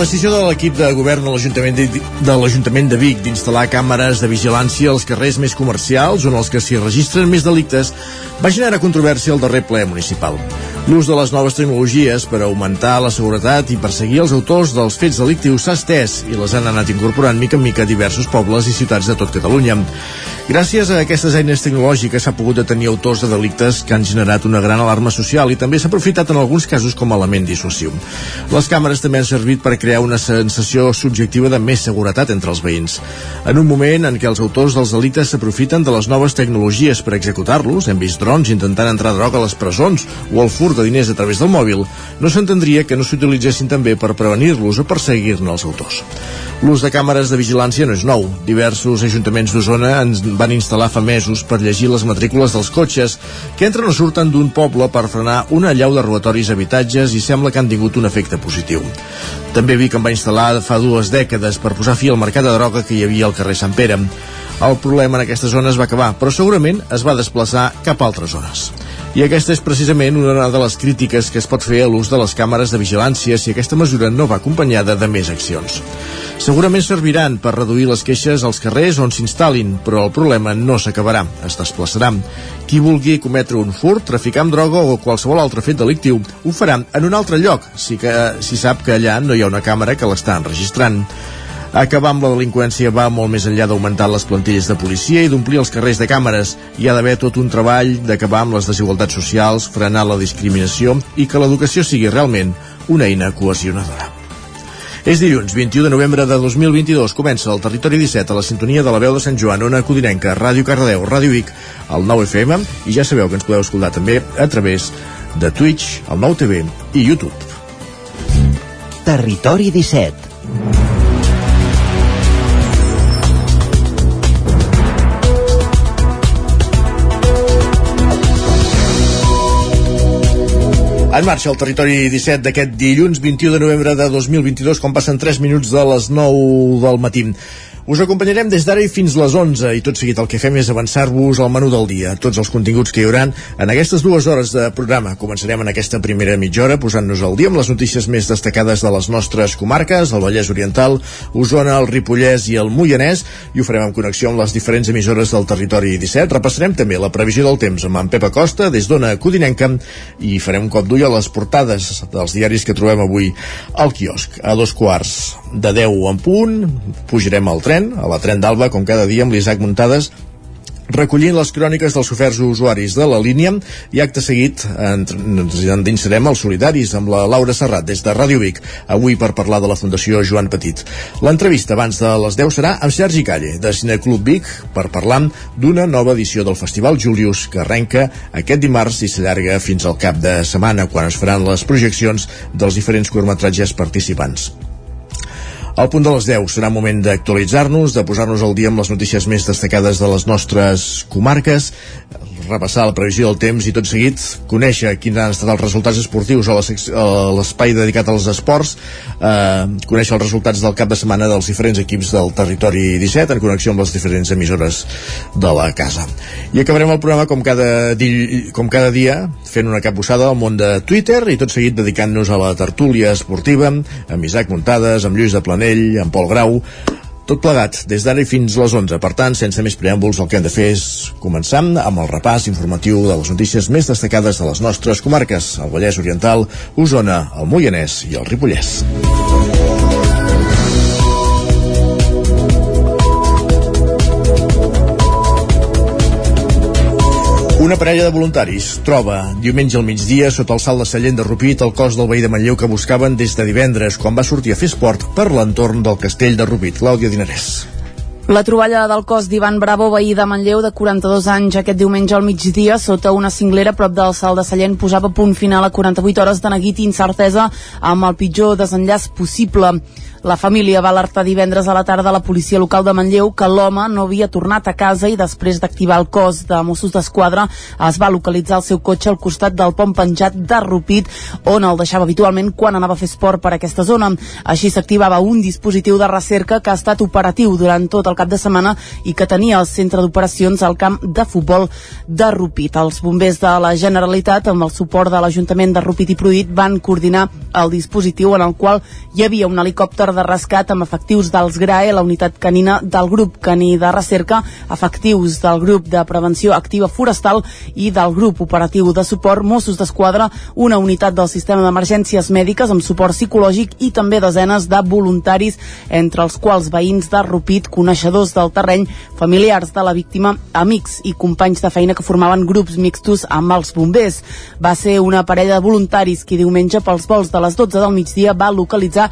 Decisió de l'equip de govern de l'Ajuntament de, de l'Ajuntament de Vic d'instal·lar càmeres de vigilància als carrers més comercials on els que s'hi registren més delictes va generar controvèrsia al darrer ple municipal. L'ús de les noves tecnologies per augmentar la seguretat i perseguir els autors dels fets delictius s'ha estès i les han anat incorporant mica en mica diversos pobles i ciutats de tot Catalunya. Gràcies a aquestes eines tecnològiques s'ha pogut detenir autors de delictes que han generat una gran alarma social i també s'ha aprofitat en alguns casos com a element dissuasiu. Les càmeres també han servit per crear una sensació subjectiva de més seguretat entre els veïns. En un moment en què els autors dels delictes s'aprofiten de les noves tecnologies per executar-los, hem vist drons intentant entrar droga a les presons o el fur de diners a través del mòbil, no s'entendria que no s'utilitzessin també per prevenir-los o perseguir-ne els autors. L'ús de càmeres de vigilància no és nou. Diversos ajuntaments d'Osona ens van instal·lar fa mesos per llegir les matrícules dels cotxes que entren o surten d'un poble per frenar una allau de robatoris a habitatges i sembla que han tingut un efecte positiu. També vi que en va instal·lar fa dues dècades per posar fi al mercat de droga que hi havia al carrer Sant Pere. El problema en aquesta zona es va acabar, però segurament es va desplaçar cap a altres zones. I aquesta és precisament una de les crítiques que es pot fer a l'ús de les càmeres de vigilància si aquesta mesura no va acompanyada de més accions. Segurament serviran per reduir les queixes als carrers on s'instal·lin, però el problema no s'acabarà, es desplaçarà. Qui vulgui cometre un furt, traficar amb droga o qualsevol altre fet delictiu ho farà en un altre lloc, si, que, si sap que allà no hi ha una càmera que l'està enregistrant. Acabar amb la delinqüència va molt més enllà d'augmentar les plantilles de policia i d'omplir els carrers de càmeres. Hi ha d'haver tot un treball d'acabar amb les desigualtats socials, frenar la discriminació i que l'educació sigui realment una eina cohesionadora. És dilluns, 21 de novembre de 2022. Comença el Territori 17 a la sintonia de la veu de Sant Joan, Ona Codinenca, Ràdio Cardedeu, Ràdio Vic, el 9 FM, i ja sabeu que ens podeu escoltar també a través de Twitch, el 9 TV i YouTube. Territori 17 En marxa el territori 17 d'aquest dilluns 21 de novembre de 2022 quan passen 3 minuts de les 9 del matí. Us acompanyarem des d'ara i fins les 11 i tot seguit el que fem és avançar-vos al menú del dia, tots els continguts que hi haurà en aquestes dues hores de programa. Començarem en aquesta primera mitja hora posant-nos al dia amb les notícies més destacades de les nostres comarques, el Vallès Oriental, Osona, el Ripollès i el Moianès, i ho farem en connexió amb les diferents emissores del territori 17. Repassarem també la previsió del temps amb en Pep Acosta des d'Ona Codinenca i farem un cop d'ull a les portades dels diaris que trobem avui al quiosc. A dos quarts de 10 en punt, pujarem al tren, a la tren d'Alba, com cada dia amb l'Isaac Muntades, recollint les cròniques dels oferts usuaris de la línia i acte seguit ens endinsarem els solidaris amb la Laura Serrat des de Ràdio Vic, avui per parlar de la Fundació Joan Petit. L'entrevista abans de les 10 serà amb Sergi Calle, de Cineclub Vic, per parlar d'una nova edició del Festival Julius que arrenca aquest dimarts i s'allarga fins al cap de setmana quan es faran les projeccions dels diferents curtmetratges participants. Al punt de les 10 serà moment d'actualitzar-nos, de posar-nos al dia amb les notícies més destacades de les nostres comarques, repassar la previsió del temps i tot seguit conèixer quins han estat els resultats esportius a l'espai dedicat als esports, eh, conèixer els resultats del cap de setmana dels diferents equips del territori 17 en connexió amb les diferents emissores de la casa. I acabarem el programa com cada, di com cada dia fent una capbussada al món de Twitter i tot seguit dedicant-nos a la tertúlia esportiva amb Isaac Muntades, amb Lluís de Planell Planell, en Pol Grau, tot plegat, des d'ara i fins les 11. Per tant, sense més preàmbuls, el que hem de fer és començar amb el repàs informatiu de les notícies més destacades de les nostres comarques, el Vallès Oriental, Osona, el Moianès i el Ripollès. Una parella de voluntaris troba diumenge al migdia sota el salt de Sallent de Rupit el cos del veí de Manlleu que buscaven des de divendres quan va sortir a fer esport per l'entorn del castell de Rupit. Clàudia Dinarès. La troballa del cos d'Ivan Bravo, veí de Manlleu, de 42 anys, aquest diumenge al migdia, sota una cinglera prop del salt de Sallent, posava punt final a 48 hores de neguit i incertesa amb el pitjor desenllaç possible. La família va alertar divendres a la tarda a la policia local de Manlleu que l'home no havia tornat a casa i després d'activar el cos de Mossos d'Esquadra es va localitzar el seu cotxe al costat del pont penjat de Rupit on el deixava habitualment quan anava a fer esport per aquesta zona. Així s'activava un dispositiu de recerca que ha estat operatiu durant tot el cap de setmana i que tenia el centre d'operacions al camp de futbol de Rupit. Els bombers de la Generalitat, amb el suport de l'Ajuntament de Rupit i Pruit, van coordinar el dispositiu en el qual hi havia un helicòpter de rescat amb efectius dels GRAE, la unitat canina del grup caní de recerca, efectius del grup de prevenció activa forestal i del grup operatiu de suport Mossos d'Esquadra, una unitat del sistema d'emergències mèdiques amb suport psicològic i també desenes de voluntaris, entre els quals veïns de Rupit, coneixedors del terreny, familiars de la víctima, amics i companys de feina que formaven grups mixtos amb els bombers. Va ser una parella de voluntaris qui diumenge pels vols de les 12 del migdia va localitzar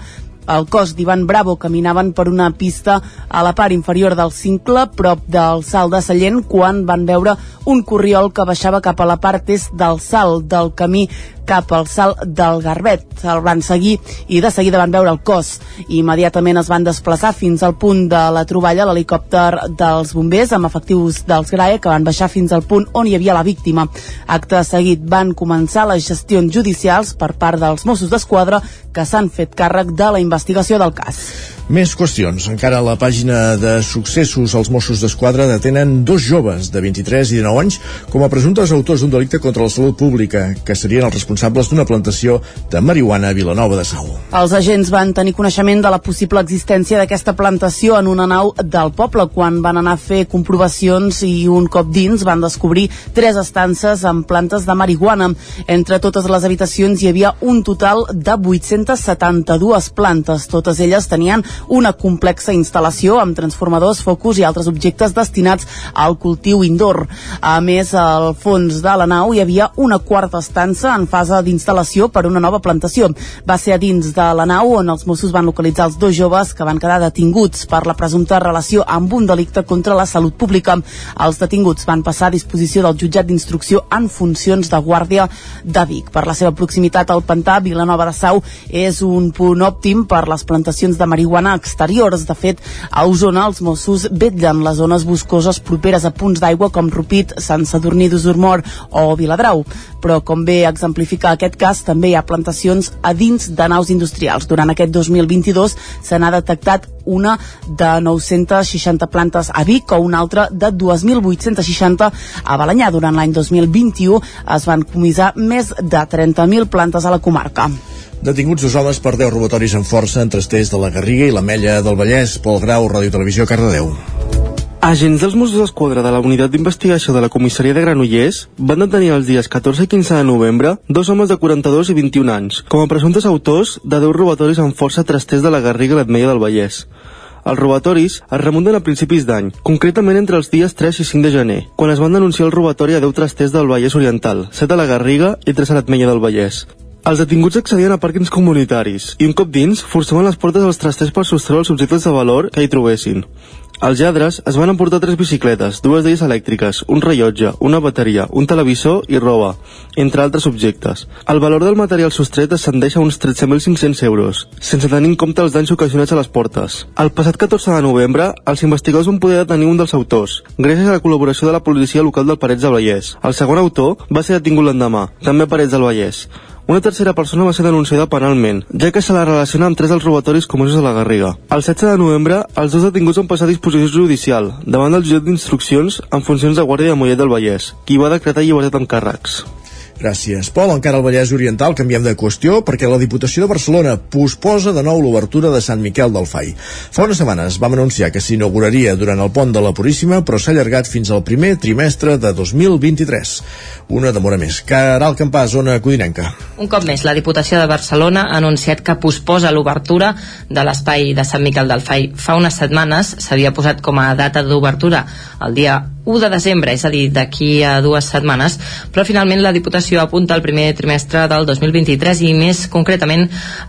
el cos d'Ivan Bravo caminaven per una pista a la part inferior del cincle, prop del salt de Sallent, quan van veure un corriol que baixava cap a la part est del salt del camí cap al salt del Garbet. El van seguir i de seguida van veure el cos. I immediatament es van desplaçar fins al punt de la troballa l'helicòpter dels bombers amb efectius dels GRAE que van baixar fins al punt on hi havia la víctima. Acte seguit van començar les gestions judicials per part dels Mossos d'Esquadra que s'han fet càrrec de la investigació del cas. Més qüestions. Encara a la pàgina de successos, els Mossos d'Esquadra detenen dos joves de 23 i 19 anys com a presumptes autors d'un delicte contra la salut pública, que serien els responsables d'una plantació de marihuana a Vilanova de Sau. Els agents van tenir coneixement de la possible existència d'aquesta plantació en una nau del poble quan van anar a fer comprovacions i un cop dins van descobrir tres estances amb plantes de marihuana. Entre totes les habitacions hi havia un total de 872 plantes. Totes elles tenien una complexa instal·lació amb transformadors, focus i altres objectes destinats al cultiu indoor. A més, al fons de la nau hi havia una quarta estança en fase d'instal·lació per una nova plantació. Va ser a dins de la nau on els Mossos van localitzar els dos joves que van quedar detinguts per la presumpta relació amb un delicte contra la salut pública. Els detinguts van passar a disposició del jutjat d'instrucció en funcions de guàrdia de Vic. Per la seva proximitat al pantà, Vilanova de Sau és un punt òptim per les plantacions de marihuana exteriors. De fet, a Osona els Mossos vetllen les zones boscoses properes a punts d'aigua com Rupit, Sant Sadurní d'Usurmor o Viladrau. Però, com bé exemplifica aquest cas, també hi ha plantacions a dins de naus industrials. Durant aquest 2022 se n'ha detectat una de 960 plantes a Vic o una altra de 2.860 a Balanyà. Durant l'any 2021 es van comissar més de 30.000 plantes a la comarca. Detinguts dos homes per 10 robatoris en força entre estès de la Garriga i la Mella del Vallès. Pol Grau, Ràdio Televisió, Cardedeu. Agents dels Mossos d'Esquadra de la Unitat d'Investigació de la Comissaria de Granollers van detenir els dies 14 i 15 de novembre dos homes de 42 i 21 anys com a presumptes autors de 10 robatoris en força trasters de la Garriga i l'Atmeia del Vallès. Els robatoris es remunten a principis d'any, concretament entre els dies 3 i 5 de gener, quan es van denunciar el robatori a 10 trasters del Vallès Oriental, 7 a la Garriga i 3 a l'Atmeia del Vallès. Els detinguts accedien a pàrquings comunitaris i un cop dins forçaven les portes dels trasters per sostreure els objectes de valor que hi trobessin. Els lladres es van emportar tres bicicletes, dues d'elles elèctriques, un rellotge, una bateria, un televisor i roba, entre altres objectes. El valor del material sostret ascendeix a uns 13.500 euros, sense tenir en compte els danys ocasionats a les portes. El passat 14 de novembre, els investigadors van poder detenir un dels autors, gràcies a la col·laboració de la policia local del Parets del Vallès. El segon autor va ser detingut l'endemà, també a Parets del Vallès. Una tercera persona va ser denunciada penalment, ja que se la relaciona amb tres dels robatoris comesos a la Garriga. El 16 de novembre, els dos detinguts van passar a disposició judicial, davant del jutjat d'instruccions en funcions de guàrdia de Mollet del Vallès, qui va decretar llibertat amb càrrecs. Gràcies, Pol. Encara al Vallès Oriental canviem de qüestió perquè la Diputació de Barcelona posposa de nou l'obertura de Sant Miquel del Fai. Fa unes setmanes vam anunciar que s'inauguraria durant el pont de la Puríssima, però s'ha allargat fins al primer trimestre de 2023. Una demora més. Caral Campàs, zona codinenca. Un cop més, la Diputació de Barcelona ha anunciat que posposa l'obertura de l'espai de Sant Miquel del Fai. Fa unes setmanes s'havia posat com a data d'obertura el dia 1 de desembre, és a dir, d'aquí a dues setmanes, però finalment la Diputació apunta al primer trimestre del 2023 i més concretament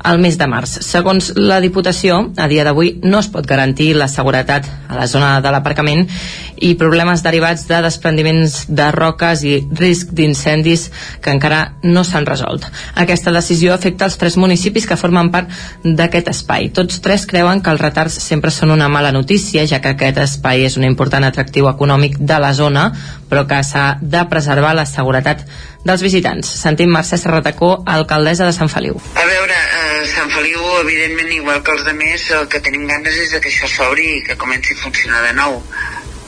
al mes de març. Segons la Diputació, a dia d'avui no es pot garantir la seguretat a la zona de l'aparcament i problemes derivats de desprendiments de roques i risc d'incendis que encara no s'han resolt. Aquesta decisió afecta els tres municipis que formen part d'aquest espai. Tots tres creuen que els retards sempre són una mala notícia, ja que aquest espai és un important atractiu econòmic de la zona, però que s'ha de preservar la seguretat dels visitants. Sentim Mercè Serratacó, alcaldessa de Sant Feliu. A veure, eh, Sant Feliu, evidentment, igual que els altres, el que tenim ganes és que això s'obri i que comenci a funcionar de nou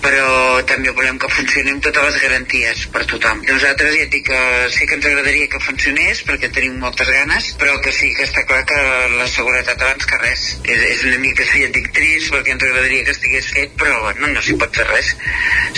però també volem que funcioni amb totes les garanties per tothom. Nosaltres ja et dic que sí que ens agradaria que funcionés perquè tenim moltes ganes, però que sí que està clar que la seguretat abans que res. És, és una mica, sí, et dic trist perquè ens agradaria que estigués fet, però bueno, no s'hi pot fer res.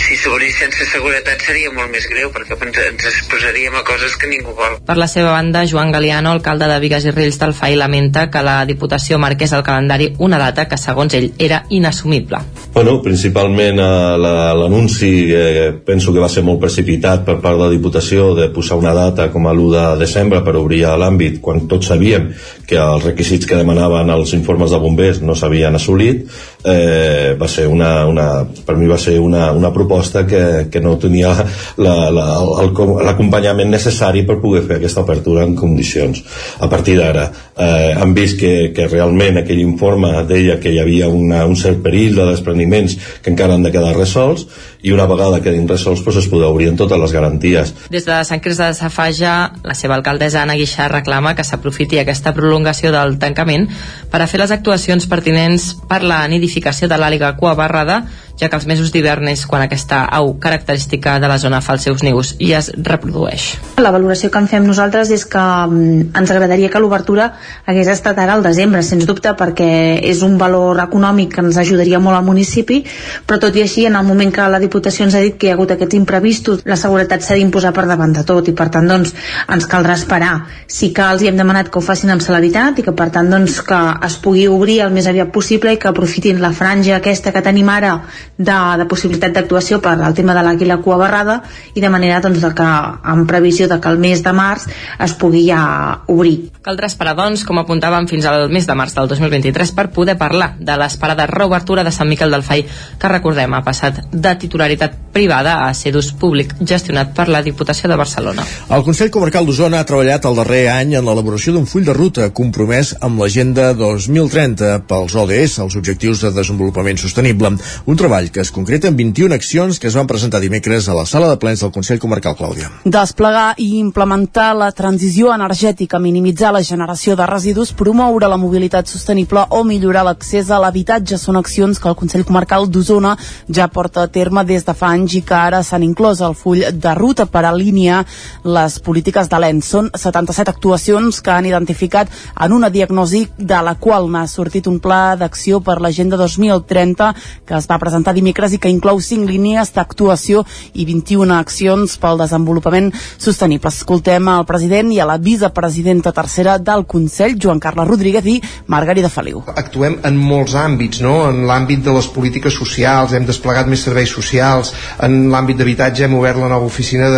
Si s'obrís sense seguretat seria molt més greu perquè ens, ens exposaríem a coses que ningú vol. Per la seva banda, Joan Galiano, alcalde de Vigues i Rills del FAI, lamenta que la Diputació marqués al calendari una data que, segons ell, era inassumible. Bueno, principalment eh, l'anunci eh, penso que va ser molt precipitat per part de la Diputació de posar una data com a l'1 de desembre per obrir l'àmbit quan tots sabíem que els requisits que demanaven els informes de bombers no s'havien assolit eh, va ser una, una, per mi va ser una, una proposta que, que no tenia l'acompanyament la, necessari per poder fer aquesta apertura en condicions. A partir d'ara eh, han vist que, que realment aquell informe deia que hi havia una, un cert perill de despreniments que encara han de quedar resolts i una vegada quedin resolts doncs es podrà obrir en totes les garanties. Des de Sant Cris de Safaja, la seva alcaldessa Anna Guixà reclama que s'aprofiti aquesta prolongació del tancament per a fer les actuacions pertinents per la nidificació de l'àliga cua barrada ja que els mesos d'hivern és quan aquesta au característica de la zona fa els seus nius i es reprodueix. La valoració que en fem nosaltres és que mm, ens agradaria que l'obertura hagués estat ara al desembre, sens dubte, perquè és un valor econòmic que ens ajudaria molt al municipi, però tot i així, en el moment que la Diputació ens ha dit que hi ha hagut aquests imprevistos, la seguretat s'ha d'imposar per davant de tot i per tant doncs, ens caldrà esperar. Sí que els hi hem demanat que ho facin amb celeritat i que per tant doncs, que es pugui obrir el més aviat possible i que aprofitin la franja aquesta que tenim ara de, de possibilitat d'actuació per al tema de l'àguila cua barrada i de manera doncs, de que en previsió de que el mes de març es pugui ja obrir. Caldrà esperar, doncs, com apuntàvem fins al mes de març del 2023 per poder parlar de l'esperada reobertura de Sant Miquel del Fai, que recordem ha passat de titularitat privada a ser d'ús públic gestionat per la Diputació de Barcelona. El Consell Comarcal d'Osona ha treballat el darrer any en l'elaboració d'un full de ruta compromès amb l'agenda 2030 pels ODS, els Objectius de Desenvolupament Sostenible. Un treball treball que es concreta en 21 accions que es van presentar dimecres a la sala de plens del Consell Comarcal Clàudia. Desplegar i implementar la transició energètica, minimitzar la generació de residus, promoure la mobilitat sostenible o millorar l'accés a l'habitatge són accions que el Consell Comarcal d'Osona ja porta a terme des de fa anys i que ara s'han inclòs al full de ruta per alinear les polítiques de l'ENS. Són 77 actuacions que han identificat en una diagnosi de la qual n'ha sortit un pla d'acció per l'Agenda 2030 que es va presentar dimecres i que inclou 5 línies d'actuació i 21 accions pel desenvolupament sostenible. Escoltem al president i a la vicepresidenta tercera del Consell, Joan Carles Rodríguez i Margarida Feliu. Actuem en molts àmbits, no? En l'àmbit de les polítiques socials, hem desplegat més serveis socials, en l'àmbit d'habitatge hem obert la nova oficina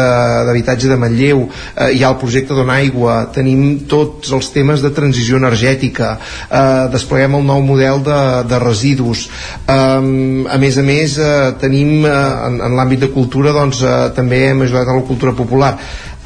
d'habitatge de, de Manlleu, eh, hi ha el projecte Dona Aigua, tenim tots els temes de transició energètica, eh, despleguem el nou model de, de residus, eh, a més a més eh, tenim eh, en, en l'àmbit de cultura doncs eh, també hem ajudat a la cultura popular.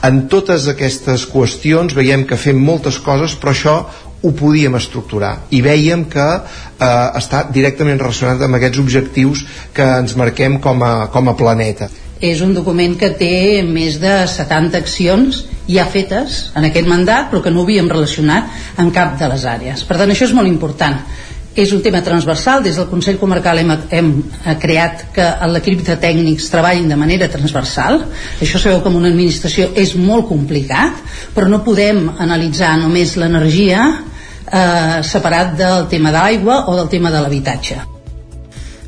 En totes aquestes qüestions veiem que fem moltes coses però això ho podíem estructurar. I veiem que eh, està directament relacionat amb aquests objectius que ens marquem com a, com a planeta. És un document que té més de 70 accions ja fetes en aquest mandat però que no havíem relacionat en cap de les àrees. Per tant això és molt important és un tema transversal, des del Consell Comarcal hem, hem creat que l'equip de tècnics treballin de manera transversal. Això sabeu que en una administració és molt complicat però no podem analitzar només l'energia eh, separat del tema d'aigua o del tema de l'habitatge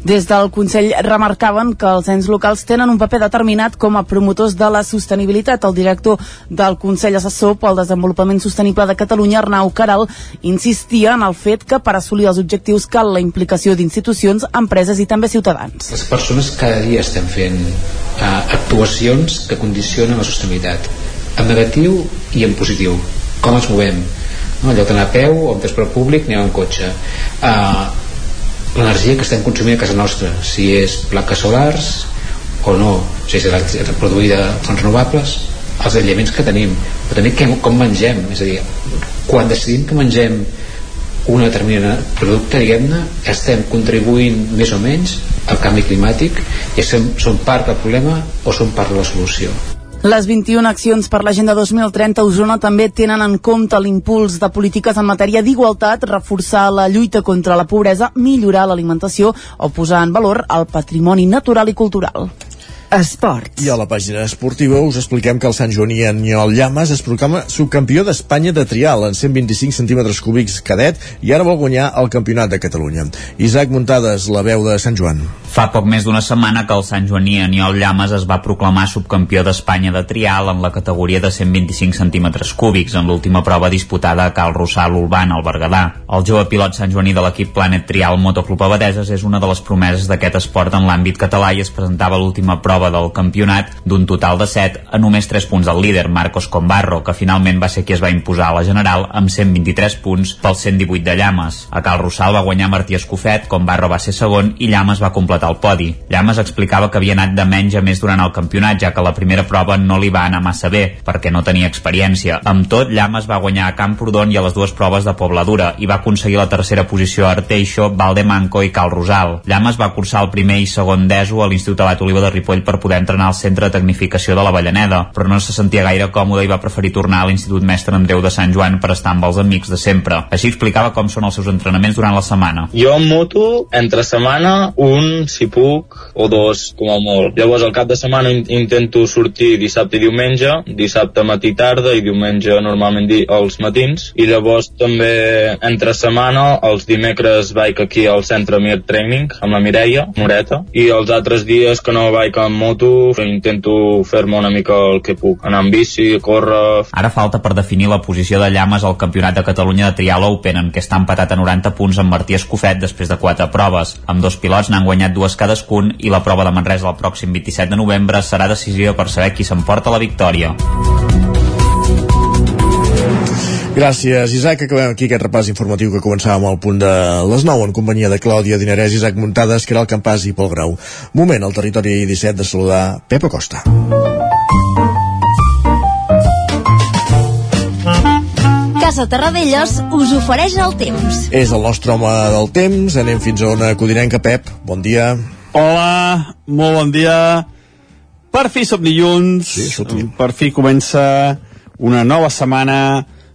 Des del Consell remarcaven que els ens locals tenen un paper determinat com a promotors de la sostenibilitat. El director del Consell Assessor pel Desenvolupament Sostenible de Catalunya, Arnau Caral, insistia en el fet que per assolir els objectius cal la implicació d'institucions, empreses i també ciutadans. Les persones cada dia estem fent uh, actuacions que condicionen la sostenibilitat, en negatiu i en positiu. Com ens movem? No? Lloc d'anar a peu o en transport públic anem en cotxe. Uh, l'energia que estem consumint a casa nostra, si és plaques solars o no, si és produïda fonts renovables, els aliments que tenim, però també que, com mengem, és a dir, quan decidim que mengem un determinat producte, diguem-ne, estem contribuint més o menys al canvi climàtic i som, som part del problema o som part de la solució. Les 21 accions per l'Agenda 2030 a Osona també tenen en compte l'impuls de polítiques en matèria d'igualtat, reforçar la lluita contra la pobresa, millorar l'alimentació o posar en valor el patrimoni natural i cultural. Esports. I a la pàgina esportiva us expliquem que el Sant Joaní Aniol Llamas es proclama subcampió d'Espanya de trial en 125 centímetres cúbics cadet i ara vol guanyar el campionat de Catalunya. Isaac Muntades, la veu de Sant Joan. Fa poc més d'una setmana que el Sant Joaní Aniol Llamas es va proclamar subcampió d'Espanya de trial en la categoria de 125 centímetres cúbics en l'última prova disputada a Cal Rossal Ulban, al Berguedà. El jove pilot Sant Joaní de l'equip Planet Trial Motoclub Abadeses és una de les promeses d'aquest esport en l'àmbit català i es presentava l'última prova prova del campionat d'un total de 7 a només 3 punts del líder, Marcos Combarro, que finalment va ser qui es va imposar a la general amb 123 punts pel 118 de Llames. A Cal Rossal va guanyar Martí Escofet, Combarro va ser segon i Llames va completar el podi. Llames explicava que havia anat de menys a més durant el campionat, ja que la primera prova no li va anar massa bé, perquè no tenia experiència. Amb tot, Llames va guanyar a Camprodon i a les dues proves de Pobladura i va aconseguir la tercera posició a Arteixo, Valdemanco i Cal Rosal. Llames va cursar el primer i segon d'ESO a l'Institut Abat Oliva de Ripoll per poder entrenar al centre de tecnificació de la Vallaneda, però no se sentia gaire còmode i va preferir tornar a l'Institut Mestre Andreu de Sant Joan per estar amb els amics de sempre. Així explicava com són els seus entrenaments durant la setmana. Jo en moto, entre setmana, un, si puc, o dos, com a molt. Llavors, al cap de setmana in intento sortir dissabte i diumenge, dissabte matí tarda i diumenge normalment els matins, i llavors també entre setmana, els dimecres vaig aquí al centre Mir Training amb la Mireia Moreta, i els altres dies que no vaig amb moto intento fer-me una mica el que puc, anar amb bici, córrer... Ara falta per definir la posició de Llames al Campionat de Catalunya de Trial Open, en què està empatat a 90 punts amb Martí Escofet després de quatre proves. Amb dos pilots n'han guanyat dues cadascun i la prova de Manresa el pròxim 27 de novembre serà decisiva per saber qui s'emporta la victòria. Gràcies, Isaac. Acabem aquí aquest repàs informatiu que començàvem al punt de les 9 en companyia de Clàudia Dinarès, Isaac Muntades, Caral Campàs i Pol Grau. Moment al territori 17 de saludar Pepa Costa. Casa Terradellos us ofereix el temps. És el nostre home del temps. Anem fins a una codinenca. Pep, bon dia. Hola, molt bon dia. Per fi som dilluns. Sí, per fi comença una nova setmana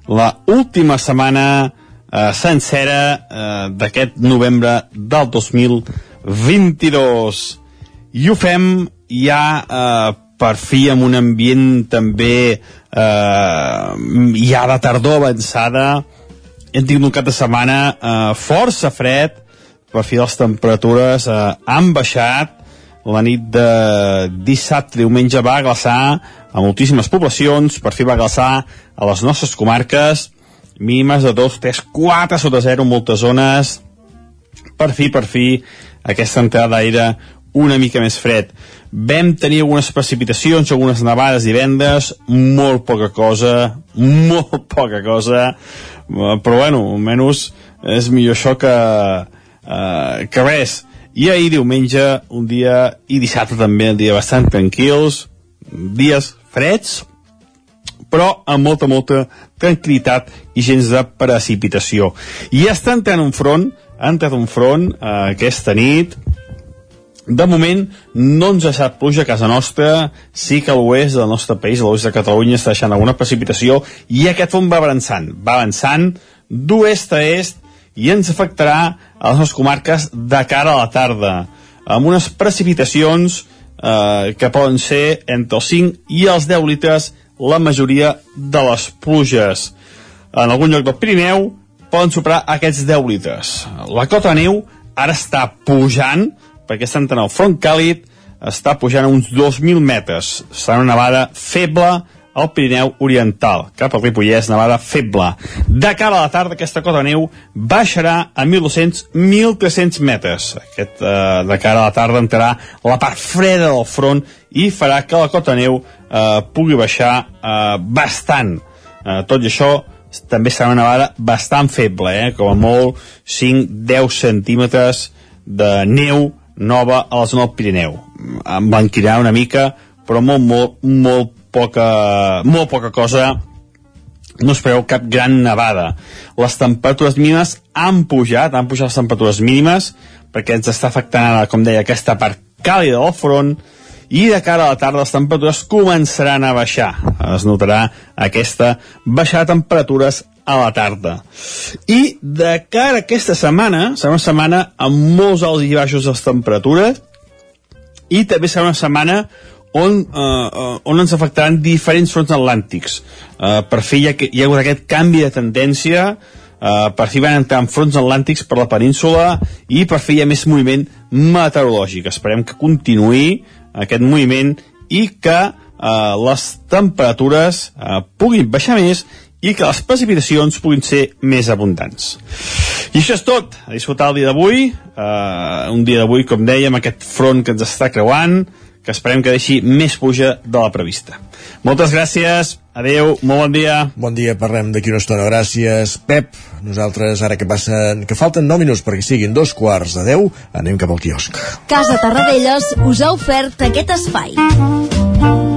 la última setmana eh, sencera eh, d'aquest novembre del 2022 i ho fem ja eh, per fi amb un ambient també eh, ja de tardor avançada. Hem tingut un cap de setmana eh, força fred per fi les temperatures eh, han baixat. La nit de dissabte diumenge va glaçar a moltíssimes poblacions, per fi va glaçar a les nostres comarques, mínimes de 2, 3, 4 sota 0 en moltes zones, per fi, per fi, aquesta entrada d'aire una mica més fred. Vam tenir algunes precipitacions, algunes nevades divendres, molt poca cosa, molt poca cosa, però bueno, almenys és millor això que, uh, que res. I ahir diumenge, un dia, i dissabte també, un dia bastant tranquils, dies freds, però amb molta, molta tranquil·litat i gens de precipitació. I està entrant un front, ha entrat un front eh, aquesta nit, de moment no ens ha deixat pluja a casa nostra, sí que a l'oest del nostre país, a l'oest de Catalunya, està deixant alguna precipitació i aquest front va avançant, va avançant d'oest a est i ens afectarà a les nostres comarques de cara a la tarda, amb unes precipitacions eh, que poden ser entre els 5 i els 10 litres la majoria de les pluges. En algun lloc del Pirineu poden superar aquests 10 litres. La cota neu ara està pujant, perquè està entrant el front càlid, està pujant a uns 2.000 metres. Serà una nevada feble al Pirineu Oriental, cap al Ripollès, nevada feble. De cara a la tarda, aquesta cota de neu baixarà a 1.200-1.300 metres. Aquest, eh, de cara a la tarda entrarà la part freda del front i farà que la cota de neu eh, pugui baixar eh, bastant. Eh, tot i això, també serà una nevada bastant feble, eh? com a molt 5-10 centímetres de neu nova a la zona del Pirineu. Emblanquirà una mica, però molt, molt, molt poca, molt poca cosa no espereu cap gran nevada. Les temperatures mínimes han pujat, han pujat les temperatures mínimes, perquè ens està afectant, com deia, aquesta part càlida del front, i de cara a la tarda les temperatures començaran a baixar. Es notarà aquesta baixada de temperatures a la tarda. I de cara a aquesta setmana, serà una setmana amb molts alts i baixos de temperatures, i també serà una setmana on, uh, on ens afectaran diferents fronts atlàntics. Uh, per fi hi ha, hi ha hagut aquest canvi de tendència, uh, per fi van entrar en fronts atlàntics per la península i per fi hi ha més moviment meteorològic. Esperem que continuï aquest moviment i que uh, les temperatures uh, puguin baixar més i que les precipitacions puguin ser més abundants. I això és tot. A disfrutar el dia d'avui. Uh, un dia d'avui, com dèiem, aquest front que ens està creuant, que esperem que deixi més puja de la prevista. Moltes gràcies, adeu, molt bon dia. Bon dia, parlem d'aquí una estona. Gràcies, Pep. Nosaltres, ara que passen, que falten 9 minuts perquè siguin dos quarts de 10, anem cap al quiosc. Casa Tarradellas us ha ofert aquest espai.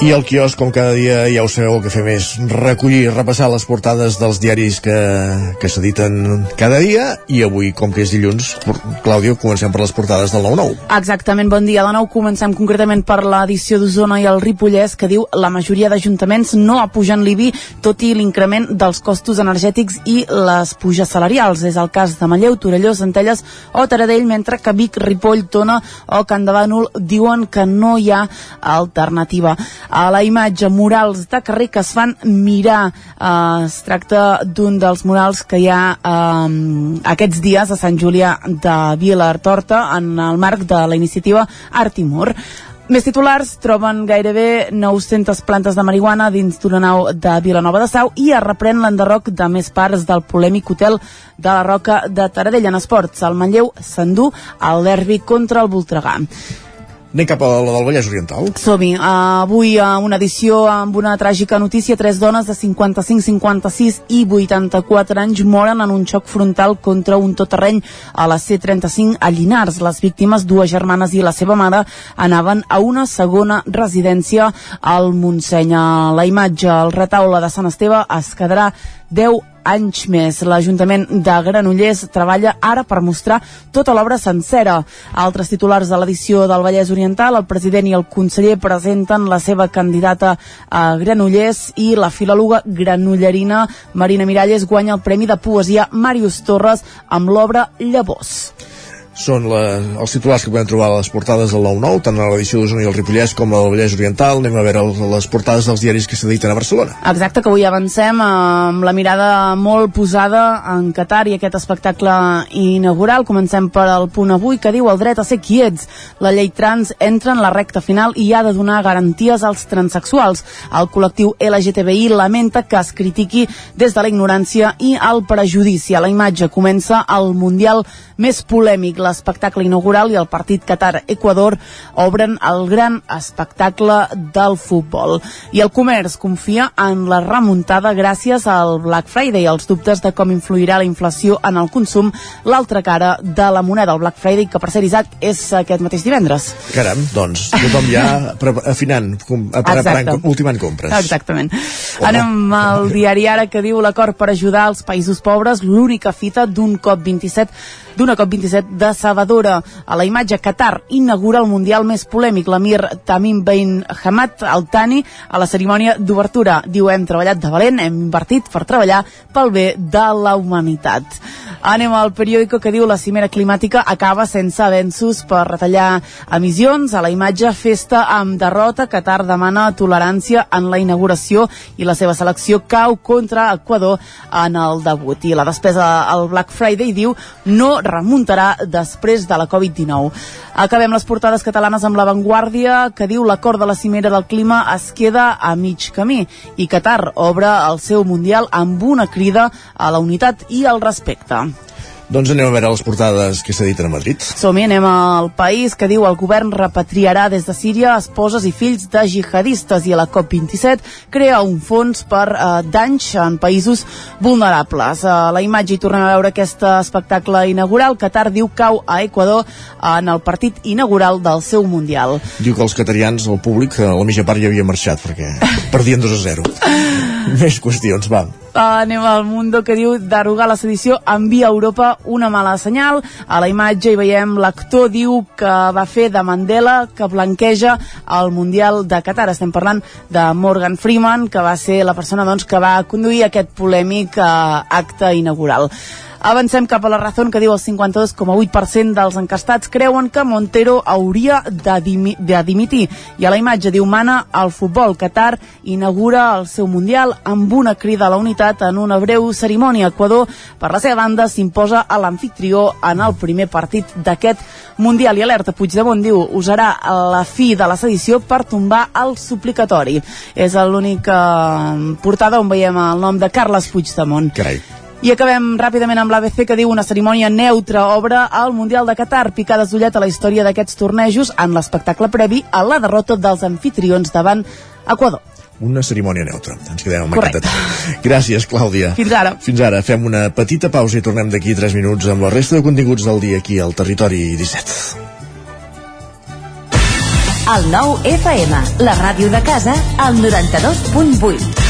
I el quiosc, com cada dia, ja ho sabeu, el que fem és recollir, repassar les portades dels diaris que, que s'editen cada dia, i avui, com que és dilluns, Clàudio, comencem per les portades del 9-9. Exactament, bon dia. De nou comencem concretament per l'edició d'Osona i el Ripollès, que diu la majoria d'ajuntaments no apugen l'IBI, tot i l'increment dels costos energètics i les puges salarials. És el cas de Manlleu, Torelló, Centelles o Taradell, mentre que Vic, Ripoll, Tona o Can de Bànol diuen que no hi ha alternativa a la imatge murals de carrer que es fan mirar. Eh, es tracta d'un dels murals que hi ha eh, aquests dies a Sant Julià de Vilartorta en el marc de la iniciativa Artimur. Més titulars troben gairebé 900 plantes de marihuana dins d'una nau de Vilanova de Sau i es reprèn l'enderroc de més parts del polèmic hotel de la Roca de Taradell en esports. El Manlleu s'endú al derbi contra el Voltregà. Anem cap a la del Vallès Oriental. Som-hi. Uh, avui uh, una edició amb una tràgica notícia. Tres dones de 55, 56 i 84 anys moren en un xoc frontal contra un totterreny a la C35 a Llinars. Les víctimes, dues germanes i la seva mare, anaven a una segona residència al Montseny. La imatge, el retaule de Sant Esteve es quedarà 10 anys més. L'Ajuntament de Granollers treballa ara per mostrar tota l'obra sencera. Altres titulars de l'edició del Vallès Oriental, el president i el conseller presenten la seva candidata a Granollers i la filòloga granollerina Marina Miralles guanya el Premi de Poesia Màrius Torres amb l'obra Llavors són la, els titulars que podem trobar a les portades del 9-9, tant a l'edició d'Osona i el Ripollès com la del Vallès Oriental. Anem a veure les portades dels diaris que s'editen a Barcelona. Exacte, que avui avancem amb la mirada molt posada en Qatar i aquest espectacle inaugural. Comencem per al punt avui que diu el dret a ser quiets. La llei trans entra en la recta final i ha de donar garanties als transexuals. El col·lectiu LGTBI lamenta que es critiqui des de la ignorància i el prejudici. A la imatge comença el Mundial més polèmic. La l'espectacle inaugural i el partit Qatar-Equador obren el gran espectacle del futbol. I el comerç confia en la remuntada gràcies al Black Friday. Els dubtes de com influirà la inflació en el consum, l'altra cara de la moneda, el Black Friday, que per ser Isaac és aquest mateix divendres. Caram, doncs, tothom ja afinant, preparant, ultimant compres. Exactament. Home. Anem al diari Ara que diu l'acord per ajudar els països pobres, l'única fita d'un COP27 d'una COP27 decebedora. A la imatge, Qatar inaugura el Mundial més polèmic. L'emir Tamim Bin Hamad Al Thani a la cerimònia d'obertura. Diu, hem treballat de valent, hem invertit per treballar pel bé de la humanitat. Anem al periòdico que diu la cimera climàtica acaba sense avenços per retallar emissions. A la imatge, festa amb derrota. Qatar demana tolerància en la inauguració i la seva selecció cau contra Equador en el debut. I la despesa al Black Friday diu no remuntarà després de la Covid-19. Acabem les portades catalanes amb l'avantguàrdia que diu l'acord de la cimera del clima es queda a mig camí i Qatar obre el seu Mundial amb una crida a la unitat i al respecte. Doncs anem a veure les portades que s'editen a Madrid. Som-hi, anem al país que diu el govern repatriarà des de Síria esposes i fills de jihadistes i a la COP27 crea un fons per eh, danys en països vulnerables. A la imatge hi tornem a veure aquest espectacle inaugural. Qatar diu cau a Equador en el partit inaugural del seu Mundial. Diu que els catarians, el públic, a la mitja part ja havia marxat perquè perdien 2 a 0. Més qüestions, va. Uh, anem al Mundo que diu derogar la sedició envia a Europa una mala senyal. A la imatge hi veiem l'actor diu que va fer de Mandela que blanqueja el Mundial de Qatar. Estem parlant de Morgan Freeman, que va ser la persona doncs, que va conduir aquest polèmic uh, acte inaugural. Avancem cap a la raó que diu el 52,8% dels encastats creuen que Montero hauria de, dimi de dimitir. I a la imatge diu mana el futbol. Qatar inaugura el seu Mundial amb una crida a la unitat en una breu cerimònia. Equador, per la seva banda, s'imposa a l'anfitrió en el primer partit d'aquest Mundial. I alerta Puigdemont diu usarà la fi de la sedició per tombar el suplicatori. És l'única portada on veiem el nom de Carles Puigdemont. Carai. I acabem ràpidament amb l'ABC que diu una cerimònia neutra obre al Mundial de Qatar, picades d'ullet a la història d'aquests tornejos en l'espectacle previ a la derrota dels anfitrions davant Equador. Una cerimònia neutra. Ens quedem amb Correcte. aquest Gràcies, Clàudia. Fins ara. Fins ara. Fem una petita pausa i tornem d'aquí 3 minuts amb la resta de continguts del dia aquí al Territori 17. El nou FM, la ràdio de casa, al 92.8.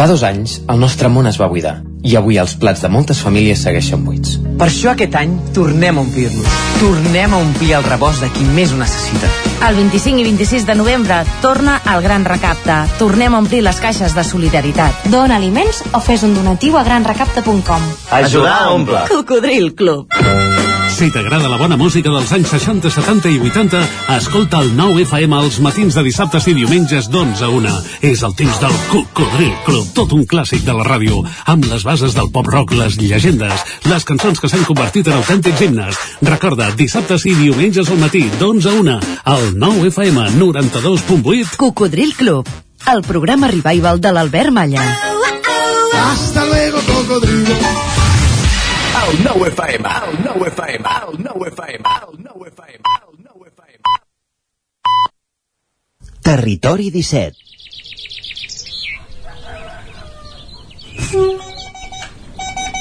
Fa dos anys, el nostre món es va buidar. I avui els plats de moltes famílies segueixen buits. Per això aquest any tornem a omplir-los. Tornem a omplir el rebost de qui més ho necessita. El 25 i 26 de novembre torna el Gran Recapte. Tornem a omplir les caixes de solidaritat. Dona aliments o fes un donatiu a granrecapte.com. Ajudar a omplir. Cocodril Club. Si t'agrada la bona música dels anys 60, 70 i 80, escolta el 9 FM als matins de dissabtes i diumenges d'11 a 1. És el temps del Cocodril Club, tot un clàssic de la ràdio, amb les bases del pop-rock, les llegendes, les cançons que s'han convertit en autèntics himnes. Recorda, dissabtes i diumenges al matí, d'11 a 1, al 9 FM 92.8. Cocodril Club, el programa revival de l'Albert Malla. Hasta luego, cocodrilo. El 9 FM, el 9 FM, el 9 FM, el 9 FM, el 9 FM. Territori 17.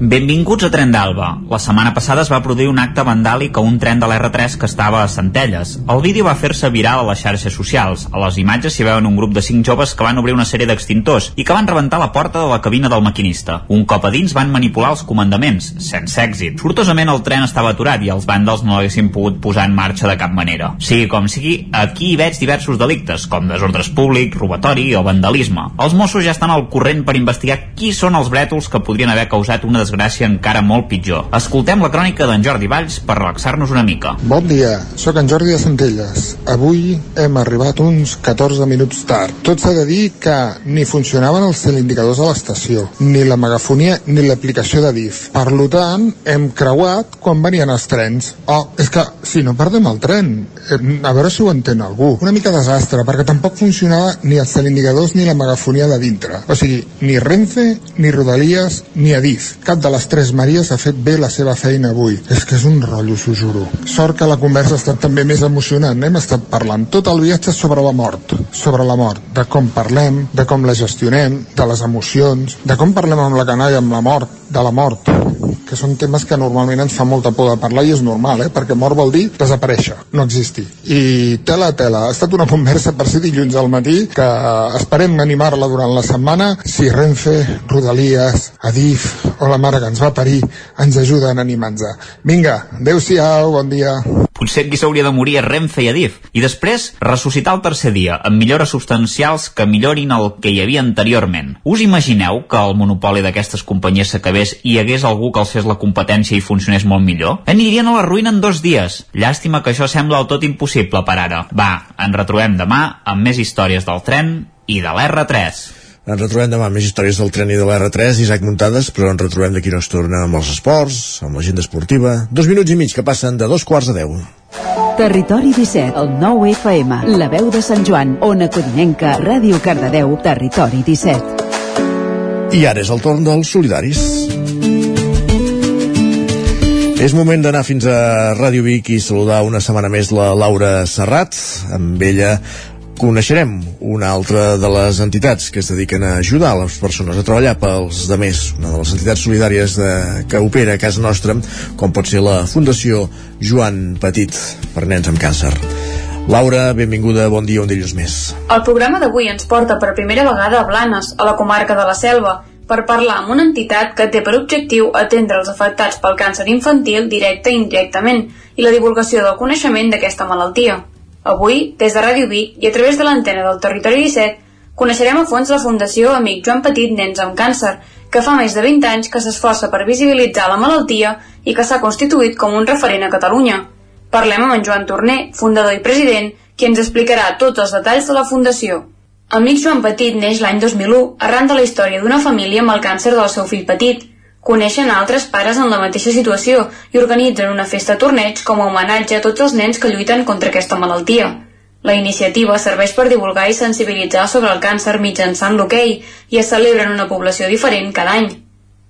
Benvinguts a Tren d'Alba. La setmana passada es va produir un acte vandàlic a un tren de l'R3 que estava a Centelles. El vídeo va fer-se viral a les xarxes socials. A les imatges s'hi veuen un grup de cinc joves que van obrir una sèrie d'extintors i que van rebentar la porta de la cabina del maquinista. Un cop a dins van manipular els comandaments, sense èxit. Sortosament el tren estava aturat i els vàndals no l'haguessin pogut posar en marxa de cap manera. Sigui com sigui, aquí hi veig diversos delictes, com desordres públic, robatori o vandalisme. Els Mossos ja estan al corrent per investigar qui són els brètols que podrien haver causat una desgràcia encara molt pitjor. Escoltem la crònica d'en Jordi Valls per relaxar-nos una mica. Bon dia, sóc en Jordi de Centelles. Avui hem arribat uns 14 minuts tard. Tot s'ha de dir que ni funcionaven els teleindicadors a l'estació, ni la megafonia ni l'aplicació de DIF. Per tant, hem creuat quan venien els trens. Oh, és que si no perdem el tren, eh, a veure si ho entén algú. Una mica desastre, perquè tampoc funcionava ni els teleindicadors ni la megafonia de dintre. O sigui, ni Renfe, ni Rodalies, ni Adif. Cap de les tres Maries ha fet bé la seva feina avui. És que és un rotllo, s'ho juro. Sort que la conversa ha estat també més emocionant. Hem estat parlant tot el viatge sobre la mort. Sobre la mort. De com parlem, de com la gestionem, de les emocions, de com parlem amb la canalla, amb la mort, de la mort que són temes que normalment ens fa molta por de parlar i és normal, eh? perquè mort vol dir desaparèixer, no existir. I tela a tela, ha estat una conversa per ser dilluns al matí que esperem animar-la durant la setmana si Renfe, Rodalies, Adif o la mare que ens va parir ens ajuden animant-nos. Vinga, adeu-siau, bon dia. Potser qui s'hauria de morir és Renfe i Adif. I després, ressuscitar el tercer dia, amb millores substancials que millorin el que hi havia anteriorment. Us imagineu que el monopoli d'aquestes companyies s'acabés i hi hagués algú que els fes la competència i funcionés molt millor? Anirien a la ruïna en dos dies. Llàstima que això sembla del tot impossible per ara. Va, ens retrobem demà amb més històries del tren i de l'R3. Ens retrobem demà amb més històries del tren i de l'R3, Isaac Muntades, però ens retrobem d'aquí una estona amb els esports, amb l'agenda esportiva. Dos minuts i mig que passen de dos quarts de deu. Territori 17, el 9 FM, la veu de Sant Joan, Ona Codinenca, Ràdio Cardedeu, Territori 17. I ara és el torn dels solidaris. És moment d'anar fins a Ràdio Vic i saludar una setmana més la Laura Serrat. Amb ella coneixerem una altra de les entitats que es dediquen a ajudar les persones a treballar pels demés, una de les entitats solidàries de, que opera a casa nostra, com pot ser la Fundació Joan Petit per nens amb càncer. Laura, benvinguda, bon dia, un dilluns més. El programa d'avui ens porta per primera vegada a Blanes, a la comarca de la Selva, per parlar amb una entitat que té per objectiu atendre els afectats pel càncer infantil directe i indirectament i la divulgació del coneixement d'aquesta malaltia. Avui, des de Ràdio Vic i a través de l'antena del Territori 17, coneixerem a fons la Fundació Amic Joan Petit Nens amb Càncer, que fa més de 20 anys que s'esforça per visibilitzar la malaltia i que s'ha constituït com un referent a Catalunya. Parlem amb en Joan Torner, fundador i president, qui ens explicarà tots els detalls de la Fundació. Amic Joan Petit neix l'any 2001 arran de la història d'una família amb el càncer del seu fill petit. Coneixen altres pares en la mateixa situació i organitzen una festa torneig com a homenatge a tots els nens que lluiten contra aquesta malaltia. La iniciativa serveix per divulgar i sensibilitzar sobre el càncer mitjançant l'hoquei i es celebra en una població diferent cada any.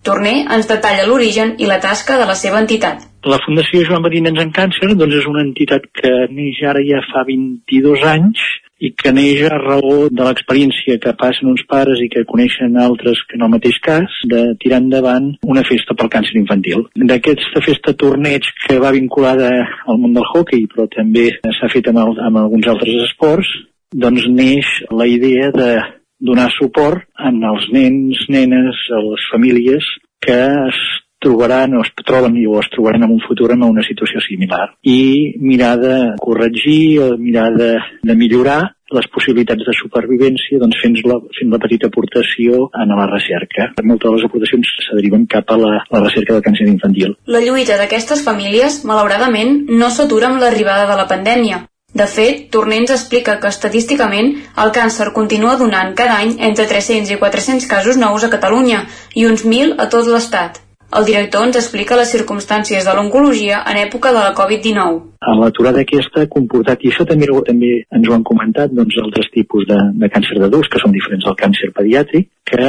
Torner ens detalla l'origen i la tasca de la seva entitat. La Fundació Joan Petit Nens en Càncer doncs és una entitat que neix ara ja fa 22 anys i que neix a raó de l'experiència que passen uns pares i que coneixen altres que en el mateix cas de tirar endavant una festa pel càncer infantil. D'aquesta festa torneig que va vinculada al món del hockey però també s'ha fet amb, el, amb alguns altres esports, doncs neix la idea de donar suport en els nens, nenes, a les famílies que es trobaran o es troben o es trobaran en un futur en una situació similar i mirar de corregir o mirar de, de millorar les possibilitats de supervivència doncs fent la, fent la petita aportació en la recerca. Moltes de les aportacions se deriven cap a la, la recerca del càncer infantil. La lluita d'aquestes famílies, malauradament, no s'atura amb l'arribada de la pandèmia. De fet, Tornens explica que estadísticament el càncer continua donant cada any entre 300 i 400 casos nous a Catalunya i uns 1.000 a tot l'Estat. El director ens explica les circumstàncies de l'oncologia en època de la Covid-19. L'aturada aquesta ha comportat, i això també, també ens ho han comentat, doncs, altres tipus de, de càncer d'adults, que són diferents del càncer pediàtric, que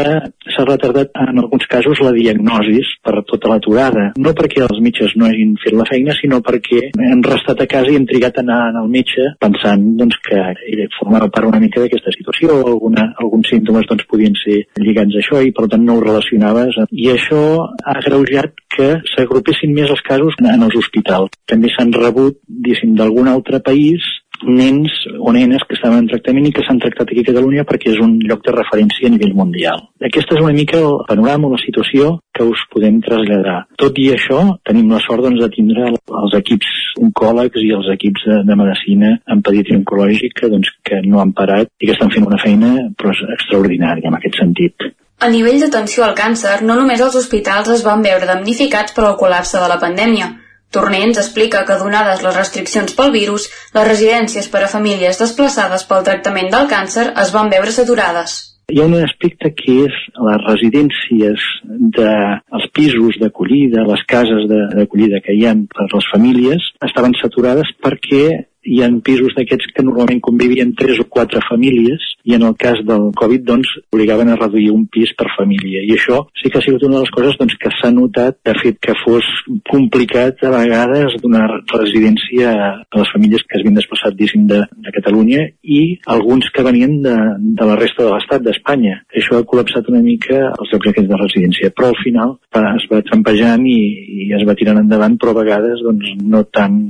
s'ha retardat en alguns casos la diagnosi per tota l'aturada. No perquè els metges no hagin fet la feina, sinó perquè han restat a casa i han trigat a anar al metge pensant doncs, que ell formava part una mica d'aquesta situació, o alguna, alguns símptomes doncs, podien ser lligats a això i per tant no ho relacionaves. I això ha agreujat que s'agrupessin més els casos en els hospitals. També s'han rebut diguéssim, d'algun altre país nens o nenes que estaven en tractament i que s'han tractat aquí a Catalunya perquè és un lloc de referència a nivell mundial. Aquesta és una mica el panorama o la situació que us podem traslladar. Tot i això, tenim la sort doncs, de tindre els equips oncòlegs i els equips de, de medicina en pediatria oncològica doncs, que no han parat i que estan fent una feina però, extraordinària en aquest sentit. A nivell d'atenció al càncer, no només els hospitals es van veure damnificats per el col·lapse de la pandèmia, Torner ens explica que donades les restriccions pel virus, les residències per a famílies desplaçades pel tractament del càncer es van veure saturades. Hi ha un aspecte que és les residències dels de, pisos d'acollida, les cases d'acollida que hi ha per les famílies, estaven saturades perquè hi ha pisos d'aquests que normalment convivien tres o quatre famílies i en el cas del Covid doncs obligaven a reduir un pis per família i això sí que ha sigut una de les coses doncs, que s'ha notat de fet que fos complicat a vegades donar residència a les famílies que es havien desplaçat diguéssim de, de Catalunya i alguns que venien de, de la resta de l'estat d'Espanya. Això ha col·lapsat una mica els llocs aquests de residència però al final es va trampejant i, i es va tirant endavant però a vegades doncs, no tan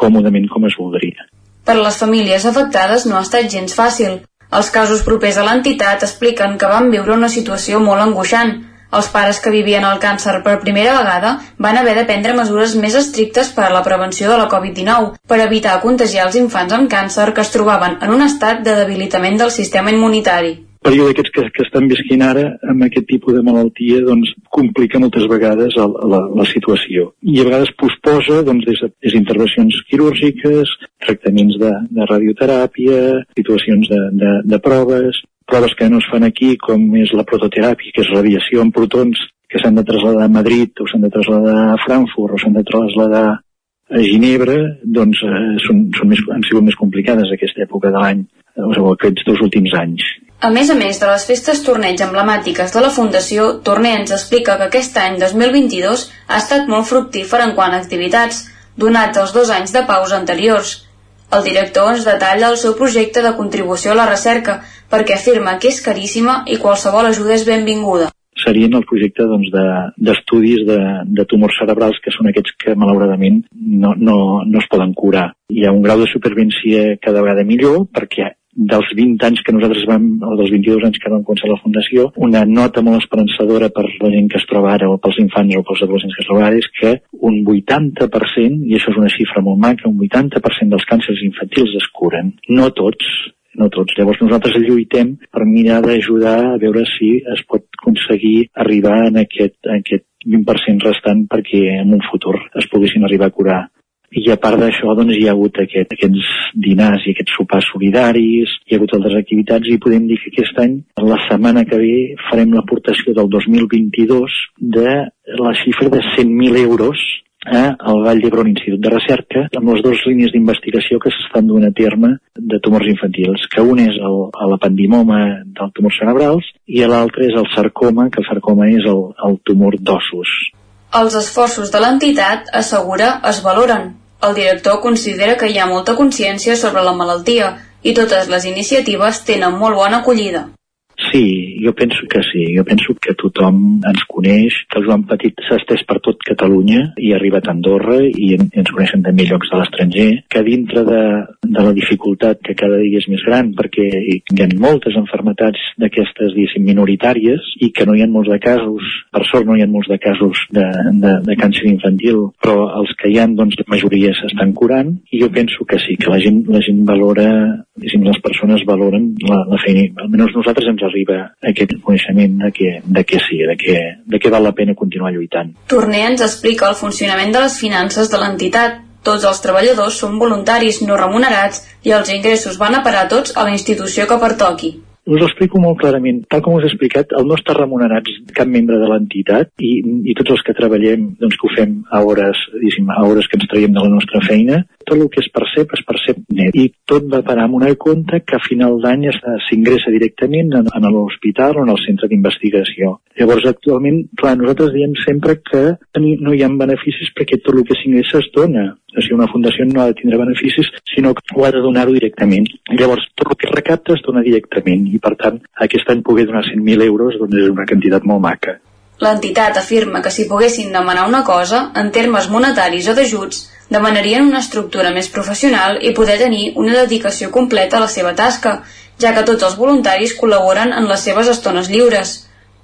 còmodament com es voldria. Per les famílies afectades no ha estat gens fàcil. Els casos propers a l'entitat expliquen que van viure una situació molt angoixant. Els pares que vivien el càncer per primera vegada van haver de prendre mesures més estrictes per a la prevenció de la Covid-19 per evitar contagiar els infants amb càncer que es trobaven en un estat de debilitament del sistema immunitari període aquests que, que estan visquint ara amb aquest tipus de malaltia doncs, complica moltes vegades la, la, la situació i a vegades posposa doncs, des, de, des d'intervencions quirúrgiques, tractaments de, de radioteràpia, situacions de, de, de proves, proves que no es fan aquí com és la prototeràpia, que és radiació amb protons que s'han de traslladar a Madrid o s'han de traslladar a Frankfurt o s'han de traslladar a Ginebra, doncs eh, són, són més, han sigut més complicades aquesta època de l'any, o sigui, aquests dos últims anys. A més a més de les festes torneig emblemàtiques de la Fundació, Torner ens explica que aquest any 2022 ha estat molt fructífer en quant a activitats, donats els dos anys de pausa anteriors. El director ens detalla el seu projecte de contribució a la recerca, perquè afirma que és caríssima i qualsevol ajuda és benvinguda serien el projecte d'estudis doncs, de, de, de tumors cerebrals, que són aquests que malauradament no, no, no es poden curar. Hi ha un grau de supervivència cada vegada millor perquè dels 20 anys que nosaltres vam, o dels 22 anys que vam començar la Fundació, una nota molt esperançadora per la gent que es troba ara, o pels infants o pels adolescents que es troba ara, és que un 80%, i això és una xifra molt maca, un 80% dels càncers infantils es curen. No tots, no tots. Llavors nosaltres lluitem per mirar d'ajudar a veure si es pot aconseguir arribar en aquest, en aquest 20% restant perquè en un futur es poguessin arribar a curar i a part d'això doncs, hi ha hagut aquest, aquests dinars i aquests sopars solidaris, hi ha hagut altres activitats i podem dir que aquest any, la setmana que ve, farem l'aportació del 2022 de la xifra de 100.000 euros eh, al Vall d'Hebron Institut de Recerca amb les dues línies d'investigació que s'estan duent a terme de tumors infantils, que un és el, l'apendimoma del tumors cerebrals i l'altre és el sarcoma, que el sarcoma és el, el tumor d'ossos. Els esforços de l'entitat, assegura, es valoren. El director considera que hi ha molta consciència sobre la malaltia i totes les iniciatives tenen molt bona acollida. Sí, jo penso que sí. Jo penso que tothom ens coneix, que el Joan Petit s'ha estès per tot Catalunya i ha arribat a Andorra i en, ens coneixen també llocs de l'estranger, que dintre de, de la dificultat que cada dia és més gran perquè hi ha moltes enfermetats d'aquestes, diguéssim, minoritàries i que no hi ha molts de casos, per sort no hi ha molts de casos de, de, de càncer infantil, però els que hi ha, doncs, la majoria s'estan curant i jo penso que sí, que la gent, la gent valora, diguéssim, les persones valoren la, la feina. Almenys nosaltres ens arriba aquest coneixement de que, de que sí, de que, de que val la pena continuar lluitant. Torner ens explica el funcionament de les finances de l'entitat. Tots els treballadors són voluntaris no remunerats i els ingressos van a parar tots a la institució que pertoqui us ho explico molt clarament. Tal com us he explicat, el no està remunerats cap membre de l'entitat i, i tots els que treballem, doncs que ho fem a hores, a hores que ens traiem de la nostra feina, tot el que es percep, es percep net. I tot va parar amb una compte que a final d'any s'ingressa directament en, en l'hospital o en el centre d'investigació. Llavors, actualment, clar, nosaltres diem sempre que no hi ha beneficis perquè tot el que s'ingressa es dona. O sigui, una fundació no ha de tindre beneficis, sinó que ho ha de donar-ho directament. Llavors, tot el que recapta es dona directament i, per tant, aquest any poder donar 100.000 euros doncs és una quantitat molt maca. L'entitat afirma que si poguessin demanar una cosa, en termes monetaris o d'ajuts, demanarien una estructura més professional i poder tenir una dedicació completa a la seva tasca, ja que tots els voluntaris col·laboren en les seves estones lliures.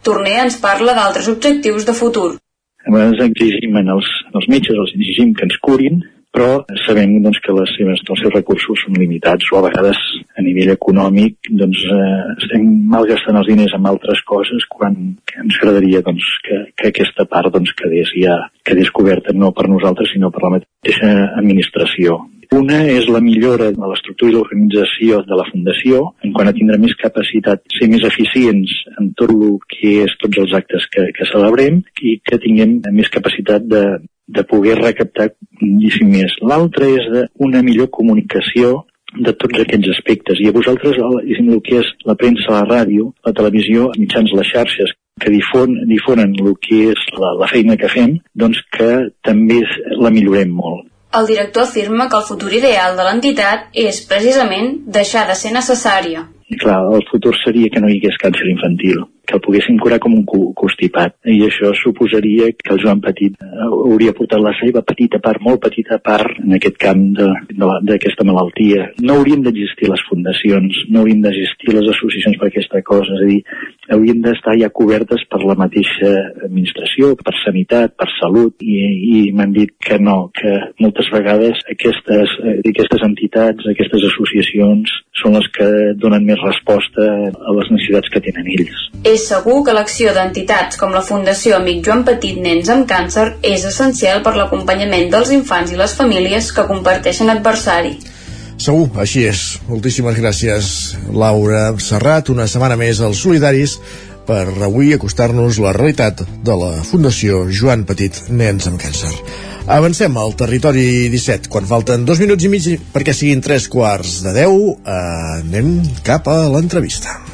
Torner ens parla d'altres objectius de futur. A vegades exigim els, els metges, els exigim que ens curin, però sabem doncs, que les seves, els seus recursos són limitats o a vegades a nivell econòmic doncs, eh, estem malgastant els diners en altres coses quan ens agradaria doncs, que, que aquesta part doncs, quedés ja quedés coberta no per nosaltres sinó per la mateixa administració. Una és la millora de l'estructura i l'organització de la Fundació, en quant a tindre més capacitat, ser més eficients en tot el que és tots els actes que, que celebrem i que tinguem més capacitat de, de poder recaptar més. L'altre és una millor comunicació de tots aquests aspectes. I a vosaltres, el, el que és la premsa, la ràdio, la televisió, mitjans, les xarxes, que difon, difonen el que és la, la feina que fem, doncs que també la millorem molt. El director afirma que el futur ideal de l'entitat és precisament deixar de ser necessària. I clar, el futur seria que no hi hagués càncer infantil que el poguessin curar com un constipat. I això suposaria que el Joan Petit eh, hauria portat la seva petita part, molt petita part, en aquest camp d'aquesta malaltia. No haurien d'existir les fundacions, no haurien d'existir les associacions per aquesta cosa, és a dir, haurien d'estar ja cobertes per la mateixa administració, per sanitat, per salut, i, i m'han dit que no, que moltes vegades aquestes, eh, aquestes entitats, aquestes associacions, són les que donen més resposta a les necessitats que tenen ells. És segur que l'acció d'entitats com la Fundació Amic Joan Petit Nens amb Càncer és essencial per l'acompanyament dels infants i les famílies que comparteixen adversari. Segur, així és. Moltíssimes gràcies, Laura Serrat. Una setmana més als Solidaris per avui acostar-nos la realitat de la Fundació Joan Petit Nens amb Càncer. Avancem al territori 17. Quan falten dos minuts i mig perquè siguin tres quarts de deu, eh, anem cap a l'entrevista.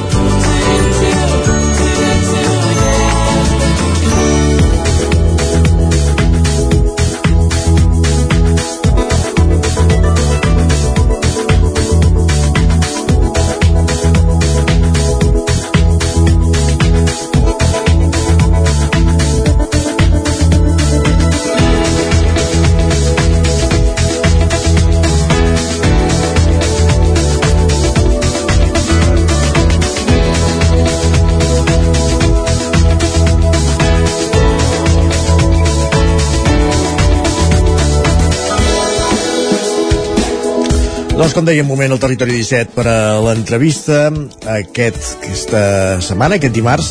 Doncs com deia un moment el Territori 17 per a l'entrevista aquest, aquesta setmana, aquest dimarts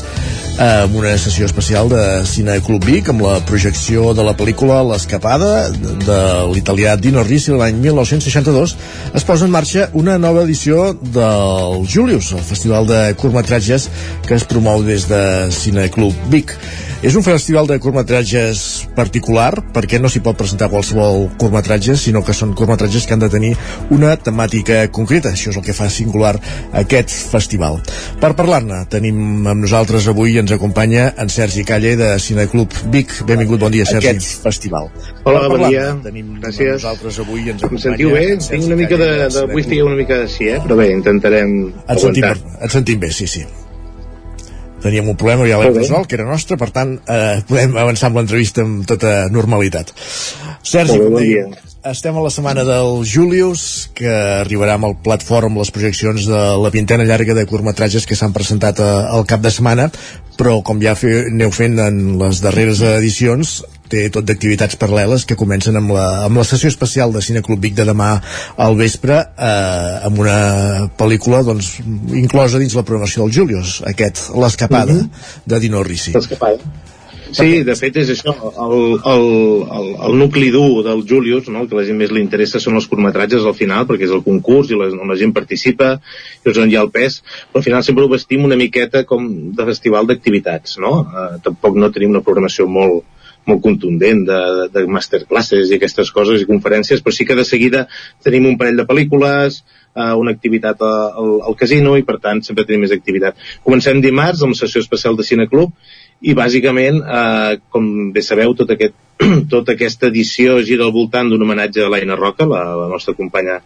amb una sessió especial de Cine Club Vic amb la projecció de la pel·lícula L'escapada de l'italià Dino Risi l'any 1962 es posa en marxa una nova edició del Julius, el festival de curtmetratges que es promou des de Cine Club Vic. És un festival de curtmetratges particular perquè no s'hi pot presentar qualsevol curtmetratge, sinó que són curtmetratges que han de tenir una temàtica concreta. Això és el que fa singular aquest festival. Per parlar-ne, tenim amb nosaltres avui ens acompanya en Sergi Calle de Cineclub Vic. Benvingut, bon dia, Sergi. Aquest festival. Hola, bon dia. Tenim Gràcies. amb nosaltres avui ens Em acompanya... sentiu bé? Tinc una mica de... De avui estic una mica així, eh? Però bé, intentarem Et sentim, et sentim bé, sí, sí. Teníem un problema, ja l'hem resolt, que era nostre, per tant, eh, podem avançar amb l'entrevista amb tota normalitat. Sergi, com bon deia, estem a la setmana del Julius, que arribarà amb el platform les projeccions de la vintena llarga de curtmetratges que s'han presentat al cap de setmana, però com ja fe, aneu fent en les darreres edicions, té tot d'activitats paral·leles que comencen amb la, amb la sessió especial de Cine Club Vic de demà al vespre eh, amb una pel·lícula doncs, inclosa dins la programació del Julius aquest, L'escapada Mhm. de Dino Risi L'escapada. Sí, de fet és això, el, el, el, el nucli dur del Julius, no? el que a la gent més li interessa són els curtmetratges al final, perquè és el concurs i la, on la gent participa, i és on hi ha el pes, però al final sempre ho vestim una miqueta com de festival d'activitats, no? Eh, tampoc no tenim una programació molt, molt contundent de, de, masterclasses i aquestes coses i conferències, però sí que de seguida tenim un parell de pel·lícules, eh, una activitat al, al casino i per tant sempre tenim més activitat. Comencem dimarts amb sessió especial de Cineclub i bàsicament, eh, com bé sabeu, tot aquest, tota aquesta edició gira al voltant d'un homenatge a l'Aina Roca, la, la nostra companya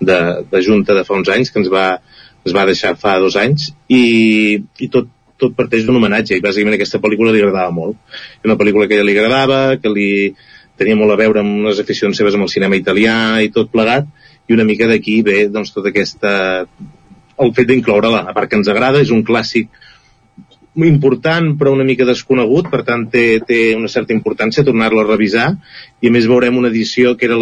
de, de Junta de fa uns anys, que ens va, ens va deixar fa dos anys, i, i tot, tot parteix d'un homenatge, i bàsicament aquesta pel·lícula li agradava molt. Era una pel·lícula que a ella li agradava, que li tenia molt a veure amb unes aficions seves amb el cinema italià i tot plegat, i una mica d'aquí ve doncs, tota aquesta... el fet d'incloure-la, a part que ens agrada, és un clàssic important però una mica desconegut, per tant té, té una certa importància tornar-lo a revisar i a més veurem una edició que era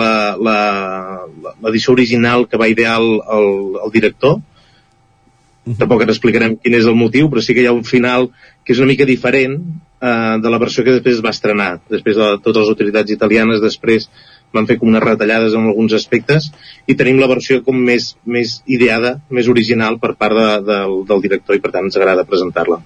l'edició original que va idear el, el, el director tampoc ara explicarem quin és el motiu però sí que hi ha un final que és una mica diferent eh, de la versió que després es va estrenar després de totes les autoritats italianes després van fer com unes retallades en alguns aspectes i tenim la versió com més, més ideada, més original per part de, del, del director i per tant ens agrada presentar-la.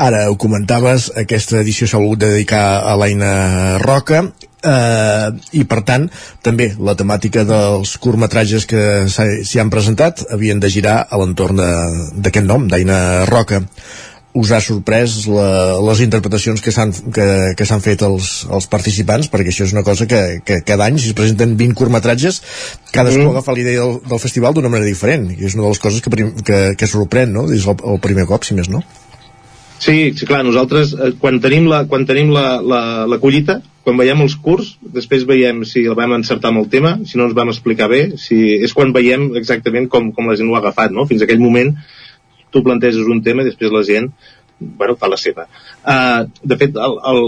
Ara ho comentaves, aquesta edició s'ha volgut dedicar a l'Aina Roca eh, i per tant també la temàtica dels curtmetratges que s'hi han presentat havien de girar a l'entorn de- d'aquest nom, d'Aina Roca us ha sorprès la, les interpretacions que s'han que, que s'han fet els, els participants perquè això és una cosa que, que cada any si es presenten 20 curtmetratges cadascú mm. agafa l'idea del, del festival d'una manera diferent i és una de les coses que, prim- que, que sorprèn no? el, el primer cop si més no Sí, sí, clar, nosaltres eh, quan tenim la, quan tenim la, la, la collita, quan veiem els curs, després veiem si el vam encertar amb el tema, si no ens vam explicar bé, si és quan veiem exactament com, com la gent ho ha agafat, no? Fins aquell moment tu planteges un tema i després la gent bueno, fa la seva. Uh, de fet, el, el,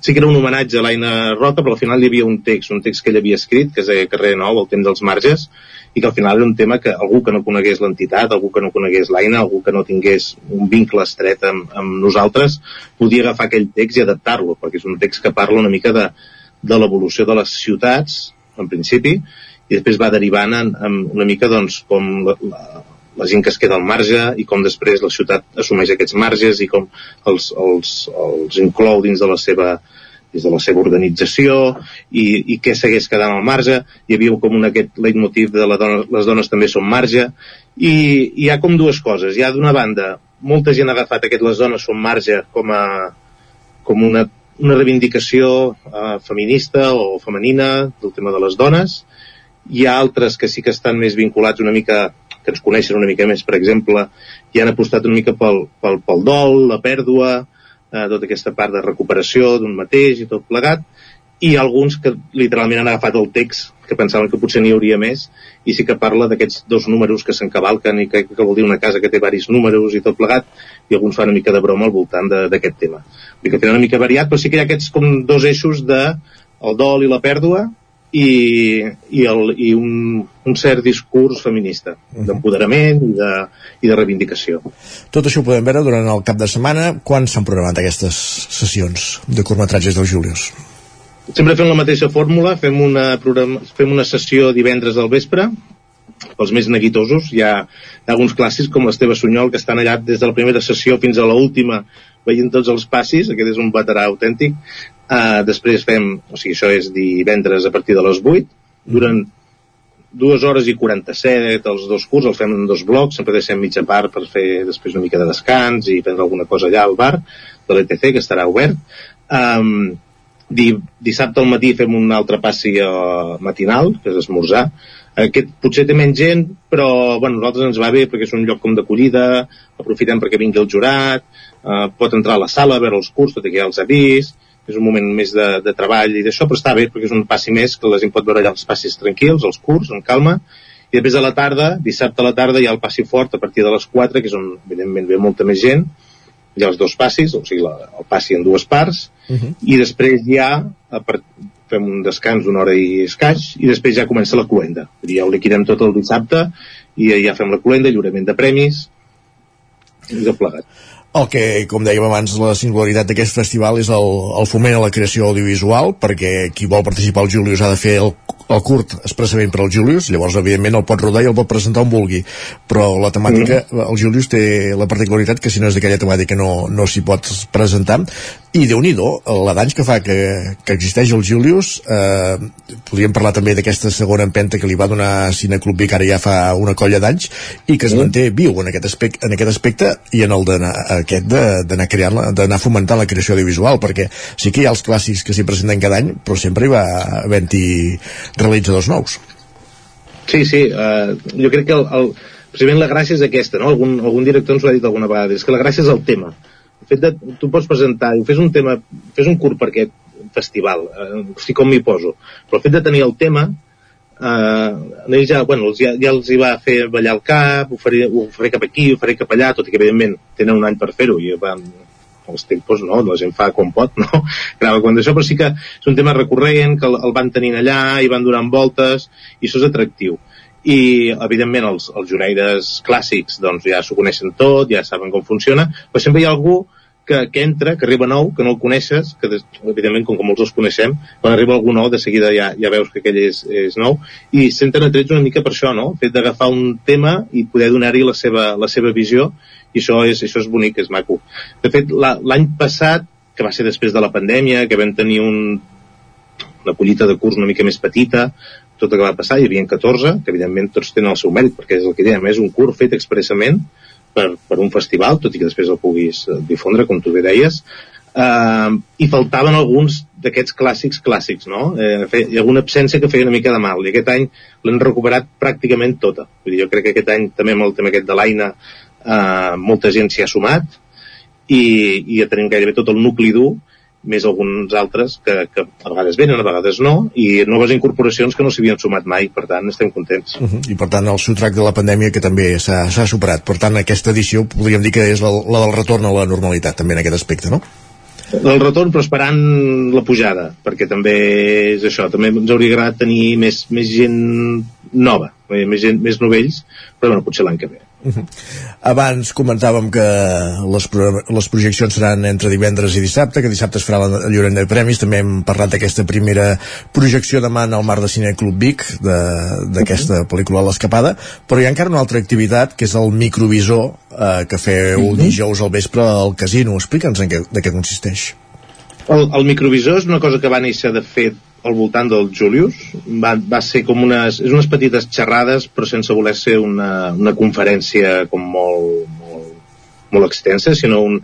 sí que era un homenatge a l'Aina Roca, però al final hi havia un text, un text que ell havia escrit, que es deia Carrer Nou, el temps dels marges, i que al final era un tema que algú que no conegués l'entitat, algú que no conegués l'Aina, algú que no tingués un vincle estret amb, amb nosaltres, podia agafar aquell text i adaptar-lo, perquè és un text que parla una mica de, de l'evolució de les ciutats, en principi, i després va derivant en, en una mica doncs, com la, la, la gent que es queda al marge i com després la ciutat assumeix aquests marges i com els, els, els inclou dins de la seva des de la seva organització i, i què segueix quedant al marge. Hi havia com un aquest leitmotiv de la dona, les dones també són marge. I, i hi ha com dues coses. Hi ha d'una banda, molta gent ha agafat aquest les dones són marge com a com una, una reivindicació eh, feminista o femenina del tema de les dones. Hi ha altres que sí que estan més vinculats una mica que ens coneixen una mica més, per exemple, i han apostat una mica pel, pel, pel dol, la pèrdua, eh, tota aquesta part de recuperació d'un mateix i tot plegat, i alguns que literalment han agafat el text que pensaven que potser n'hi hauria més i sí que parla d'aquests dos números que s'encavalquen i que, que vol dir una casa que té varis números i tot plegat i alguns fan una mica de broma al voltant d'aquest tema. Vull que tenen una mica variat, però sí que hi ha aquests com dos eixos de el dol i la pèrdua i, i, el, i un, un cert discurs feminista, d'empoderament i, de, i de reivindicació. Tot això ho podem veure durant el cap de setmana. Quan s'han programat aquestes sessions de curtmetratges del Julius? Sempre fem la mateixa fórmula, fem una, programa, fem una sessió divendres al vespre, pels més neguitosos, hi ha, hi ha alguns clàssics com l'Esteve Sunyol que estan allà des de la primera sessió fins a l'última veient tots els passis, aquest és un veterà autèntic uh, després fem, o sigui això és divendres a partir de les 8 durant dues hores i 47 els dos cursos, els fem en dos blocs sempre deixem mitja part per fer després una mica de descans i prendre alguna cosa allà al bar de l'ETC que estarà obert. Um, di, dissabte al matí fem un altre passi uh, matinal que és esmorzar. Aquest potser té menys gent, però bueno, nosaltres ens va bé perquè és un lloc com d'acollida, aprofitem perquè vingui el jurat, eh, pot entrar a la sala a veure els curs, tot i que ja els ha vist, és un moment més de, de treball i d'això, però està bé perquè és un passi més que la gent pot veure allà els passis tranquils, els curs, amb calma, i després a la tarda, dissabte a la tarda, hi ha el passi fort a partir de les 4, que és on evidentment ve molta més gent, hi ha els dos passis, o sigui, la, el passi en dues parts, uh -huh. i després ja a part, fem un descans d'una hora i escaix, i després ja comença la cluenda. Ja ho liquidem tot el dissabte, i ja fem la cluenda, lliurament de premis, i de plegat. El que, com dèiem abans, la singularitat d'aquest festival és el, el foment a la creació audiovisual, perquè qui vol participar al Julius ha de fer el, el curt expressament per al Julius, llavors, evidentment, el pot rodar i el pot presentar on vulgui. Però la temàtica, mm. el Julius té la particularitat que si no és d'aquella temàtica no, no s'hi pot presentar. I déu nhi la d'anys que fa que, que existeix el Julius, eh, podríem parlar també d'aquesta segona empenta que li va donar Cineclub Vic ara ja fa una colla d'anys, i que es manté viu en aquest aspecte, en aquest aspecte i en el de aquest d'anar creant, d'anar fomentant la creació audiovisual, perquè sí que hi ha els clàssics que s'hi presenten cada any, però sempre hi va havent-hi realitzadors nous. Sí, sí, uh, jo crec que el, el, precisament la gràcia és aquesta, no? Algun, algun director ens ho ha dit alguna vegada, és que la gràcia és el tema. Fet de, tu pots presentar, fes un tema, fes un curt per aquest festival, o sigui, com m'hi poso, però el fet de tenir el tema, eh, ja, bueno, ja, ja els hi va fer ballar el cap, ho faré, ho faré cap aquí, ho faré cap allà, tot i que evidentment tenen un any per fer-ho i van, els tempos no, la gent fa com pot, no? Grava quan d'això, però sí que és un tema recurrent, que el, van tenint allà i van donant voltes, i això és atractiu. I, evidentment, els, els jureires clàssics doncs, ja s'ho coneixen tot, ja saben com funciona, però sempre hi ha algú que, que entra, que arriba nou, que no el coneixes, que evidentment com que molts els coneixem, quan arriba algú nou de seguida ja, ja veus que aquell és, és nou, i senten atrets una mica per això, no? El fet d'agafar un tema i poder donar-hi la, seva, la seva visió, i això és, això és bonic, és maco. De fet, l'any passat, que va ser després de la pandèmia, que vam tenir un, una collita de curs una mica més petita, tot el que va passar, hi havia 14, que evidentment tots tenen el seu mèrit, perquè és el que dèiem, és un curs fet expressament, per, per un festival, tot i que després el puguis eh, difondre, com tu bé deies, eh, i faltaven alguns d'aquests clàssics clàssics, no? Eh, hi ha alguna absència que feia una mica de mal, i aquest any l'han recuperat pràcticament tota. Vull dir, jo crec que aquest any també amb el tema aquest de l'Aina eh, molta gent s'hi ha sumat i, i ja tenim gairebé tot el nucli dur més alguns altres que, que a vegades venen, a vegades no, i noves incorporacions que no s'hi havien sumat mai, per tant estem contents. Uh -huh. I per tant el sotrac de la pandèmia que també s'ha superat, per tant aquesta edició podríem dir que és la, la del retorn a la normalitat també en aquest aspecte, no? El retorn però esperant la pujada, perquè també és això, també ens hauria agradat tenir més, més gent nova, més, gent, més novells, però bueno, potser l'any que ve. Abans comentàvem que les, les projeccions seran entre divendres i dissabte, que dissabte es farà el lliurament de premis, també hem parlat d'aquesta primera projecció demà al Mar de Cine Club Vic, d'aquesta uh -huh. pel·lícula L'Escapada, però hi ha encara una altra activitat, que és el microvisor, eh, que feu uh -huh. dijous al vespre al casino. Explica'ns en què, de què consisteix. El, el microvisor és una cosa que va néixer de fet al voltant del Julius. Va, va ser com unes, és unes petites xerrades però sense voler ser una, una conferència com molt, molt, molt extensa sinó un,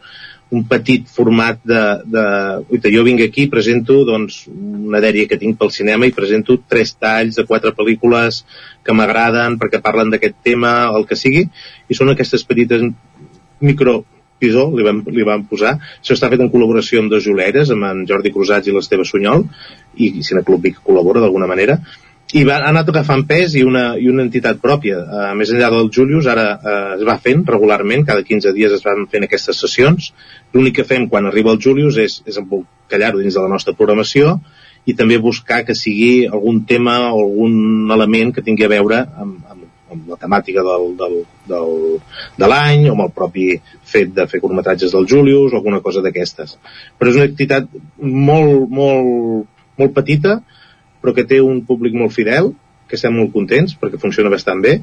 un petit format de, de uita, jo vinc aquí presento doncs, una dèria que tinc pel cinema i presento tres talls de quatre pel·lícules que m'agraden perquè parlen d'aquest tema el que sigui i són aquestes petites micro Pisó, li vam, li vam posar. Això està fet en col·laboració amb dos juleres, amb en Jordi Cruzats i l'Esteve Sunyol, i Cineclub Vic col·labora d'alguna manera, i va, ha anat agafant pes i una, i una entitat pròpia. Uh, més enllà del Julius, ara uh, es va fent regularment, cada 15 dies es van fent aquestes sessions. L'únic que fem quan arriba el Julius és, és embolcallar-ho dins de la nostra programació i també buscar que sigui algun tema o algun element que tingui a veure amb, amb, amb la temàtica del, del, del, de l'any o amb el propi fet de fer curtmetratges del Julius o alguna cosa d'aquestes. Però és una activitat molt, molt, molt petita, però que té un públic molt fidel que estem molt contents perquè funciona bastant bé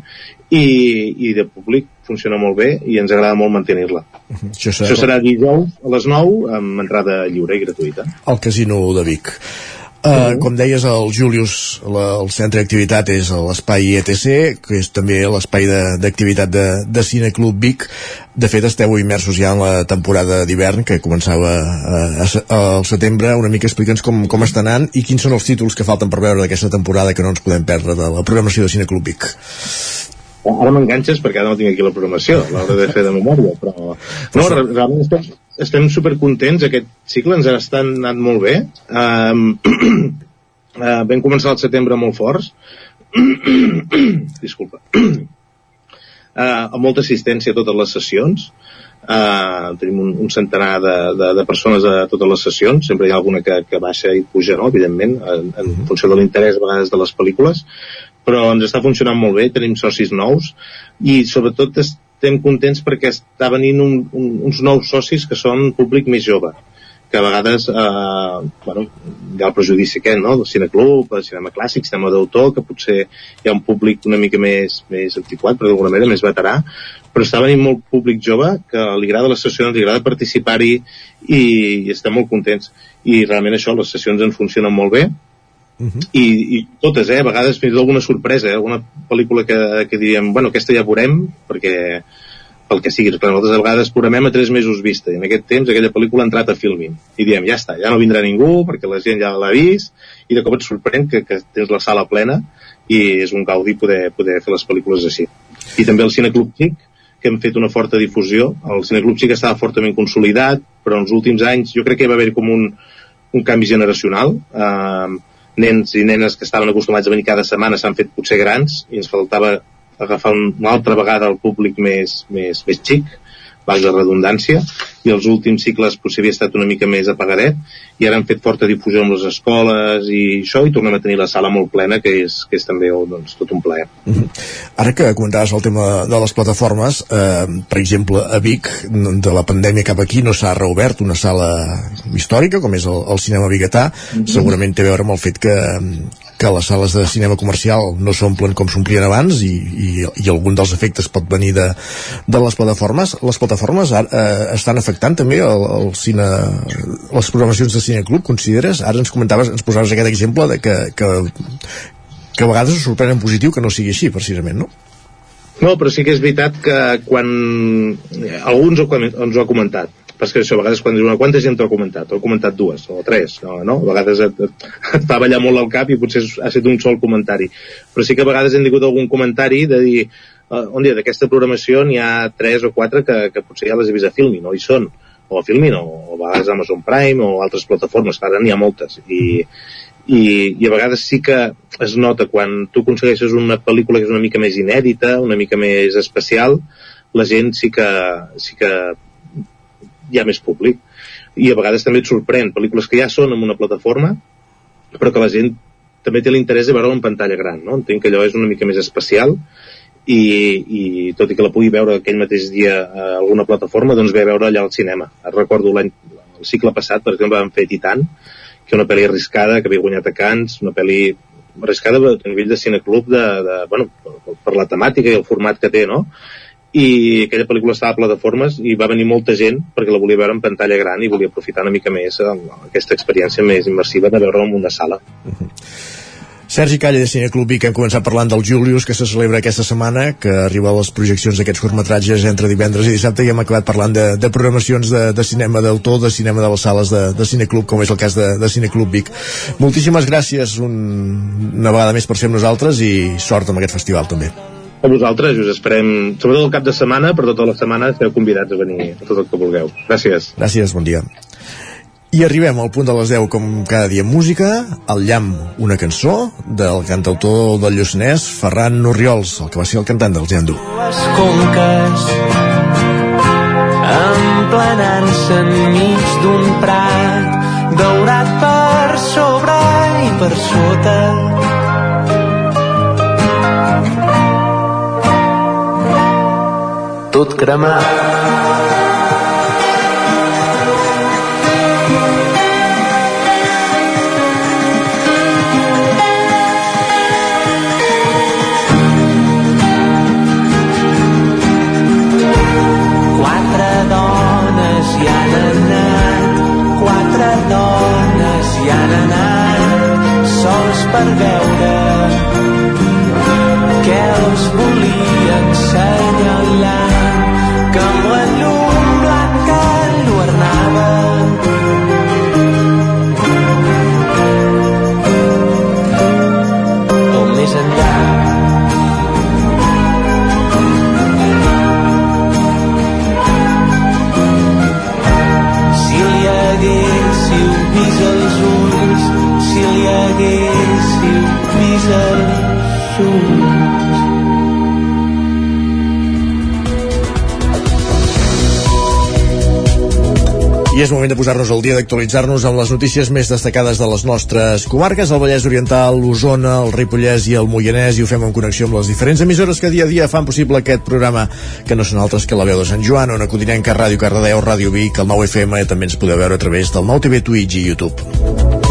i, i de públic funciona molt bé i ens agrada molt mantenir-la. Això serà, Això serà dijous a les 9 amb entrada lliure i gratuïta. al Casino de Vic. Uh, com deies, el Julius, la, el centre d'activitat és l'espai ETC, que és també l'espai de- d'activitat de, de, Cine Club Vic. De fet, esteu immersos ja en la temporada d'hivern, que començava uh, a, se- al setembre. Una mica explica'ns com, com està anant i quins són els títols que falten per veure d'aquesta temporada que no ens podem perdre de la programació de Cine Club Vic. Ara m'enganxes perquè ara no tinc aquí la programació, l'hauré de fer de memòria, però... No, re- realment estem, estem supercontents, aquest cicle ens estat anant molt bé. Um, uh, vam començar el setembre molt forts. Disculpa. Uh, amb molta assistència a totes les sessions. Uh, tenim un, un centenar de, de, de persones a totes les sessions, sempre hi ha alguna que, que baixa i puja, no? evidentment, en, en funció de l'interès a vegades de les pel·lícules, però ens està funcionant molt bé, tenim socis nous i sobretot estem contents perquè està venint un, un, uns nous socis que són públic més jove que a vegades eh, bueno, hi ha el prejudici aquest, no? del cineclub, el cinema clàssic, cinema d'autor, que potser hi ha un públic una mica més, més antiquat, però d'alguna manera més veterà, però està venint molt públic jove que li agrada les sessions, li agrada participar-hi i, i estem molt contents. I realment això, les sessions ens funcionen molt bé, i, i totes, eh? a vegades fins i tot alguna sorpresa, eh? alguna pel·lícula que, que diríem, bueno, aquesta ja veurem, perquè pel que sigui, perquè nosaltres a vegades programem a tres mesos vista, i en aquest temps aquella pel·lícula ha entrat a filming, i diem, ja està, ja no vindrà ningú, perquè la gent ja l'ha vist, i de cop et sorprèn que, que tens la sala plena, i és un gaudi poder, poder fer les pel·lícules així. I també el Cineclub Xic, que hem fet una forta difusió, el Cineclub Xic estava fortament consolidat, però en els últims anys jo crec que hi va haver com un, un canvi generacional, eh, nens i nenes que estaven acostumats a venir cada setmana s'han fet potser grans i ens faltava agafar un- una altra vegada el públic més, més, més xic, valga la redundància, i els últims cicles potser havia estat una mica més apagadet, i ara han fet forta difusió amb les escoles i això, i tornem a tenir la sala molt plena, que és, que és també oh, doncs, tot un plaer. Ara que comentaves el tema de les plataformes, eh, per exemple, a Vic, de la pandèmia cap aquí, no s'ha reobert una sala històrica, com és el, el cinema biguetà. Segurament té a veure amb el fet que, que les sales de cinema comercial no s'omplen com s'omplien abans i, i, i algun dels efectes pot venir de, de les plataformes. Les plataformes ara, eh, estan afectant també el, el cine, les programacions de cineclub, consideres? Ara ens comentaves, ens posaves aquest exemple de que, que, que a vegades us sorprèn en positiu que no sigui així, precisament, no? No, però sí que és veritat que quan alguns ho, ens ho ha comentat però és que això, a vegades quan dius, "Bueno, quanta gent t'ho ha comentat? T'ho ha comentat dues o tres, no? no? A vegades et, et, et fa ballar molt al cap i potser ha estat un sol comentari. Però sí que a vegades hem tingut algun comentari de dir, uh, on dia, d'aquesta programació n'hi ha tres o quatre que, que potser ja les he vist a Filmin, no hi són, o a Filmin, o, o a vegades Amazon Prime, o altres plataformes, ara n'hi ha moltes. I, i, i a vegades sí que es nota quan tu aconsegueixes una pel·lícula que és una mica més inèdita, una mica més especial, la gent sí que, sí que hi ha més públic. I a vegades també et sorprèn pel·lícules que ja són en una plataforma, però que la gent també té l'interès de veure en pantalla gran, no? Entenc que allò és una mica més especial i, i tot i que la pugui veure aquell mateix dia a alguna plataforma, doncs ve a veure allà al cinema. Recordo l'any, el cicle passat, per exemple, vam fer Titan, que una pel·li arriscada, que havia guanyat a Cannes, una pel·li arriscada a nivell de cineclub de, de, bueno, per la temàtica i el format que té, no? I aquella pel·lícula estava a plataformes i va venir molta gent perquè la volia veure en pantalla gran i volia aprofitar una mica més eh, aquesta experiència més immersiva de veure-la en una sala. Sergi Calle de Cineclub Vic, hem començat parlant del Julius que se celebra aquesta setmana, que arriba a les projeccions d'aquests curtmetratges entre divendres i dissabte i hem acabat parlant de, de programacions de, de cinema d'autor, de cinema de les sales de, de Cineclub, com és el cas de, de Cineclub Vic. Moltíssimes gràcies un, una vegada més per ser amb nosaltres i sort amb aquest festival també. A vosaltres us esperem, sobretot el cap de setmana, per tota la setmana esteu convidats a venir a tot el que vulgueu. Gràcies. Gràcies, bon dia. I arribem al punt de les 10 com cada dia en música, el llamp, una cançó del cantautor del Lluçanès, Ferran Oriols, el que va ser el cantant del Gendu. Les conques emplenant-se enmig d'un prat daurat per sobre per sota. Tot cremat. per veure què els volia ensenyalar que amb la posar-nos al dia d'actualitzar-nos amb les notícies més destacades de les nostres comarques, el Vallès Oriental, l'Osona, el Ripollès i el Moianès, i ho fem en connexió amb les diferents emissores que dia a dia fan possible aquest programa, que no són altres que la veu de Sant Joan, on Codinenca, Ràdio Cardedeu, Ràdio Vic, el 9 FM, també ens podeu veure a través del 9 TV, Twitch i YouTube.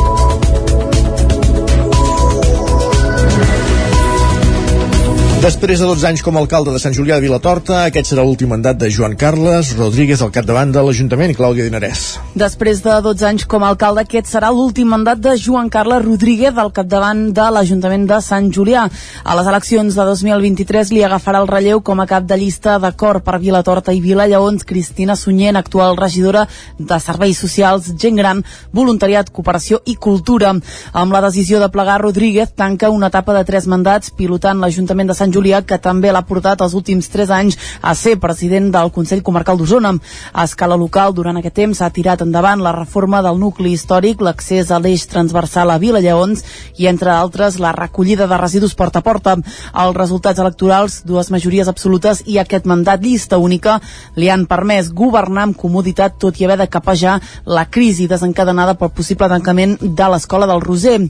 Després de 12 anys com a alcalde de Sant Julià de Vilatorta, aquest serà l'últim mandat de Joan Carles Rodríguez al capdavant de l'Ajuntament, Clàudia Dinarès. Després de 12 anys com a alcalde, aquest serà l'últim mandat de Joan Carles Rodríguez al capdavant de l'Ajuntament de Sant Julià. A les eleccions de 2023 li agafarà el relleu com a cap de llista d'acord per Vilatorta i Vila Lleons, Cristina Sunyent, actual regidora de Serveis Socials, Gent Gran, Voluntariat, Cooperació i Cultura. Amb la decisió de plegar, Rodríguez tanca una etapa de tres mandats pilotant l'Ajuntament de Sant Julià, que també l'ha portat els últims tres anys a ser president del Consell Comarcal d'Osona. A escala local, durant aquest temps, s'ha tirat endavant la reforma del nucli històric, l'accés a l'eix transversal a Vila Lleons i, entre altres, la recollida de residus porta a porta. Els resultats electorals, dues majories absolutes i aquest mandat llista única li han permès governar amb comoditat tot i haver de capejar la crisi desencadenada pel possible tancament de l'Escola del Roser.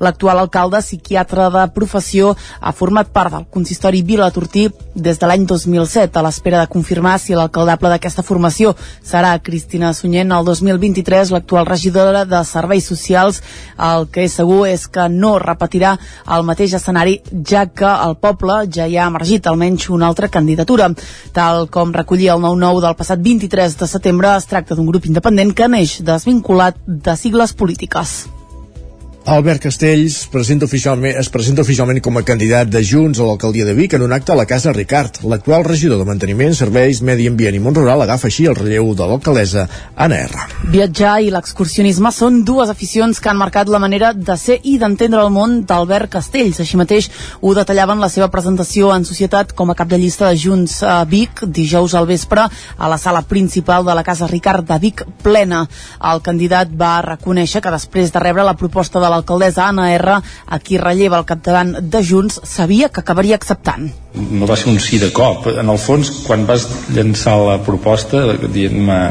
L'actual alcalde, psiquiatre de professió, ha format part del consistori Vila Tortí des de l'any 2007 a l'espera de confirmar si l'alcaldable d'aquesta formació serà Cristina Sunyent el 2023, l'actual regidora de Serveis Socials. El que és segur és que no repetirà el mateix escenari, ja que el poble ja hi ha emergit almenys una altra candidatura. Tal com recollia el 9-9 del passat 23 de setembre, es tracta d'un grup independent que neix desvinculat de sigles polítiques. Albert Castells presenta oficialment, es presenta oficialment com a candidat de Junts a l'alcaldia de Vic en un acte a la Casa Ricard. L'actual regidor de Manteniment, Serveis, Medi Ambient i Mont Rural agafa així el relleu de l'alcaldessa Anna R. Viatjar i l'excursionisme són dues aficions que han marcat la manera de ser i d'entendre el món d'Albert Castells. Així mateix ho detallaven la seva presentació en societat com a cap de llista de Junts a Vic dijous al vespre a la sala principal de la Casa Ricard de Vic plena. El candidat va reconèixer que després de rebre la proposta de l'alcaldessa Anna R, a qui relleva el capdavant de Junts, sabia que acabaria acceptant. No va ser un sí de cop. En el fons, quan vas llançar la proposta, dient-me...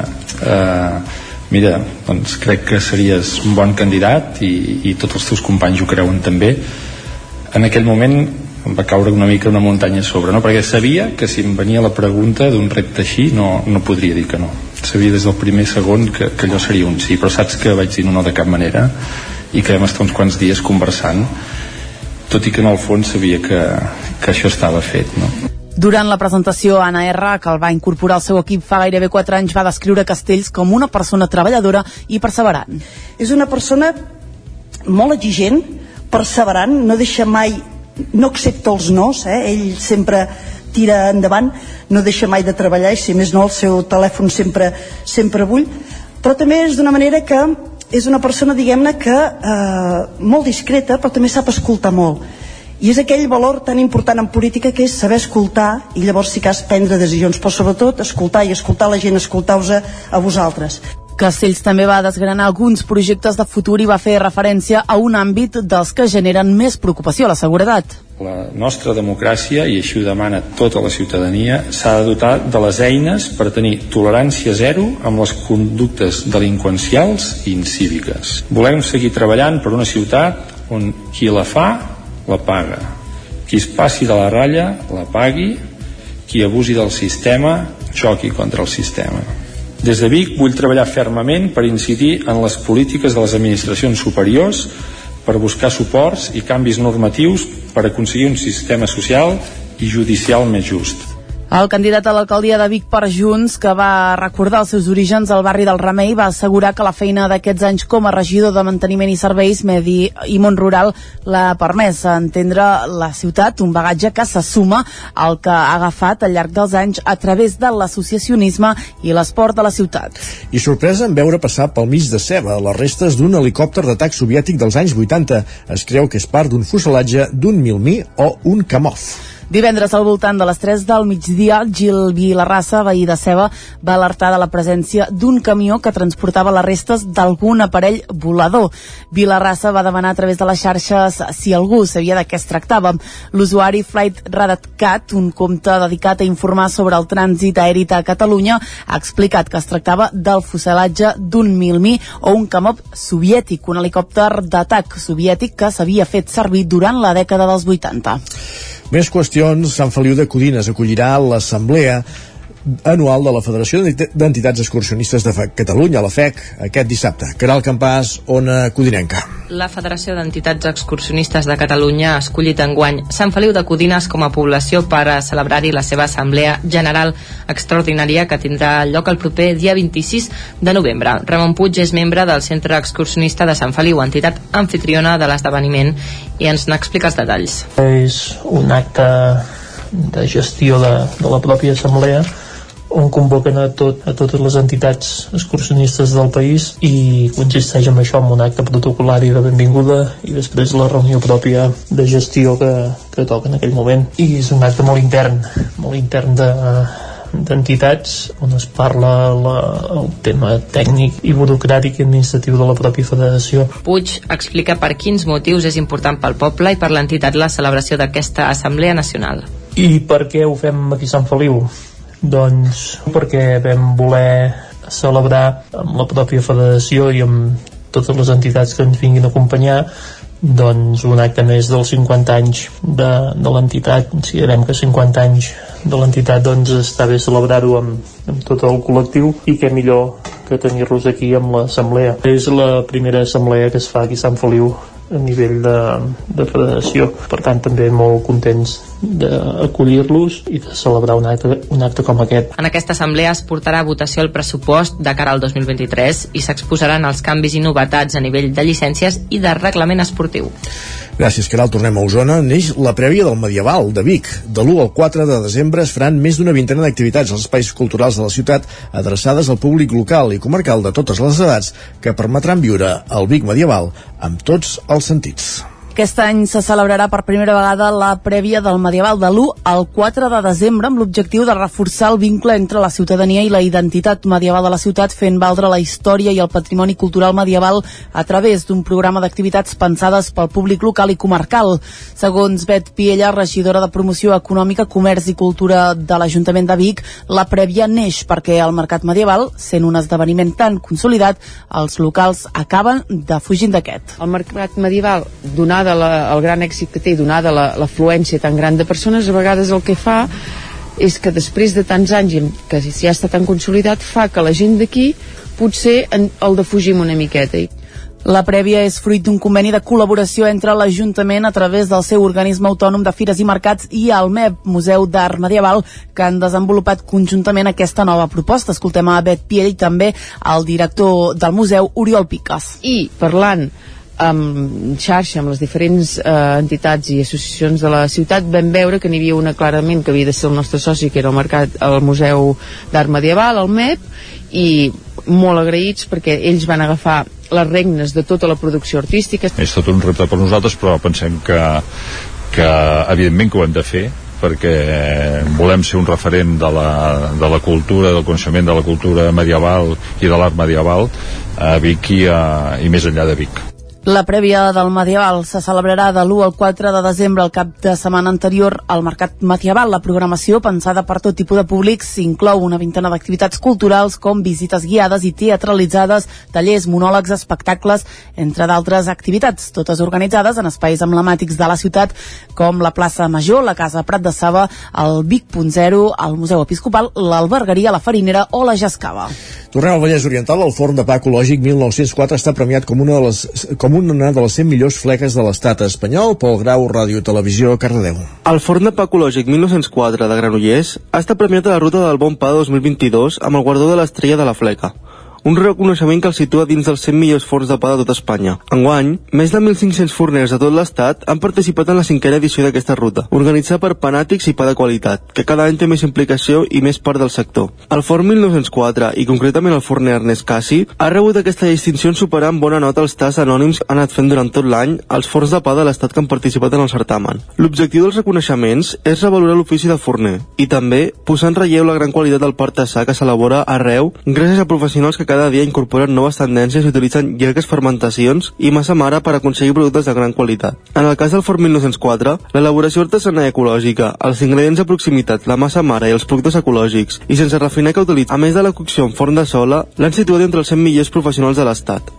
Eh, mira, doncs crec que series un bon candidat i, i tots els teus companys ho creuen també en aquell moment em va caure una mica una muntanya a sobre no? perquè sabia que si em venia la pregunta d'un repte així no, no podria dir que no sabia des del primer segon que, que allò seria un sí però saps que vaig dir no de cap manera i que vam estar uns quants dies conversant tot i que en el fons sabia que, que això estava fet no? Durant la presentació, Anna R, que el va incorporar al seu equip fa gairebé 4 anys, va descriure Castells com una persona treballadora i perseverant. És una persona molt exigent, perseverant, no deixa mai, no accepta els nos, eh? ell sempre tira endavant, no deixa mai de treballar i si més no el seu telèfon sempre, sempre bull, però també és d'una manera que és una persona, diguem-ne, que eh, molt discreta, però també sap escoltar molt. I és aquell valor tan important en política que és saber escoltar i llavors si cas prendre decisions, però sobretot escoltar i escoltar la gent, escoltar-vos a, a vosaltres. Castells també va desgranar alguns projectes de futur i va fer referència a un àmbit dels que generen més preocupació a la seguretat. La nostra democràcia, i així ho demana tota la ciutadania, s'ha de dotar de les eines per tenir tolerància zero amb les conductes delinqüencials i incíviques. Volem seguir treballant per una ciutat on qui la fa, la paga. Qui es passi de la ratlla, la pagui. Qui abusi del sistema, xoqui contra el sistema. Des de Vic vull treballar fermament per incidir en les polítiques de les administracions superiors per buscar suports i canvis normatius per aconseguir un sistema social i judicial més just. El candidat a l'alcaldia de Vic per Junts, que va recordar els seus orígens al barri del Remei, va assegurar que la feina d'aquests anys com a regidor de manteniment i serveis medi i món rural l'ha permès entendre la ciutat, un bagatge que se suma al que ha agafat al llarg dels anys a través de l'associacionisme i l'esport de la ciutat. I sorpresa en veure passar pel mig de ceba les restes d'un helicòpter d'atac soviètic dels anys 80. Es creu que és part d'un fuselatge d'un milmí o un Kamov. Divendres al voltant de les 3 del migdia, Gil Vilarrassa, veí de Ceba, va alertar de la presència d'un camió que transportava les restes d'algun aparell volador. Vilarrassa va demanar a través de les xarxes si algú sabia de què es tractava. L'usuari Flight Radatcat, un compte dedicat a informar sobre el trànsit aèri a Catalunya, ha explicat que es tractava del fuselatge d'un Milmi o un Kamov soviètic, un helicòpter d'atac soviètic que s'havia fet servir durant la dècada dels 80. Més qüestions, Sant Feliu de Codines acollirà l'assemblea anual de la Federació d'Entitats Excursionistes de Catalunya, la FEC, aquest dissabte. Caral Campàs, Ona Codinenca. La Federació d'Entitats Excursionistes de Catalunya ha escollit enguany Sant Feliu de Codines com a població per a celebrar-hi la seva assemblea general extraordinària que tindrà lloc el proper dia 26 de novembre. Ramon Puig és membre del Centre Excursionista de Sant Feliu, entitat anfitriona de l'esdeveniment, i ens n'explica els detalls. És un acte de gestió de, de la pròpia assemblea on convoquen a, tot, a totes les entitats excursionistes del país i consisteix en això, en un acte protocolari de benvinguda i després la reunió pròpia de gestió que, que toca en aquell moment. I és un acte molt intern, molt intern de, d'entitats on es parla la, el tema tècnic i burocràtic i administratiu de la pròpia federació. Puig explica per quins motius és important pel poble i per l'entitat la celebració d'aquesta Assemblea Nacional. I per què ho fem aquí a Sant Feliu? Doncs perquè vam voler celebrar amb la pròpia federació i amb totes les entitats que ens vinguin a acompanyar doncs un acte més dels 50 anys de, de l'entitat. Considerem que 50 anys de l'entitat doncs està bé celebrar-ho amb, amb tot el col·lectiu i què millor que tenir-los aquí amb l'assemblea. És la primera assemblea que es fa aquí a Sant Feliu a nivell de, de federació. Per tant també molt contents d'acollir-los i de celebrar un acte, un acte com aquest. En aquesta assemblea es portarà a votació el pressupost de cara al 2023 i s'exposaran els canvis i novetats a nivell de llicències i de reglament esportiu. Gràcies, Caral. Tornem a Osona. Neix la prèvia del Medieval de Vic. De l'1 al 4 de desembre es faran més d'una vintena d'activitats als espais culturals de la ciutat adreçades al públic local i comarcal de totes les edats que permetran viure el Vic medieval amb tots els sentits. Aquest any se celebrarà per primera vegada la prèvia del medieval de l'1 al 4 de desembre amb l'objectiu de reforçar el vincle entre la ciutadania i la identitat medieval de la ciutat fent valdre la història i el patrimoni cultural medieval a través d'un programa d'activitats pensades pel públic local i comarcal. Segons Bet Piella, regidora de Promoció Econòmica, Comerç i Cultura de l'Ajuntament de Vic, la prèvia neix perquè el mercat medieval, sent un esdeveniment tan consolidat, els locals acaben defugint d'aquest. El mercat medieval, donat donada la, el gran èxit que té, donada l'afluència la, tan gran de persones, a vegades el que fa és que després de tants anys que ja està tan consolidat fa que la gent d'aquí potser en, el defugim una miqueta la prèvia és fruit d'un conveni de col·laboració entre l'Ajuntament a través del seu organisme autònom de fires i mercats i el MEP, Museu d'Art Medieval, que han desenvolupat conjuntament aquesta nova proposta. Escoltem a Bet Piell i també al director del museu, Oriol Piques. I parlant amb xarxa amb les diferents eh, entitats i associacions de la ciutat vam veure que n'hi havia una clarament que havia de ser el nostre soci que era el mercat el Museu d'Art Medieval, el MEP i molt agraïts perquè ells van agafar les regnes de tota la producció artística. És tot un repte per nosaltres però pensem que, que evidentment que ho hem de fer perquè volem ser un referent de la, de la cultura, del coneixement de la cultura medieval i de l'art medieval a Vic i, a, i més enllà de Vic. La prèvia del medieval se celebrarà de l'1 al 4 de desembre, el cap de setmana anterior al Mercat Medieval. La programació, pensada per tot tipus de públics, inclou una vintena d'activitats culturals com visites guiades i teatralitzades, tallers, monòlegs, espectacles, entre d'altres activitats, totes organitzades en espais emblemàtics de la ciutat com la plaça Major, la Casa Prat de Saba, el Vic.0, el Museu Episcopal, l'Albergaria, la Farinera o la Jascava. Tornem al Vallès Oriental, el Forn de Pa Ecològic 1904 està premiat com una de les, com una de les 100 millors fleques de l'estat espanyol pel Grau Ràdio Televisió Cardedeu. El Forn de Pa Ecològic 1904 de Granollers ha estat premiat a la ruta del Bon Pa 2022 amb el guardó de l'estrella de la fleca un reconeixement que el situa dins dels 100 millors forns de pa de tot Espanya. Enguany, més de 1.500 forners de tot l'estat han participat en la cinquena edició d'aquesta ruta, organitzada per panàtics i pa de qualitat, que cada any té més implicació i més part del sector. El forn 1904, i concretament el forner Ernest Cassi, ha rebut aquesta distinció en superar amb bona nota els tasks anònims que han anat fent durant tot l'any els forns de pa de l'estat que han participat en el certamen. L'objectiu dels reconeixements és revalorar l'ofici de forner i també posar en relleu la gran qualitat del pa artesà que s'elabora arreu gràcies a professionals que cada dia incorporen noves tendències i utilitzen llargues fermentacions i massa mare per aconseguir productes de gran qualitat. En el cas del Forn 1904, l'elaboració artesana ecològica, els ingredients de proximitat, la massa mare i els productes ecològics, i sense refinar que utilitza, a més de la cocció en forn de sola, l'han situat entre els 100 millors professionals de l'Estat.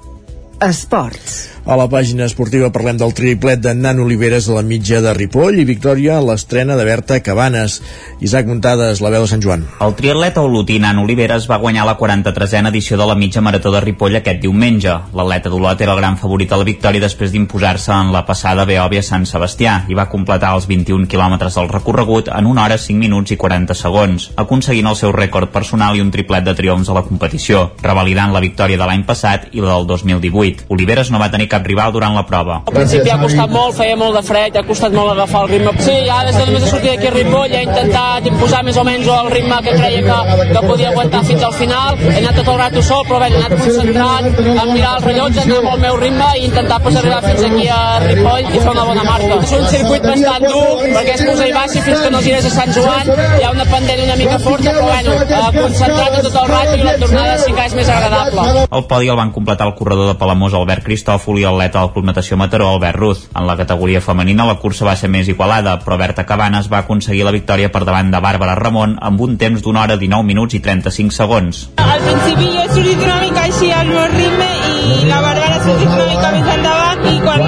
Esports. A la pàgina esportiva parlem del triplet de Nan Oliveres a la mitja de Ripoll i victòria a l'estrena de Berta Cabanes. Isaac Muntades, la veu de Sant Joan. El triatleta olotí Nan Oliveres va guanyar la 43a edició de la mitja marató de Ripoll aquest diumenge. L'atleta d'Olot era el gran favorit a la victòria després d'imposar-se en la passada Beòvia Sant Sebastià i va completar els 21 quilòmetres del recorregut en 1 hora 5 minuts i 40 segons, aconseguint el seu rècord personal i un triplet de triomfs a la competició, revalidant la victòria de l'any passat i la del 2018. Oliveres no va tenir cap rival durant la prova. Al principi ha costat molt, feia molt de fred, ha costat molt agafar el ritme. Sí, ja des de només he sortit d'aquí a Ripoll he intentat imposar més o menys el ritme que creia que, que podia aguantar fins al final. He anat tot el rato sol, però bé, he anat concentrat en mirar el rellotge, anar amb el meu ritme i intentar pues, arribar fins aquí a Ripoll i fer una bona marca. És un circuit bastant dur, perquè és puja i baixa fins que no gires a Sant Joan. Hi ha una pendent una mica forta, però bueno, concentrat tot el rato i la tornada sí que és més agradable. El podi el van completar el corredor de Palamós Albert Cristòfol i l'atleta del Club Natació Mataró Albert Ruz. En la categoria femenina la cursa va ser més igualada, però Berta Cabanes va aconseguir la victòria per davant de Bàrbara Ramon amb un temps d'una hora 19 minuts i 35 segons. Al principi jo he sortit una mica així al meu ritme i la Bàrbara ha sortit una mica més endavant i quan,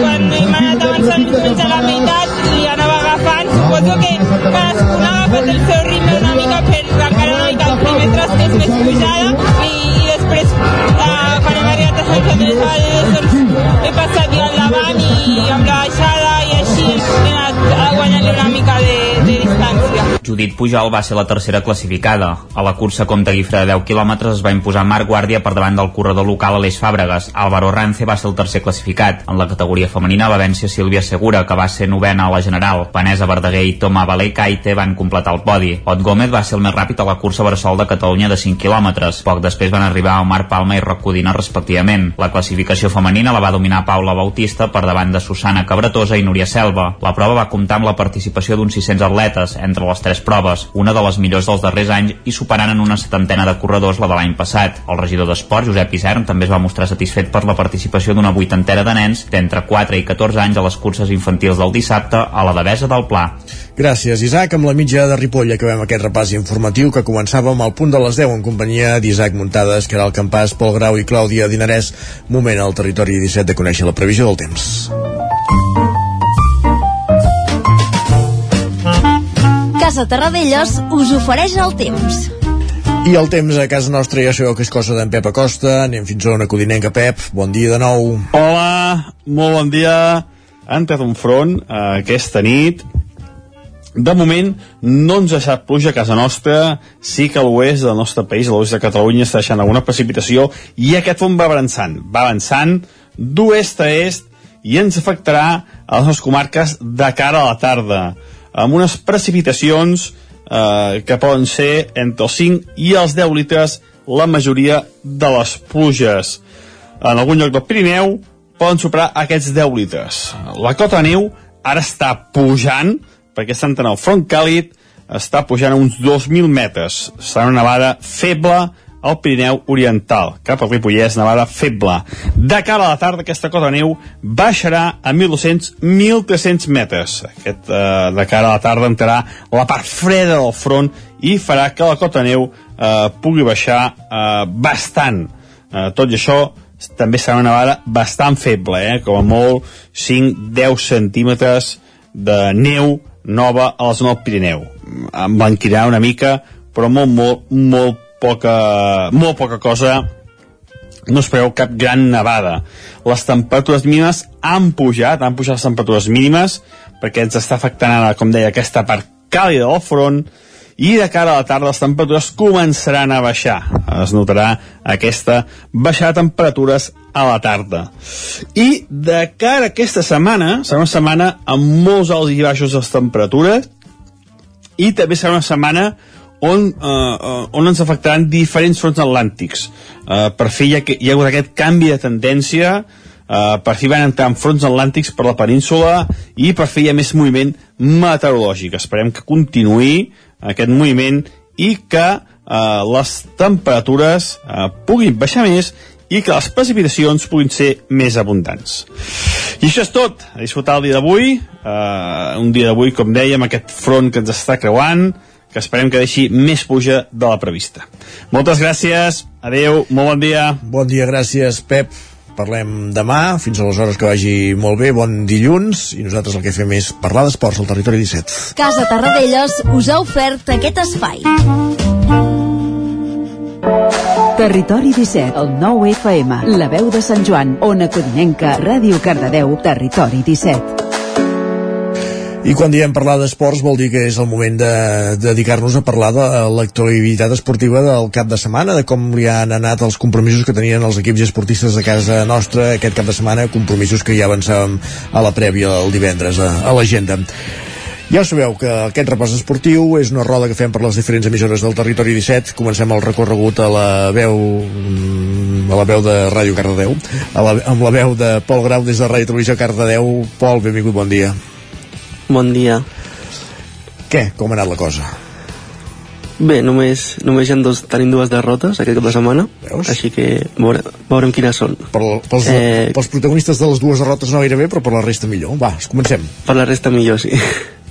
quan hem anat avançant menys a la meitat li anava agafant. Suposo que cadascuna ha agafat el seu ritme una mica per encara una mica el primer tros que és més pujada anat guanyant-li una Judit Pujol va ser la tercera classificada. A la cursa contra Guifre de 10 quilòmetres es va imposar Marc Guàrdia per davant del corredor local Aleix Fàbregas. Álvaro Rance va ser el tercer classificat. En la categoria femenina va vèncer Sílvia Segura, que va ser novena a la general. Vanessa Verdaguer i Toma Balé Caite van completar el podi. Ot Gómez va ser el més ràpid a la cursa Bressol de Catalunya de 5 quilòmetres. Poc després van arribar Omar Palma i Roc Codina respectivament. La classificació femenina la va dominar Paula Bautista per davant de Susana Cabratosa i Núria Selva. La prova va comptar amb la participació d'uns 600 atletes entre les tres proves, una de les millors dels darrers anys i superant en una setantena de corredors la de l'any passat. El regidor d'Esport, Josep Isern, també es va mostrar satisfet per la participació d'una vuitantena de nens d'entre 4 i 14 anys a les curses infantils del dissabte a la Devesa del Pla. Gràcies, Isaac. Amb la mitja de Ripoll acabem aquest repàs informatiu que començàvem al punt de les 10 en companyia d'Isaac Muntades, que era el campàs, Pol Grau i Clàudia Dinarès. Moment al territori 17 de conèixer la previsió del temps. Casa Terradellos us ofereix el temps. I el temps a casa nostra ja sabeu que és cosa d'en Pep Acosta. Anem fins a una codinenca, Pep. Bon dia de nou. Hola, molt bon dia. Ha entrat un front eh, aquesta nit. De moment no ens ha deixat pluja a casa nostra, sí que a l'oest del nostre país, a l'oest de Catalunya, està deixant alguna precipitació i aquest front va avançant, va avançant d'oest a est i ens afectarà a les nostres comarques de cara a la tarda, amb unes precipitacions eh, que poden ser entre els 5 i els 10 litres la majoria de les pluges. En algun lloc del Pirineu poden superar aquests 10 litres. La cota de neu ara està pujant, perquè està entrant el front càlid, està pujant a uns 2.000 metres. Serà una nevada feble al Pirineu Oriental, cap al Ripollès, nevada feble. De cara a la tarda, aquesta cota de neu baixarà a 1.200-1.300 metres. Aquest, eh, de cara a la tarda entrarà la part freda del front i farà que la cota de neu eh, pugui baixar eh, bastant. Eh, tot i això, també serà una nevada bastant feble, eh? com a molt 5-10 centímetres de neu nova a la zona del Pirineu. Emblanquirà una mica, però molt, molt, molt poca, molt poca cosa no es preveu cap gran nevada. Les temperatures mínimes han pujat, han pujat les temperatures mínimes, perquè ens està afectant ara, com deia, aquesta part càlida del front, i de cara a la tarda les temperatures començaran a baixar. Es notarà aquesta baixada de temperatures a la tarda. I de cara a aquesta setmana, serà una setmana amb molts alts i baixos de temperatures, i també serà una setmana on, uh, on ens afectaran diferents fronts atlàntics. Uh, per fi hi ha, hi ha hagut aquest canvi de tendència, uh, per fi van entrar en fronts atlàntics per la península i per fi hi ha més moviment meteorològic. Esperem que continuï aquest moviment i que uh, les temperatures uh, puguin baixar més i que les precipitacions puguin ser més abundants. I això és tot. A disfrutar el dia d'avui. Uh, un dia d'avui, com dèiem, aquest front que ens està creuant, que esperem que deixi més puja de la prevista. Moltes gràcies, adeu, molt bon dia. Bon dia, gràcies, Pep. Parlem demà, fins aleshores que vagi molt bé, bon dilluns, i nosaltres el que fem és parlar d'esports al Territori 17. Casa Tarradellas us ha ofert aquest espai. Territori 17, el 9 FM, la veu de Sant Joan, Ona Codinenca, Ràdio Cardedeu, Territori 17. I quan diem parlar d'esports vol dir que és el moment de, de dedicar-nos a parlar de l'actualitat esportiva del cap de setmana, de com li han anat els compromisos que tenien els equips esportistes de casa nostra aquest cap de setmana, compromisos que ja avançàvem a la prèvia el divendres a, a l'agenda. Ja sabeu que aquest repàs esportiu és una roda que fem per les diferents emissores del territori 17. Comencem el recorregut a la veu a la veu de Ràdio Cardedeu, a la, amb la veu de Pol Grau des de Ràdio Televisió Cardedeu. Pol, benvingut, bon dia. Bon dia. Què? Com ha anat la cosa? Bé, només, només hi ha dos, tenim dues derrotes aquest cap de setmana, Veus? així que veure, veurem quines són. Per, pels, eh... pels protagonistes de les dues derrotes no gaire bé, però per la resta millor. Va, comencem. Per la resta millor, sí.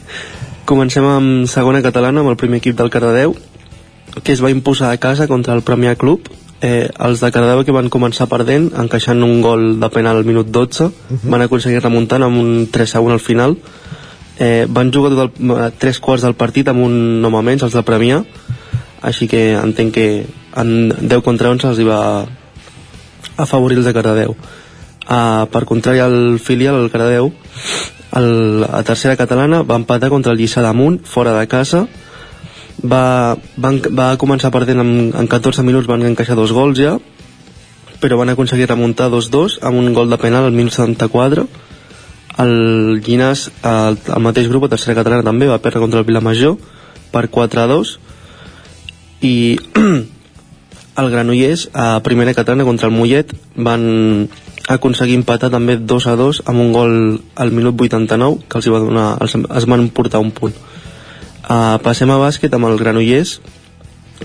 Comencem amb segona catalana, amb el primer equip del Cardedeu, que es va imposar a casa contra el Premià Club. Eh, els de Cardedeu que van començar perdent, encaixant un gol de penal al minut 12, uh -huh. van aconseguir remuntant amb un 3 a 1 al final, eh, van jugar tot el, eh, tres quarts del partit amb un home menys, els de Premià. Així que entenc que en 10 contra 11 els hi va afavorir els de Cardedeu. Uh, per contrari al filial el Cardedeu el, a tercera catalana va empatar contra el Lliçà d'Amunt fora de casa. Va, van, va començar perdent en, en 14 minuts van encaixar dos gols ja però van aconseguir remuntar 2-2 amb un gol de penal al 1074 el Llinàs, el, el mateix grup, a tercera catalana també, va perdre contra el Vilamajor per 4 a 2 i el Granollers a primera catalana contra el Mollet van aconseguir empatar també 2 a 2 amb un gol al minut 89 que els, hi va donar, els, es van portar un punt. Uh, passem a bàsquet amb el Granollers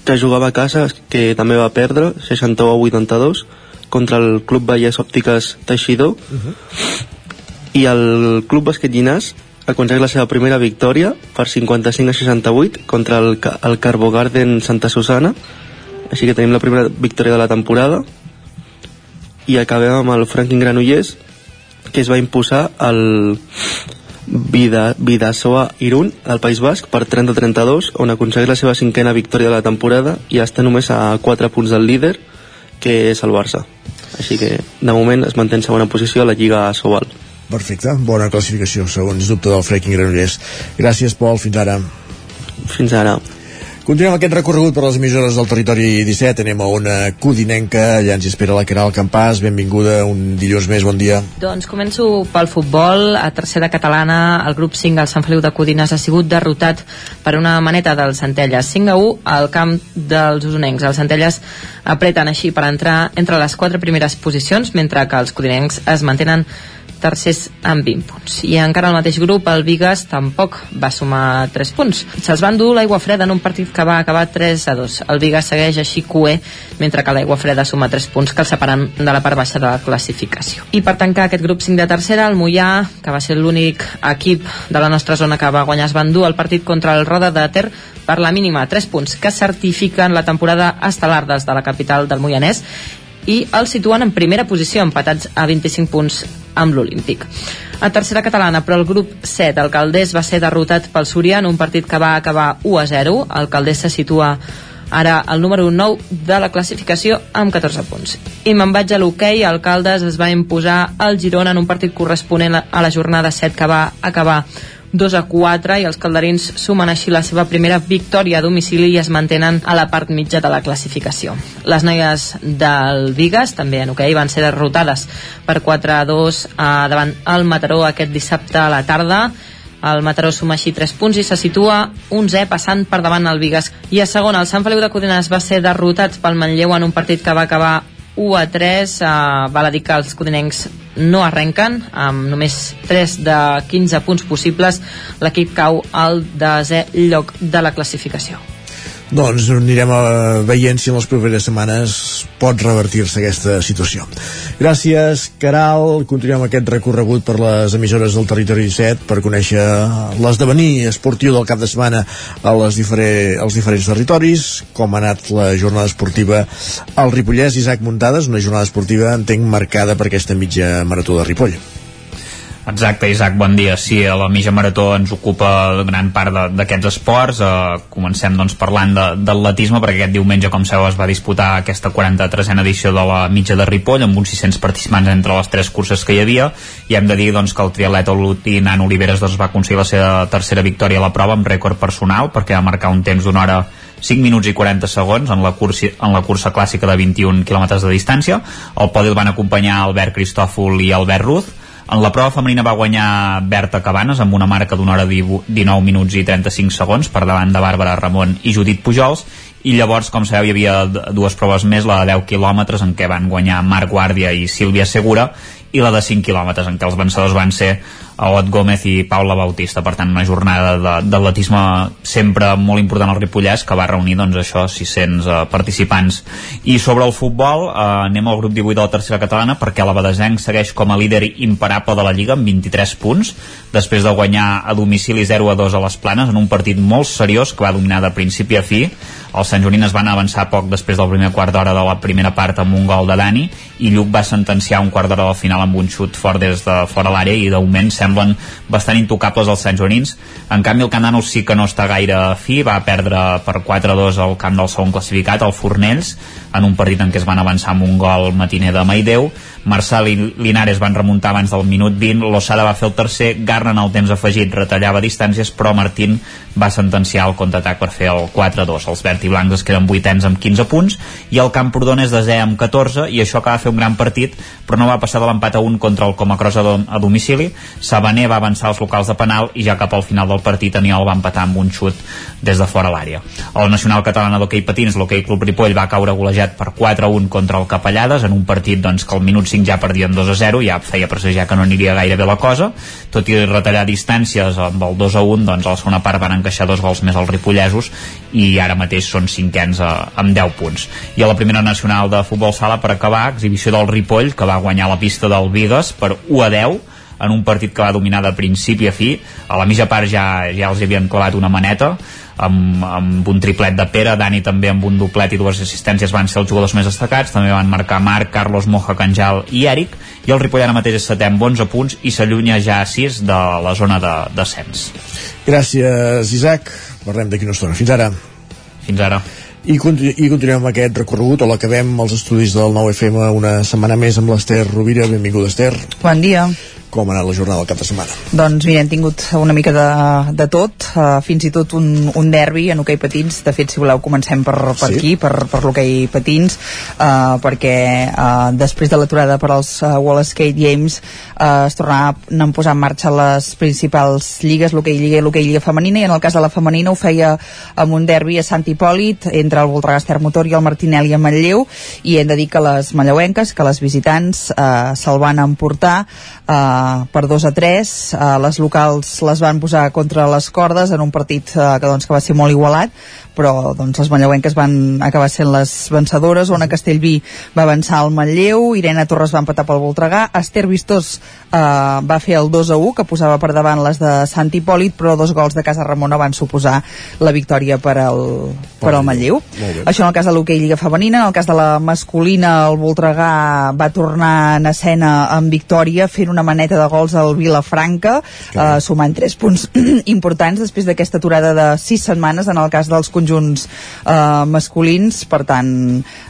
que jugava a casa que també va perdre 61 a 82 contra el Club Vallès Òptiques Teixidor. Uh -huh i el Club Bàsquet Llinàs aconsegueix la seva primera victòria per 55 a 68 contra el, el Carbo Garden Santa Susana així que tenim la primera victòria de la temporada. I acabem amb el Franklin Granollers que es va imposar el Vida, Vidasoa Irún del País Basc per 30-32 on aconsegueix la seva cinquena victòria de la temporada i està només a 4 punts del líder que és el Barça. Així que de moment es manté en segona posició a la Lliga Sobal Perfecte, bona classificació, segons dubte del Freaking Granollers. Gràcies, Pol, fins ara. Fins ara. Continuem aquest recorregut per les emissores del territori 17. Anem a una codinenca. Allà ens espera la Caral Campàs. Benvinguda un dilluns més. Bon dia. Doncs començo pel futbol. A tercera catalana, el grup 5 del Sant Feliu de Codines ha sigut derrotat per una maneta del Centelles. 5 a 1 al camp dels usonencs. Els Centelles apreten així per entrar entre les quatre primeres posicions, mentre que els codinencs es mantenen tercers amb 20 punts. I encara al mateix grup, el Vigas tampoc va sumar 3 punts. Se'ls van dur l'aigua freda en un partit que va acabar 3 a 2. El Vigas segueix així cué, mentre que l'aigua freda suma 3 punts que el separen de la part baixa de la classificació. I per tancar aquest grup 5 de tercera, el Mollà, que va ser l'únic equip de la nostra zona que va guanyar, es van dur el partit contra el Roda de Ter per la mínima 3 punts que certifiquen la temporada estel·lar des de la capital del Moianès i el situen en primera posició, empatats a 25 punts amb l'Olímpic. A tercera catalana, però el grup 7, el Caldés, va ser derrotat pel Súria en un partit que va acabar 1 a 0. El Caldés se situa ara el número 9 de la classificació amb 14 punts. I me'n vaig a l'hoquei, el Caldes es va imposar al Girona en un partit corresponent a la jornada 7 que va acabar 2 a 4 i els calderins sumen així la seva primera victòria a domicili i es mantenen a la part mitja de la classificació. Les noies del Vigas, també en hoquei, van ser derrotades per 4 a 2 eh, davant el Mataró aquest dissabte a la tarda el Mataró suma així 3 punts i se situa 11 passant per davant el Vigas. I a segon, el Sant Feliu de Codines va ser derrotat pel Manlleu en un partit que va acabar 1 a 3. Uh, val a dir que els codinencs no arrenquen amb només 3 de 15 punts possibles l'equip cau al desè lloc de la classificació doncs anirem a veient si en les properes setmanes pot revertir-se aquesta situació. Gràcies, Caral. Continuem aquest recorregut per les emissores del Territori 17 per conèixer l'esdevenir esportiu del cap de setmana a les diferent, als diferents territoris, com ha anat la jornada esportiva al Ripollès. Isaac Muntades, una jornada esportiva, entenc, marcada per aquesta mitja marató de Ripoll. Exacte, Isaac, bon dia. Sí, a la mitja marató ens ocupa gran part d'aquests esports. Uh, comencem doncs, parlant d'atletisme, perquè aquest diumenge, com sabeu, es va disputar aquesta 43a edició de la mitja de Ripoll, amb uns 600 participants entre les tres curses que hi havia, i hem de dir doncs, que el triatleta olotí Nan Oliveres doncs, va aconseguir la seva tercera victòria a la prova amb rècord personal, perquè va marcar un temps d'una hora 5 minuts i 40 segons en la, cursi, en la cursa clàssica de 21 km de distància. El podi el van acompanyar Albert Cristòfol i Albert Ruz, en la prova femenina va guanyar Berta Cabanes amb una marca d'una hora 19 minuts i 35 segons per davant de Bàrbara Ramon i Judit Pujols. I llavors, com sabeu, hi havia dues proves més, la de 10 quilòmetres en què van guanyar Marc Guàrdia i Sílvia Segura i la de 5 quilòmetres en què els vencedors van ser Ot Gómez i Paula Bautista per tant una jornada d'atletisme sempre molt important al Ripollès que va reunir doncs això 600 uh, participants. I sobre el futbol uh, anem al grup 18 de la tercera catalana perquè la Badesenc segueix com a líder imparable de la Lliga amb 23 punts després de guanyar a domicili 0 a 2 a les Planes en un partit molt seriós que va dominar de principi a fi. Els Sant Joanines van avançar poc després del primer quart d'hora de la primera part amb un gol de Dani i Lluc va sentenciar un quart d'hora del final amb un xut fort des de fora l'àrea i d'augment semblen bastant intocables els Sant Joanins. En canvi el Canano sí que no està gaire fi, va perdre per 4-2 al camp del segon classificat, el Fornells, en un partit en què es van avançar amb un gol matiner de Maideu Marçal i Linares van remuntar abans del minut 20, Lossada va fer el tercer, Garra en el temps afegit retallava distàncies, però Martín va sentenciar el contraatac per fer el 4-2. Els verd i blancs es queden vuitens amb 15 punts i el Camprodon és desè amb 14 i això acaba de fer un gran partit, però no va passar de l'empat a un contra el Comacrosa a domicili. Sabaner va avançar als locals de penal i ja cap al final del partit Aniol va empatar amb un xut des de fora l'àrea. El Nacional Catalana d'Hockey Patins, l'Hockey Club Ripoll, va caure golejat per 4-1 contra el Capellades en un partit doncs, que al minut 5 ja perdien 2 a 0 ja feia presagiar que no aniria gaire bé la cosa. Tot i retallar distàncies amb el 2 a 1 doncs a la segona part van encaixar dos gols més als ripollesos i ara mateix són cinquens a, amb 10 punts. I a la primera nacional de futbol sala per acabar, exhibició del Ripoll que va guanyar la pista del Vigues per 1 a 10 en un partit que va dominar de principi a fi. A la mitja part ja, ja els havien clavat una maneta amb, amb un triplet de Pere, Dani també amb un doblet i dues assistències van ser els jugadors més destacats, també van marcar Marc, Carlos Moja, Canjal i Eric, i el Ripoll ara mateix és setè amb 11 punts i s'allunya ja a 6 de la zona de descens. Gràcies, Isaac. Parlem d'aquí una estona. Fins ara. Fins ara. I, continu I continuem amb aquest recorregut o l'acabem als estudis del 9FM una setmana més amb l'Ester Rovira. Benvinguda, Ester. Bon dia com ha anat la jornada del cap de setmana? Doncs mira, hem tingut una mica de, de tot, uh, fins i tot un, un derbi en hoquei patins, de fet si voleu comencem per, per sí? aquí, per, per l'hoquei patins, uh, perquè uh, després de l'aturada per als uh, World Skate Games uh, es tornaran a posar en marxa les principals lligues, l'hoquei lliga i l'hoquei lliga femenina, i en el cas de la femenina ho feia amb un derbi a Sant Hipòlit entre el Voltregàs Termotor i el Martinelli a Manlleu, i hem de dir que les manlleuenques, que les visitants uh, se'l van emportar uh, per 2 a 3 uh, les locals les van posar contra les cordes en un partit uh, que, doncs, que va ser molt igualat però doncs, les manlleuenques van acabar sent les vencedores, Ona Castellví va avançar al Manlleu, Irene Torres va empatar pel Voltregà, Esther Vistós eh, va fer el 2 a 1 que posava per davant les de Sant Hipòlit però dos gols de Casa Ramona van suposar la victòria per al, per al Manlleu. Això en el cas de l'hoquei Lliga Femenina en el cas de la masculina el Voltregà va tornar en escena amb victòria fent una maneta de gols al Vilafranca eh, sumant 3 punts importants després d'aquesta aturada de 6 setmanes en el cas dels conjunts eh, masculins, per tant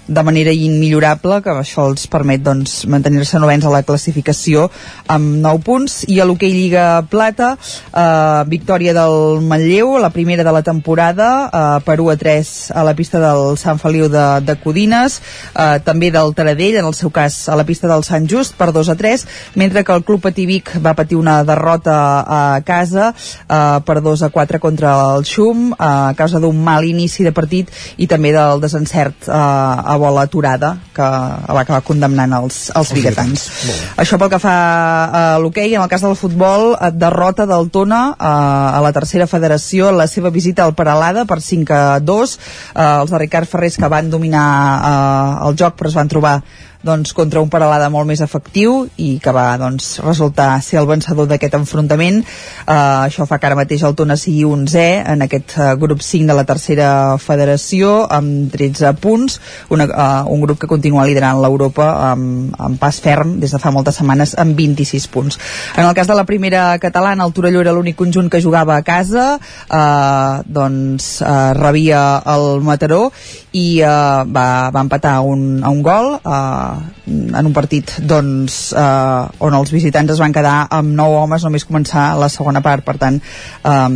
de manera immillorable, que això els permet doncs, mantenir-se novens a la classificació amb 9 punts. I a l'hoquei Lliga Plata eh, victòria del Manlleu la primera de la temporada eh, per 1 a 3 a la pista del Sant Feliu de, de Codines eh, també del Taradell, en el seu cas a la pista del Sant Just per 2 a 3 mentre que el Club Pativic va patir una derrota a casa eh, per 2 a 4 contra el Xum eh, a causa d'un mal inici de partit i també del desencert eh, a bola aturada que va acabar condemnant els, els biguetans. Això pel que fa a l'hoquei, en el cas del futbol, eh, derrota del Tona eh, a la tercera federació en la seva visita al Peralada per 5 a 2. Eh, els de Ricard Ferrés que van dominar eh, el joc però es van trobar doncs, contra un Paralada molt més efectiu i que va doncs, resultar ser el vencedor d'aquest enfrontament. Uh, això fa que ara mateix el Tona sigui 11 en aquest uh, grup 5 de la tercera federació amb 13 punts, una, uh, un grup que continua liderant l'Europa amb, amb pas ferm des de fa moltes setmanes amb 26 punts. En el cas de la primera catalana, el Torelló era l'únic conjunt que jugava a casa, uh, doncs uh, rebia el Mataró i uh, va, va empatar un, a un gol uh, en un partit doncs, eh, on els visitants es van quedar amb nou homes només començar la segona part. Per tant eh,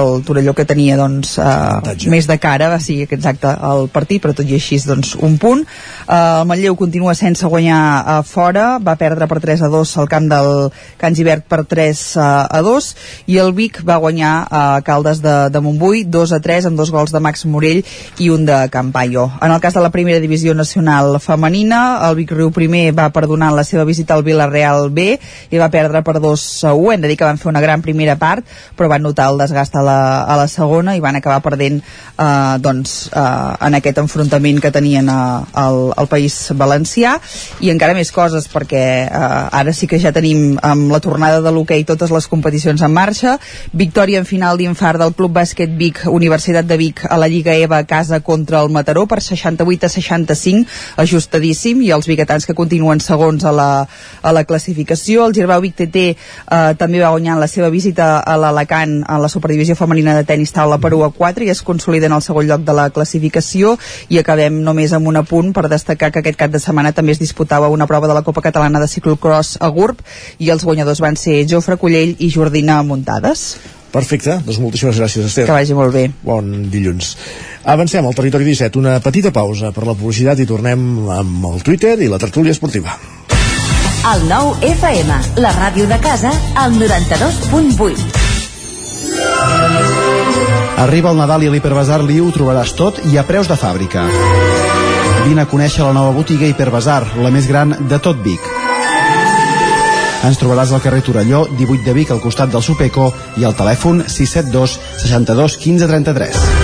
el Torelló que tenia doncs, eh, més de cara va ser exacte el partit però tot i així doncs, un punt. Eh, el Manlleu continua sense guanyar a fora. Va perdre per 3 a 2 al camp del Can Givert per 3 a 2 i el Vic va guanyar a Caldes de, de Montbui 2 a 3 amb dos gols de Max Morell i un de Campayo. En el cas de la primera divisió nacional femenina el Vic Riu primer va perdonar la seva visita al Villarreal B i va perdre per 2 a 1 hem de dir que van fer una gran primera part però van notar el desgast a la, a la segona i van acabar perdent eh, doncs, eh, en aquest enfrontament que tenien a, al, al País Valencià. I encara més coses perquè eh, ara sí que ja tenim amb la tornada de l'hoquei totes les competicions en marxa. Victòria en final d'infart del Club Bàsquet Vic Universitat de Vic a la Lliga EVA a casa contra el Mataró per 68 a 65 ajustadíssim i els biguetans que continuen segons a la, a la classificació. El Girbau Vic TT eh, també va guanyar la seva visita a l'Alacant a la Superdivisió Femenina de Tenis Taula per 1 a 4 i es consolida en el segon lloc de la classificació i acabem només amb un apunt per destacar que aquest cap de setmana també es disputava una prova de la Copa Catalana de Ciclocross a GURB i els guanyadors van ser Jofre Collell i Jordina Muntades. Perfecte, doncs moltíssimes gràcies, Esther. Que vagi molt bé. Bon dilluns. Avancem al territori 17, una petita pausa per la publicitat i tornem amb el Twitter i la tertúlia esportiva. El nou FM, la ràdio de casa, al 92.8. Arriba el Nadal i a l'Hiperbasar Liu ho trobaràs tot i a preus de fàbrica. Vine a conèixer la nova botiga Hiperbasar, la més gran de tot Vic. Ens trobaràs al carrer Torelló, 18 de Vic, al costat del Supeco i al telèfon 672 62 15 33.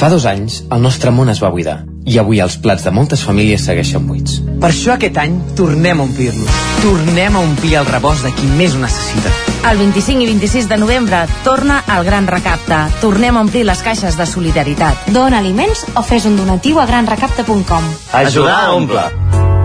Fa dos anys, el nostre món es va buidar i avui els plats de moltes famílies segueixen buits. Per això aquest any tornem a omplir-los. Tornem a omplir el rebost de qui més ho necessita. El 25 i 26 de novembre torna el Gran Recapte. Tornem a omplir les caixes de solidaritat. Dona aliments o fes un donatiu a granrecapte.com. Ajudar a omple.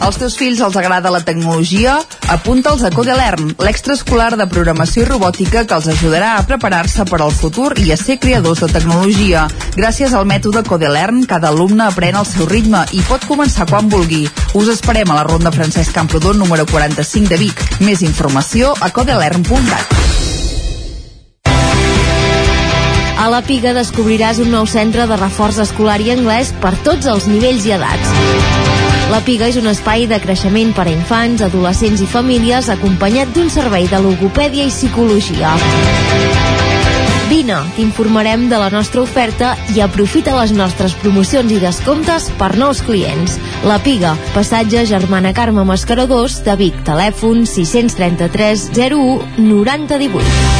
Als teus fills els agrada la tecnologia? Apunta'ls a Codelern, l'extraescolar de programació i robòtica que els ajudarà a preparar-se per al futur i a ser creadors de tecnologia. Gràcies al mètode Codelern, cada alumne aprèn al seu ritme i pot començar quan vulgui. Us esperem a la Ronda Francesc Camprodon número 45 de Vic. Més informació a codelern.cat. A la Piga descobriràs un nou centre de reforç escolar i anglès per tots els nivells i edats. La Piga és un espai de creixement per a infants, adolescents i famílies acompanyat d'un servei de logopèdia i psicologia. Vine, t'informarem de la nostra oferta i aprofita les nostres promocions i descomptes per nous clients. La Piga, passatge Germana Carme Mascaradors de Vic, telèfon 633 01 9018.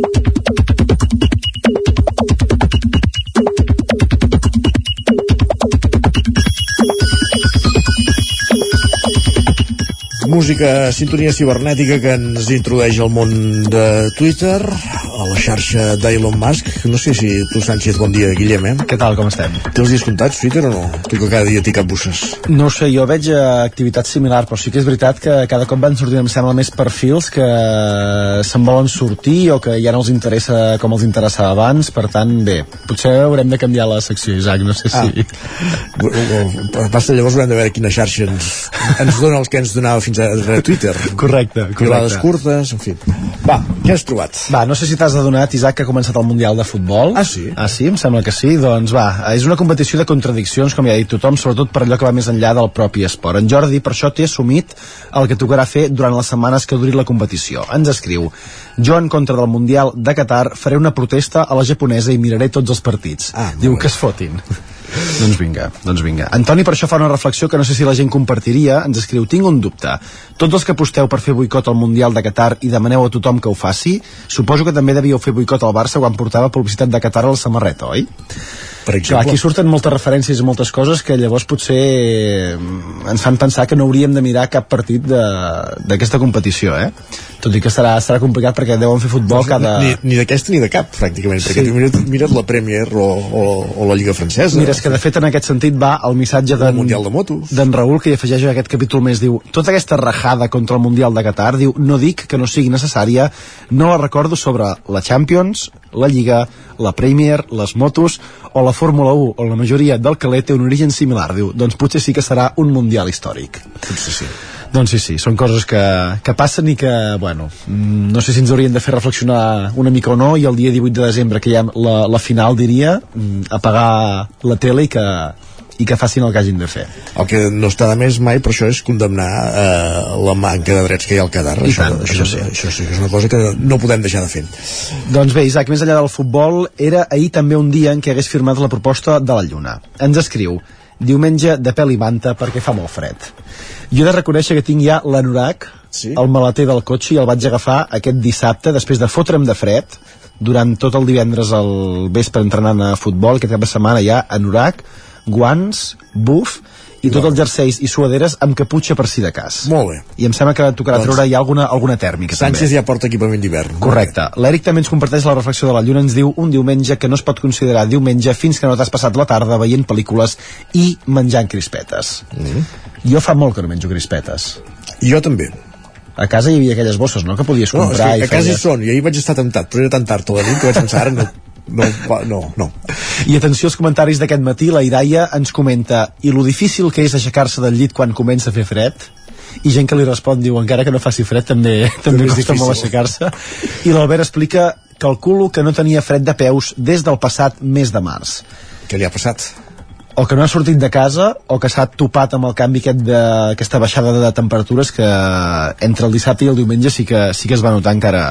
Música, sintonia cibernètica que ens introdueix al món de Twitter, a la xarxa d'Elon Musk. No sé si tu, Sánchez, bon dia, Guillem, eh? Què tal, com estem? Té els dies comptats, Twitter, o no? Tu que cada dia t'hi capbusses. No sé, jo veig eh, activitat similar, però sí que és veritat que cada cop van sortint, em sembla, més perfils que se'n volen sortir o que ja no els interessa com els interessava abans, per tant, bé, potser haurem de canviar la secció, Isaac, no sé si... Ah. Basta, llavors haurem de veure quina xarxa ens, ens dona els que ens donava fins a Twitter. Correcte, correcte. Pilades curtes, en fi. Va, què has trobat? Va, no sé si t'has adonat, Isaac, que ha començat el Mundial de Futbol. Ah, sí? Ah, sí? Em sembla que sí. Doncs va, és una competició de contradiccions, com ja ha dit tothom, sobretot per allò que va més enllà del propi esport. En Jordi, per això, té assumit el que tocarà fer durant les setmanes que duri la competició. Ens escriu, jo en contra del Mundial de Qatar faré una protesta a la japonesa i miraré tots els partits. Ah, Diu que es fotin. Doncs vinga, doncs vinga. Antoni per això fa una reflexió que no sé si la gent compartiria, ens escriu, tinc un dubte. Tots els que aposteu per fer boicot al Mundial de Qatar i demaneu a tothom que ho faci, suposo que també devíeu fer boicot al Barça quan portava publicitat de Qatar a la samarreta, oi? Per Clar, aquí surten moltes referències i moltes coses que llavors potser mm, ens fan pensar que no hauríem de mirar cap partit d'aquesta competició, eh? Tot i que serà, serà complicat perquè deuen fer futbol cada... Ni, ni d'aquesta ni de cap, pràcticament, perquè mira't, mira't la Premier o, o, o la Lliga Francesa. Mira, és que de fet en aquest sentit va el missatge d'en Mundial de Motos. d'en Raül que hi afegeix a aquest capítol més, diu tota aquesta rajada contra el Mundial de Qatar, diu no dic que no sigui necessària, no la recordo sobre la Champions, la Lliga, la Premier, les motos o la Fórmula 1, on la majoria del calé té un origen similar, diu, doncs potser sí que serà un Mundial històric. Potser sí. Doncs sí, sí, són coses que, que passen i que, bueno, mm, no sé si ens haurien de fer reflexionar una mica o no, i el dia 18 de desembre, que hi ha la, la final, diria, mm, apagar la tele i que, i que facin el que hagin de fer. El que no està de més mai per això és condemnar eh, la manca de drets que hi ha al Qatar. I Això, tant, això, això sí. això sí és una cosa que no podem deixar de fer. Doncs bé, Isaac, més enllà del futbol, era ahir també un dia en què hagués firmat la proposta de la Lluna. Ens escriu, diumenge de pèl i manta perquè fa molt fred. Jo he de reconèixer que tinc ja l'anorac, Sí? el maleter del cotxe, i el vaig agafar aquest dissabte, després de fotre'm de fred, durant tot el divendres al vespre entrenant a futbol, aquest cap de setmana ja anorac, guants, buf, i tots els jerseis i suaderes amb caputxa per si de cas. Molt bé. I em sembla que tocarà Doncs- treure ja alguna, alguna tèrmica Sánchez també. ja porta equipament d'hivern. Correcte. L'Eric també ens comparteix la reflexió de la Lluna, ens diu un diumenge que no es pot considerar diumenge fins que no t'has passat la tarda veient pel·lícules i menjant crispetes. Mm. Jo fa molt que no menjo crispetes. Jo també. A casa hi havia aquelles bosses, no?, que podies No, és comprar que i a casa hi feies... són, i ahir vaig estar temptat, però era tan tard a la nit que vaig pensar, ara no, no, va, no, no. I atenció als comentaris d'aquest matí, la Iraia ens comenta i lo difícil que és aixecar-se del llit quan comença a fer fred? I gent que li respon diu encara que no faci fred també, també és costa molt aixecar-se. I l'Albert explica calculo que no tenia fred de peus des del passat mes de març. Què li ha passat? o que no ha sortit de casa o que s'ha topat amb el canvi aquest de, aquesta baixada de temperatures que entre el dissabte i el diumenge sí que, sí que es va notar encara,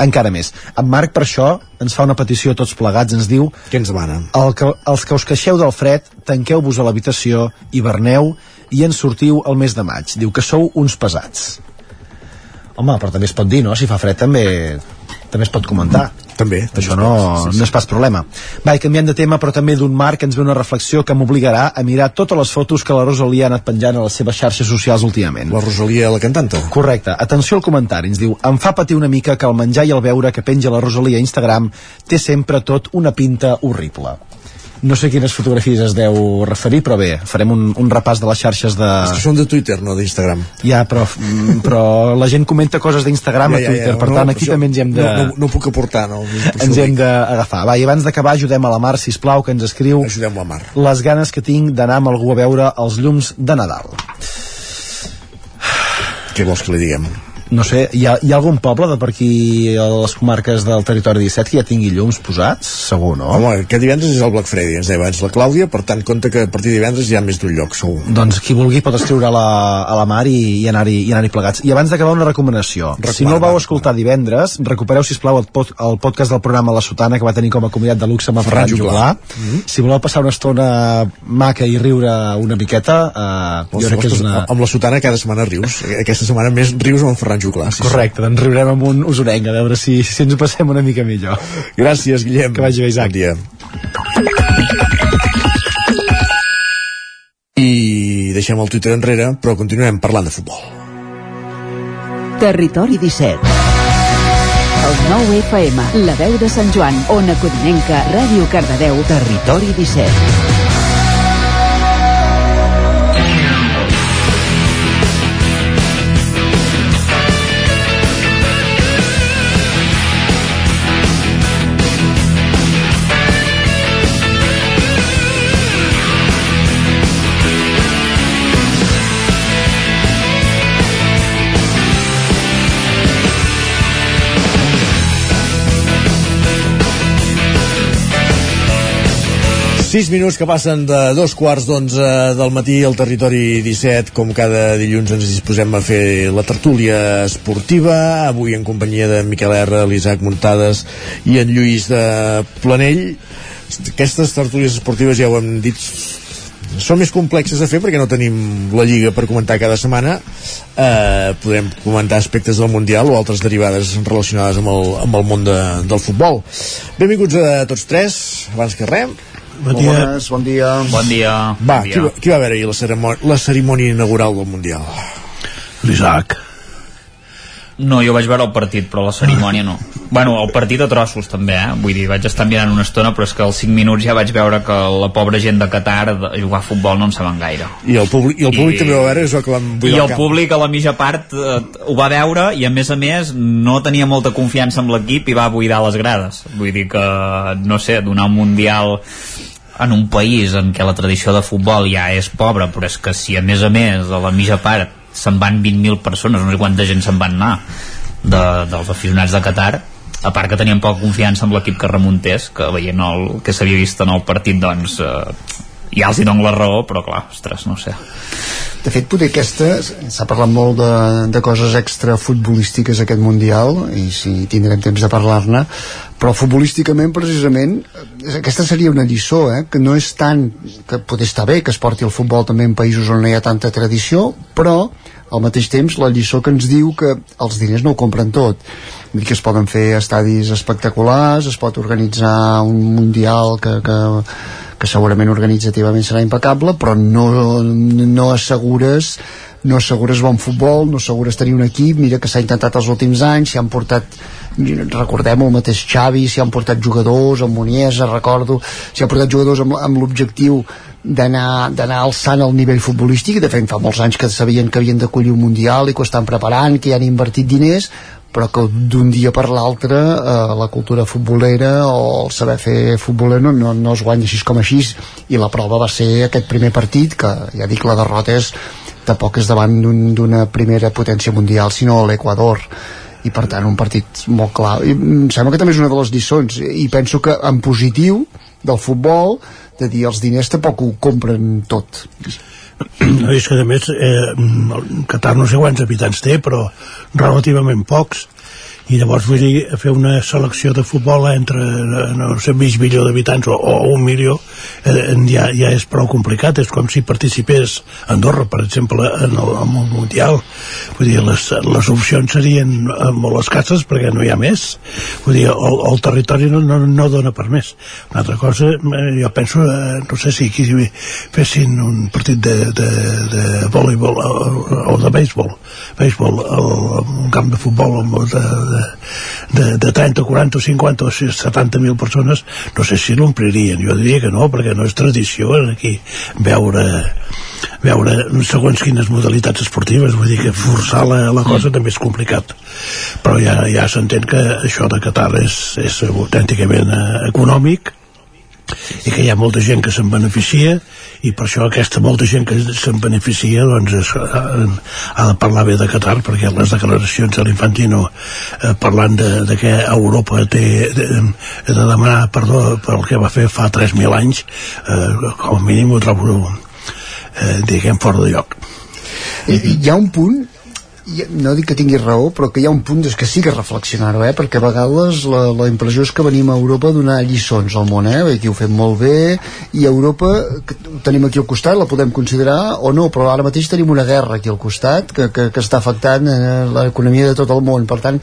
encara més. En Marc, per això, ens fa una petició a tots plegats, ens diu... Què ens demana? El que, els que us queixeu del fred, tanqueu-vos a l'habitació, hiverneu i en sortiu el mes de maig. Diu que sou uns pesats. Home, però també es pot dir, no? Si fa fred també també es pot comentar. També. Això no, no és pas problema. Va, i canviant de tema, però també d'un marc, ens ve una reflexió que m'obligarà a mirar totes les fotos que la Rosalia ha anat penjant a les seves xarxes socials últimament. La Rosalia, la cantanta? Correcte. Atenció al comentari. Ens diu, em fa patir una mica que el menjar i el beure que penja la Rosalia a Instagram té sempre tot una pinta horrible. No sé quines fotografies es deu referir, però bé, farem un, un repàs de les xarxes de... És que són de Twitter, no d'Instagram. Ja, però, però la gent comenta coses d'Instagram Ja, a ja, ja, Twitter, per no, tant per aquí també ens hem de... no- no- no puc aportar, no, Ens hem d'agafar. Va, i abans d'acabar ajudem a la Mar, si plau que ens escriu... Ajudem la Mar. Les ganes que tinc d'anar amb algú a veure els llums de Nadal. Què vols que li diguem? No sé, hi ha, hi ha algun poble de per aquí a les comarques del territori 17 que ja tingui llums posats? Segur, no? Home, aquest divendres és el Black Friday, ens deia abans la Clàudia, per tant, compte que a partir de divendres hi ha més d'un lloc, segur. Doncs qui vulgui pot escriure a la, a la Mar i, i anar-hi i anar plegats. I abans d'acabar una recomanació. si no el vau escoltar divendres, recupereu, si plau el, pod, el podcast del programa La Sotana, que va tenir com a convidat de luxe amb el Ferran Juglar. Si voleu passar una estona maca i riure una miqueta, eh, jo crec que és una... Amb la sotana cada setmana rius. Aquesta setmana més rius amb en Ferran Juclar. Sí, Correcte, doncs riurem amb un usorenc, a veure si, si ens ho passem una mica millor. Gràcies, Guillem. Que vagi bé, Isaac. Bon dia. I deixem el Twitter enrere, però continuem parlant de futbol. Territori 17 El 9 FM, la veu de Sant Joan, Ona Codinenca, Ràdio Cardedeu, Territori 17 Sis minuts que passen de dos quarts d'onze del matí al territori 17. Com cada dilluns ens disposem a fer la tertúlia esportiva. Avui en companyia de Miquel R, l'Isaac Muntades i en Lluís de Planell. Aquestes tertúlies esportives ja ho hem dit són més complexes de fer perquè no tenim la Lliga per comentar cada setmana eh, podem comentar aspectes del Mundial o altres derivades relacionades amb el, amb el món de, del futbol benvinguts a tots tres abans que res Bon dia. Bones, bon dia. Bon dia. va, bon dia. qui, va, qui va veure ahir la cerimònia, la cerimònia inaugural del Mundial? L'Isaac. No, jo vaig veure el partit, però la cerimònia no. Bueno, el partit a trossos també, eh? Vull dir, vaig estar mirant una estona, però és que als 5 minuts ja vaig veure que la pobra gent de Qatar de jugar a futbol no en saben gaire. I el públic, i el públic I- també va veure és el que van I el camp. públic a la mitja part eh, ho va veure i a més a més no tenia molta confiança en l'equip i va buidar les grades. Vull dir que, no sé, donar un mundial en un país en què la tradició de futbol ja és pobra, però és que si a més a més a la mitja part se'n van 20.000 persones, no sé quanta gent se'n van anar de, dels aficionats de Qatar a part que tenien poca confiança amb l'equip que remuntés que veient el que s'havia vist en el partit doncs eh, ja els hi dono la raó però clar, ostres, no sé De fet, potser aquesta, s'ha parlat molt de, de coses extra futbolístiques aquest Mundial, i si tindrem temps de parlar-ne, però futbolísticament, precisament, aquesta seria una lliçó, eh? que no és tant, que potser està bé que es porti el futbol també en països on no hi ha tanta tradició, però al mateix temps la lliçó que ens diu que els diners no ho compren tot. Dir que es poden fer estadis espectaculars es pot organitzar un mundial que, que, que segurament organitzativament serà impecable però no, no assegures no assegures bon futbol, no assegures tenir un equip, mira que s'ha intentat els últims anys, s'hi han portat recordem el mateix Xavi, s'hi han portat jugadors, amb Muniesa, recordo, s'hi han portat jugadors amb, amb l'objectiu d'anar alçant el nivell futbolístic de fet fa molts anys que sabien que havien d'acollir un mundial i que ho estan preparant, que hi han invertit diners però que d'un dia per l'altre eh, la cultura futbolera o el saber fer futboler no, no, no es guanya així com així i la prova va ser aquest primer partit que ja dic la derrota és tampoc és davant d'un- d'una primera potència mundial sinó l'Equador. I per tant un partit molt clar. I em sembla que també és una de les lliçons. I penso que en positiu del futbol de dir els diners tampoc ho compren tot. No, és que a més eh, el Qatar no sé quants habitants té però relativament pocs i llavors vull dir, fer una selecció de futbol entre, eh, no sé, mig milió d'habitants o, o un milió eh, ja, ja és prou complicat. És com si participés Andorra per exemple en el, en el Mundial. Vull dir, les, les opcions serien eh, molt escasses perquè no hi ha més. Vull dir, el, el territori no, no, no dona per més. Una altra cosa, eh, jo penso no sé si aquí fessin un partit de, de, de voleibol o, o de béisbol béisbol, el, un camp de futbol de, de, de, de 30, 40, 50 o 70 mil persones no sé si l'omplirien, jo diria que no perquè no és tradició aquí veure veure segons quines modalitats esportives. Vull dir que forçar la, la cosa també és complicat. Però ja, ja s'entén que això de Qatar és, és autènticament eh, econòmic i que hi ha molta gent que se'n beneficia i per això aquesta molta gent que se'n beneficia doncs es, ha, ha de parlar bé de Qatar perquè les declaracions de l'Infantino eh, parlant de, de que Europa té de, de demanar perdó pel que va fer fa 3.000 anys eh, com a mínim ho trobo eh, diguem fora de lloc. I, hi ha un punt hi- no dic que tingui raó, però que hi ha un punt doncs, que sí que reflexionar-ho, eh? perquè a vegades la, la impressió és que venim a Europa a donar lliçons al món, eh? aquí ho fem molt bé i Europa, que tenim aquí al costat la podem considerar o no, però ara mateix tenim una guerra aquí al costat que, que, que està afectant eh, l'economia de tot el món per tant,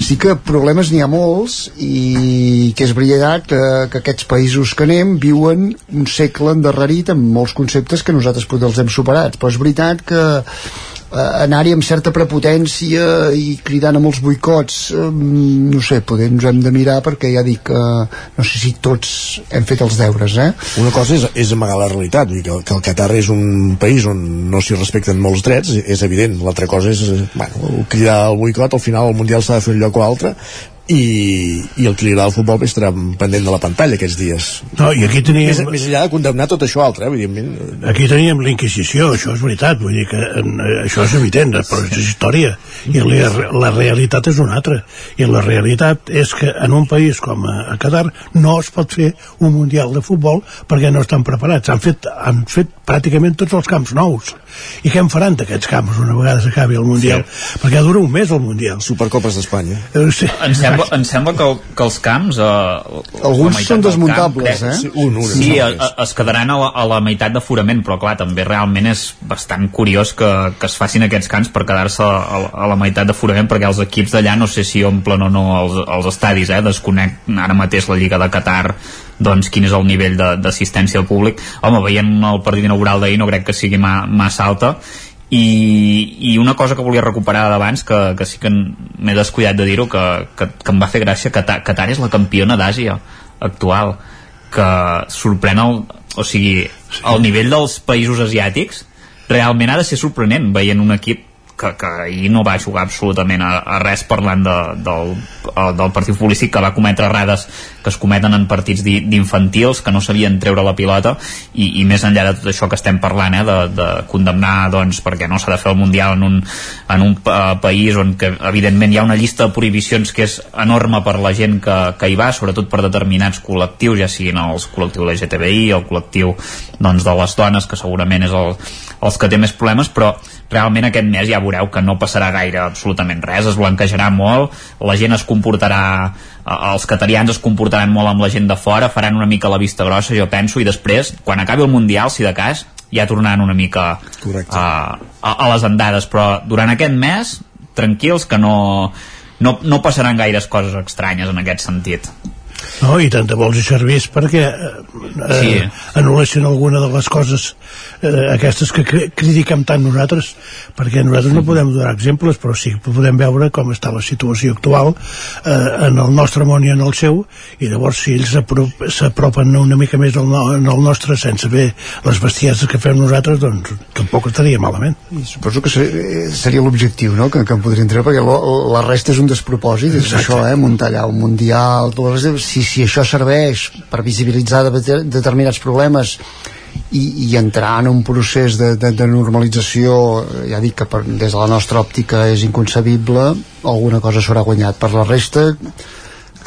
sí que problemes n'hi ha molts i que és veritat que, que aquests països que anem viuen un segle endarrerit amb molts conceptes que nosaltres potser els hem superat, però és veritat que eh, anar-hi amb certa prepotència i cridant a molts boicots eh, no sé, poder ens hem de mirar perquè ja dic que no sé si tots hem fet els deures eh? Una cosa és, és amagar la realitat, dir que, que el Qatar és un país on no s'hi respecten molts drets, és evident. L'altra cosa és, eh, bueno, cridar al boicot, al final el Mundial s'ha de fer un lloc o altre, i, i el que li agrada al futbol estarà pendent de la pantalla aquests dies. No, i aquí teníem... més, més enllà de condemnar tot això altre, eh, evidentment Aquí teníem la Inquisició, això és veritat, vull dir que en, eh, això és evident, però és història, i la, la realitat és una altra, i la realitat és que en un país com a, a Qatar no es pot fer un Mundial de futbol perquè no estan preparats, han fet, han fet pràcticament tots els camps nous, i què en faran d'aquests camps una vegada s'acabi el Mundial? Sí. Perquè dura un mes el Mundial. Supercopes d'Espanya. Eh, sí. Em sembla, em sembla que, el, que els camps... Eh, Alguns són desmuntables, camp, eh? Sí, Un, un, sí a, a, es quedaran a la, a la meitat d'aforament, però clar, també realment és bastant curiós que, que es facin aquests camps per quedar-se a, a la meitat d'aforament, perquè els equips d'allà no sé si omplen o no els, els estadis, eh? Desconec ara mateix la Lliga de Qatar doncs quin és el nivell d'assistència al públic. Home, veient el partit inaugural d'ahir no crec que sigui ma, massa alta. I, i una cosa que volia recuperar d'abans que, que sí que m'he descuidat de dir-ho que, que, que em va fer gràcia Qatar, Qatar és la campiona d'Àsia actual que sorprèn el, o sigui, el nivell dels països asiàtics realment ha de ser sorprenent veient un equip que, que ahir no va jugar absolutament a, a res parlant de, del, eh, del partit futbolístic que va cometre errades que es cometen en partits di- d'infantils que no sabien treure la pilota i, i més enllà de tot això que estem parlant eh, de, de condemnar doncs, perquè no s'ha de fer el Mundial en un, en un uh, país on que evidentment hi ha una llista de prohibicions que és enorme per la gent que, que hi va, sobretot per determinats col·lectius, ja siguin els col·lectius LGTBI, el col·lectiu doncs, de les dones, que segurament és el, els que té més problemes, però realment aquest mes ja veureu que no passarà gaire absolutament res, es blanquejarà molt la gent es comportarà eh, els catarians es comportaran molt amb la gent de fora faran una mica la vista grossa jo penso i després, quan acabi el Mundial si de cas, ja tornaran una mica Correcte. a, a, a les andades però durant aquest mes, tranquils que no, no, no passaran gaires coses estranyes en aquest sentit No, i tant de bo els hi servís perquè eh, Sí. eh, anul·lessin alguna de les coses eh, aquestes que cri critiquem tant nosaltres perquè nosaltres no podem donar exemples però sí que podem veure com està la situació actual eh, en el nostre món i en el seu i llavors si ells s'apro- s'apropen una mica més al, no, en el nostre sense fer les bestieses que fem nosaltres doncs tampoc estaria malament suposo que ser, eh, seria l'objectiu no? que, que em podrien treure perquè lo, la resta és un despropòsit és Exacte. això, eh? muntar allà un mundial tot el resta, si, si això serveix per visibilitzar de, determinats problemes i, i entrar en un procés de, de, de normalització ja dic que per, des de la nostra òptica és inconcebible alguna cosa s'haurà guanyat. Per la resta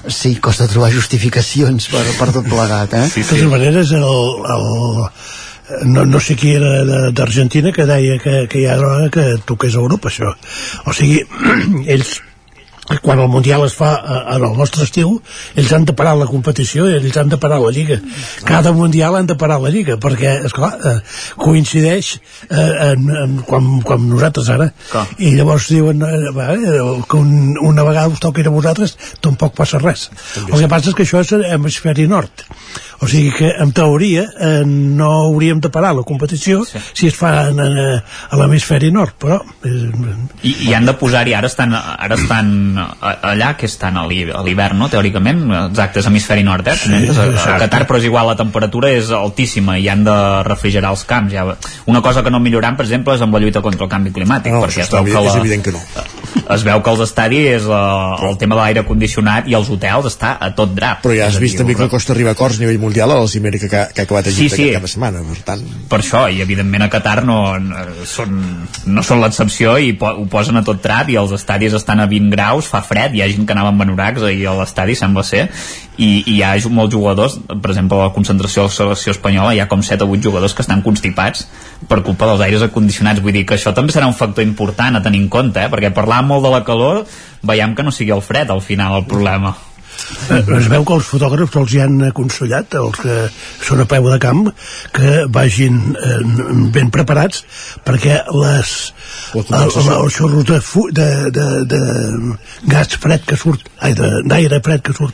sí, costa trobar justificacions per, per tot plegat eh? de totes maneres el, el, no, no sé qui era de- d'Argentina que deia que, que hi ha hora que toqués a Europa això. O sigui, ells quan el Mundial es fa eh, en el nostre estiu ells han de parar la competició i ells han de parar la Lliga. Cada Mundial han de parar la Lliga perquè, esclar, eh, coincideix eh, en, en, quan, quan nosaltres ara. Clar. i llavors diuen eh, eh, que un, una vegada us toqui a vosaltres tampoc passa res. El que passa és que això és hemisferi nord. O sigui que en teoria eh, no hauríem de parar la competició sí. si es fa en, eh, a l'hemisferi nord però eh, I, i han de posar-hi, ara estan, ara estan allà, que estan a l'hi- a l'hivern, no?, teòricament, exacte, és hemisferi nord, eh? Sí, a, a Qatar, però és igual, la temperatura és altíssima i han de refrigerar els camps. Ja. Una cosa que no milloran, per exemple, és amb la lluita contra el canvi climàtic, No, perquè es veu, que és la, evident que no. Es veu que els estadis, eh, el tema de l'aire condicionat i els hotels està a tot drap. Però ja has És vist també que costa arribar a acords a nivell mundial a la cimera que, que ha acabat a Sí, Egipte sí. de setmana, per tant... per això, i evidentment a Qatar no, no, són, no són l'excepció i po ho posen a tot trap i els estadis estan a 20 graus, fa fred, hi ha gent que anava amb anoraks ahir a l'estadi, sembla ser, i, i hi ha molts jugadors, per exemple, a la concentració de la selecció espanyola, hi ha com 7 o 8 jugadors que estan constipats per culpa dels aires acondicionats, vull dir que això també serà un factor important a tenir en compte, eh? perquè parlar molt de la calor, veiem que no sigui el fred al final el problema. Eh, es veu que els fotògrafs els hi han aconsellat els que són a peu de camp que vagin eh, ben preparats perquè les el, el, el xorro de, fu, de, de, de gas fred que surt ai, de- d'aire fred que surt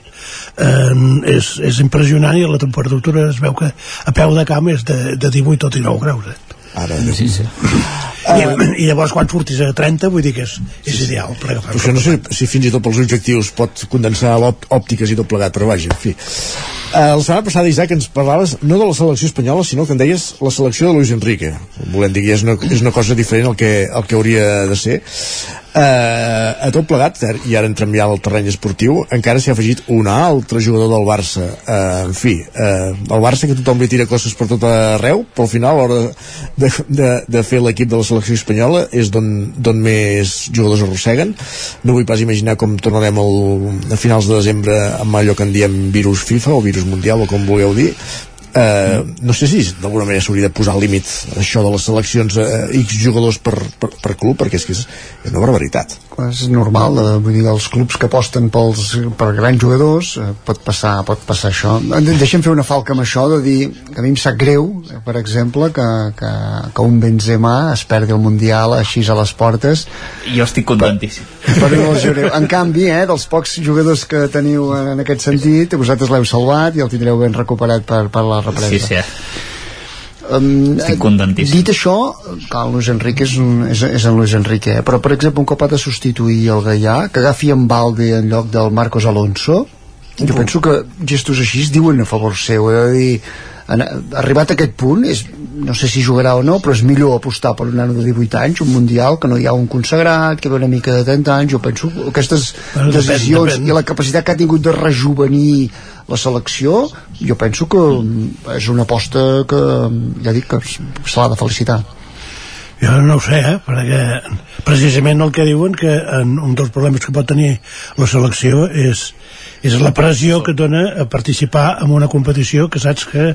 eh, és, és impressionant i la temperatura es veu que a peu de camp és de, de 18 o 19 graus eh? Ara, sí, sí. I, i llavors quan surtis a 30 vull dir que és, és ideal per agafar Però això no sé si fins i tot pels objectius pot condensar òptiques i tot plegat, però vaja, en fi. Uh, la setmana passada, Isaac, ens parlaves no de la selecció espanyola, sinó que en deies la selecció de Luis Enrique. Volem dir que és una, és una cosa diferent al que, al que hauria de ser. Uh, a tot plegat, eh, i ara entrem ja al terreny esportiu, encara s'hi ha afegit un altre jugador del Barça. Uh, en fi, uh, el Barça que tothom li tira coses per tot arreu, però al final, a l'hora de, de, de fer l'equip de la selecció espanyola, és d'on més jugadors arrosseguen. No vull pas imaginar com tornarem el, a finals de desembre amb allò que en diem virus FIFA o virus mundial o com vulgueu dir, Uh, no sé si d'alguna manera s'hauria de posar límit a això de les seleccions uh, X jugadors per, per, per club perquè és que és, és una barbaritat és normal, eh, vull dir, els clubs que aposten pels, per grans jugadors eh, pot passar, pot passar això De- deixa'm fer una falca amb això de dir que a mi em sap greu, eh, per exemple que, que, que un Benzema es perdi el Mundial així a les portes Jo estic contentíssim. per no els jureu. en canvi, eh, dels pocs jugadors que teniu en aquest sentit vosaltres l'heu salvat i el tindreu ben recuperat per, per la represa Sí, sí. Um, Estic contentíssim. Dit això, clar, el Luis Enrique és, un, és, és en Luis Enrique, eh? però per exemple un cop ha de substituir el Gaià, que agafi en Balde en lloc del Marcos Alonso, jo penso que gestos així es diuen a favor seu, a dir, en, arribat a aquest punt, és, no sé si jugarà o no, però és millor apostar per un nano de 18 anys, un Mundial, que no hi ha un consagrat, que ve una mica de 30 anys, jo penso que aquestes depèn, decisions depèn. i la capacitat que ha tingut de rejuvenir la selecció, jo penso que és una aposta que, ja dic, que se l'ha de felicitar. Jo no ho sé, eh? perquè precisament el que diuen que en un dels problemes que pot tenir la selecció és, és la pressió que dona a participar en una competició que saps que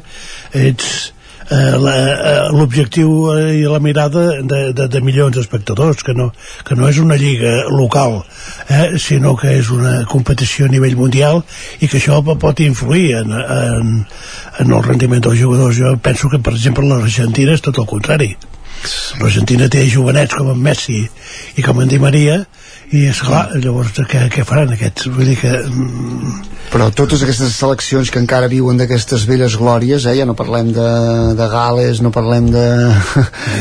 ets eh, eh, l'objectiu eh, i la mirada de, de, de milions d'espectadors que no, que no és una lliga local eh, sinó que és una competició a nivell mundial i que això po- pot influir en, en, en el rendiment dels jugadors. Jo penso que per exemple l'Argentina és tot el contrari. l'Argentina té jovenets com en Messi i com en Di Maria i és clar, llavors què, què faran aquests? Vull dir que mm, Però totes aquestes seleccions que encara viuen d'aquestes velles glòries, eh? ja no parlem de, de Gales, no parlem de,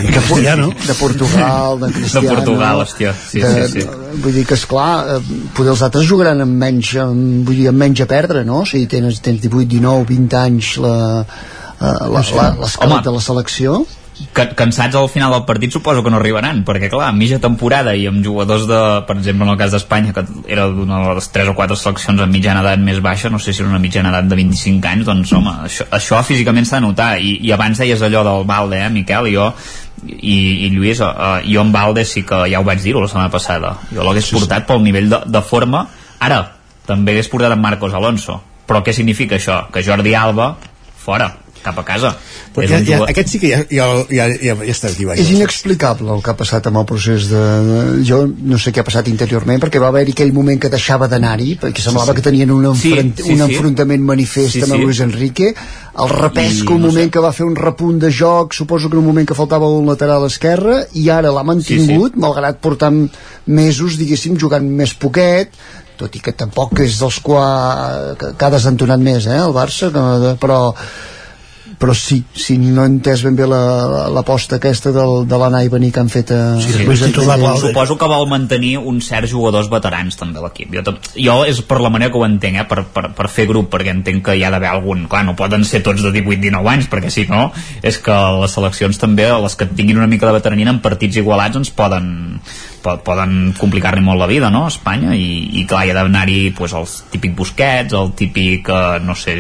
de, Cristiano. de Portugal, de Cristiano... De Portugal, hòstia, sí, de, sí, sí. Vull dir que, esclar, eh, poder els altres jugaran amb menys, amb, vull dir, amb menys a perdre, no? Si tens, tens 18, 19, 20 anys la, eh, la, la, Home. de la selecció... que, cansats al final del partit suposo que no arribaran perquè clar, a mitja temporada i amb jugadors de, per exemple en el cas d'Espanya que era d'una de les 3 o 4 seleccions amb mitjana edat més baixa, no sé si era una mitjana edat de 25 anys, doncs home, això, això físicament s'ha de notar. I, i abans deies allò del Valde, eh, Miquel, i jo i, i Lluís, uh, jo amb Valde sí que ja ho vaig dir la setmana passada. Jo l'hagués sí, portat sí. pel nivell de, de forma. Ara, també hagués portat amb Marcos Alonso. Però què significa això? que Jordi Alba fora cap a casa. Però ja, ja, aquest sí que ja, ja, ja, ja, ja està activat. És inexplicable el que ha passat amb el procés de... Jo no sé què ha passat interiorment, perquè va haver-hi aquell moment que deixava d'anar-hi, perquè semblava sí, sí. que tenien un, enfront, sí, sí, un enfrontament manifest sí, sí. amb Luis Enrique, el repesc un no moment sé. que va fer un repunt de joc, suposo que en un moment que faltava un lateral esquerre, i ara l'ha mantingut, sí, sí. malgrat portant mesos, diguéssim, jugant més poquet, tot i que tampoc és dels qua, que, que ha desentonat més eh, el Barça però però sí, sí, no he entès ben bé l'aposta la, aquesta del, de l'anar i venir que han fet a... Sí, sí, sí, suposo que vol mantenir uns certs jugadors veterans també l'equip. Jo, tot, jo és per la manera que ho entenc eh, per, per, per fer grup, perquè entenc que hi ha d'haver algun. Clar, no poden ser tots de 18-19 anys perquè si no, és que les seleccions també les que tinguin una mica de veterania en partits igualats ens poden poden complicar-li molt la vida, no?, a Espanya, i, i clar, hi ha d'anar-hi pues, el típic Busquets, el típic, eh, no sé,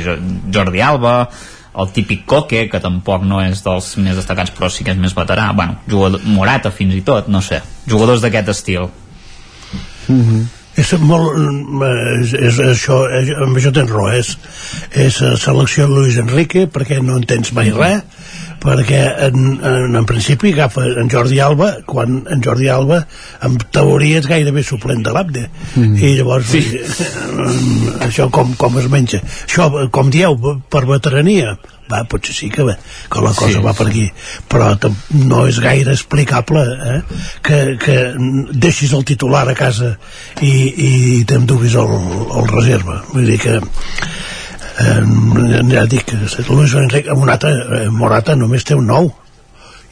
Jordi Alba, el típic Coque, que tampoc no és dels més destacats però sí que és més veterà. Bueno, jugador, Morata fins i tot, no sé. Jugadors d'aquest estil. Mm -hmm. és molt és, és, això, és, amb això tens raó. És, és selecció Luis Enrique perquè no entens mai res perquè en, en, en principi agafa en Jordi Alba quan en Jordi Alba en teoria és gairebé suplent de l'Abde mm. i llavors sí. eh, això com, com es menja això com dieu per veterania va, potser sí que, que la cosa sí. va per aquí però no és gaire explicable eh? que, que deixis el titular a casa i, i t'enduguis el, el reserva vull dir que eh, ja dic, Luis Enrique Morata, eh, Morata només té un nou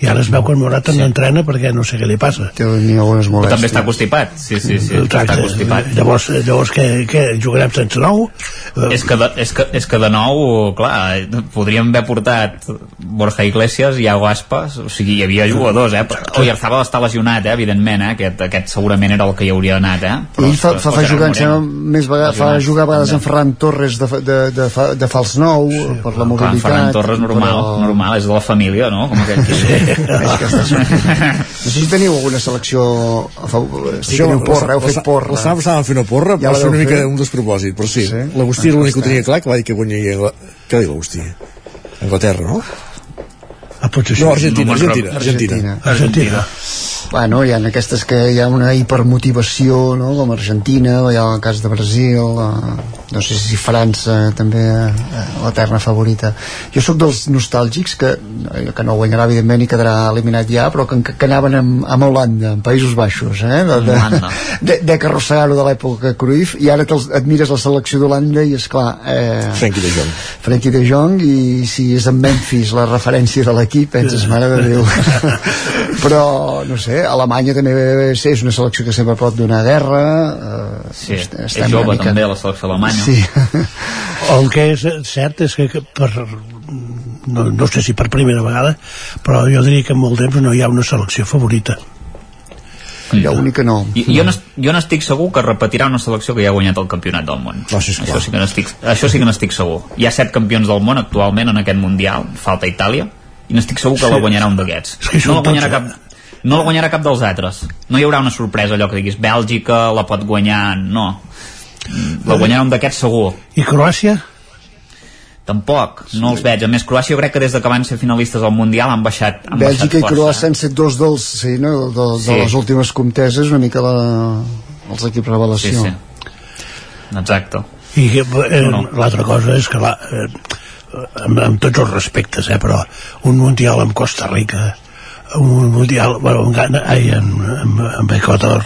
i ara es veu que el Morata sí. no entrena perquè no sé què li passa té algunes molèsties també està constipat sí, sí, sí, Exacte. està constipat llavors, llavors què, què, jugarem sense nou? és que, de, és, que, és que de nou clar, podríem haver portat Borja Iglesias i Iago Aspas o sigui, hi havia jugadors eh? però Oyarzabal està lesionat, eh? evidentment eh? aquest, aquest segurament era el que hi hauria anat eh? però, ell fa, fa, fa jugar, més vegades, fa jugar a vegades en Ferran Torres de, de, de, de, de fals nou sí, per la mobilitat Ferran Torres normal, però... normal, és de la família no? com aquell que sí no sé si teniu alguna selecció a favor, si Això, teniu porra, heu fet porra la setmana fer una porra ja va ser una mica fer? un despropòsit però sí, sí? l'Agustí era l'únic que ho tenia clar que va dir que guanyaria què va dir l'Agustí? Anglaterra, no? Ah, potser sí. No, Argentina, Argentina, Argentina. Argentina. Argentina. Bueno, hi ha aquestes que hi ha una hipermotivació, no?, com Argentina, hi ha el cas de Brasil, eh, no sé si França també eh, l'eterna favorita jo sóc dels nostàlgics que, que no guanyarà evidentment i quedarà eliminat ja però que, que anaven amb, amb Holanda en Països Baixos eh? de, de, de, de carrossegar-ho de l'època Cruyff i ara et mires la selecció d'Holanda i és clar eh, Frenkie de Jong Frenkie de Jong i si és en Memphis la referència de l'equip penses mare de Déu però no sé, Alemanya també és una selecció que sempre pot donar guerra eh, sí, és jove mica... també la selecció alemanya Sí. El que és cert és que per, no, no sé si per primera vegada, però jo diria que en molt temps no hi ha una selecció favorita. Hi ha única no. I, jo, no, jo n'estic segur que repetirà una selecció que ja ha guanyat el campionat del món. No, sí, això, sí que n'estic, això sí que n'estic segur. Hi ha set campions del món actualment en aquest Mundial, falta Itàlia, i n'estic segur que sí. la guanyarà un d'aquests. No la guanyarà cap, no la guanyarà cap dels altres no hi haurà una sorpresa allò que diguis Bèlgica la pot guanyar, no la guanyarà un d'aquests segur. I Croàcia? Tampoc, no els veig. A més, Croàcia jo crec que des de que van ser finalistes al Mundial han baixat, han Bèlgica baixat i Croàcia han set dos dels, sí, no? de, de sí. les últimes comteses, una mica la, els equips revelació. Sí, sí. Exacte. I eh, no. l'altra cosa és que la, eh, amb, amb tots els respectes, eh, però un Mundial amb Costa Rica, un Mundial, bueno, amb, ai, amb, amb, amb Ecuador,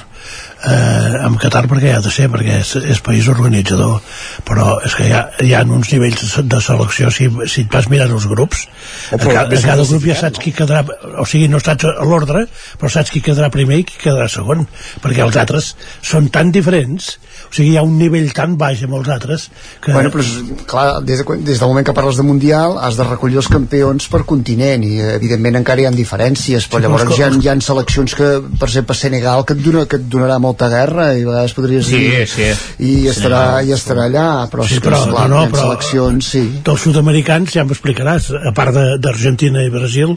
eh, amb Qatar perquè ha de ser perquè és, és país organitzador. Però és que hi ha, hi ha uns nivells de selecció si, si et vas mirant els grups a, ca, a cada grup ja saps qui quedarà o sigui, no saps a l'ordre però saps qui quedarà primer i qui quedarà segon perquè els altres són tan diferents o sigui, hi ha un nivell tan baix amb els altres que... Bueno, però, és- clar, des, de, des del moment que parles de Mundial has de recollir els campions per continent i evidentment encara hi ha diferències però Sí, llavors hi ha, els- hi ha seleccions que, per exemple, Senegal que et, dona, que et donarà molta guerra i a vegades podries Sí, dir sí. i estarà, Senegal, i estarà allà però, Sí, però, esclar, no, no, però seleccions, sí dels sud-americans ja m'explicaràs a part de- d'Argentina i Brasil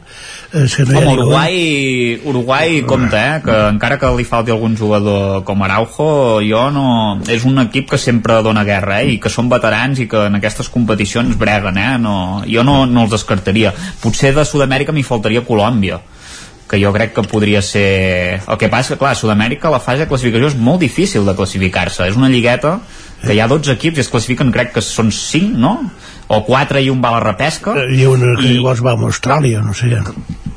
és que no hi ha Home, ningú Uruguai, Uruguai compta, eh? que encara que li falti algun jugador com Araujo, jo no... És un equip que sempre dona guerra, eh? I que són veterans i que en aquestes competicions breguen, eh? No, jo no, no els descartaria. Potser de Sud-amèrica m'hi faltaria Colòmbia que jo crec que podria ser... El que passa que, clar, a Sud-amèrica la fase de classificació és molt difícil de classificar-se. És una lligueta que hi ha 12 equips i es classifiquen, crec que són 5, no? O 4 i un va a la repesca. hi ha una que llavors va a Austràlia no sé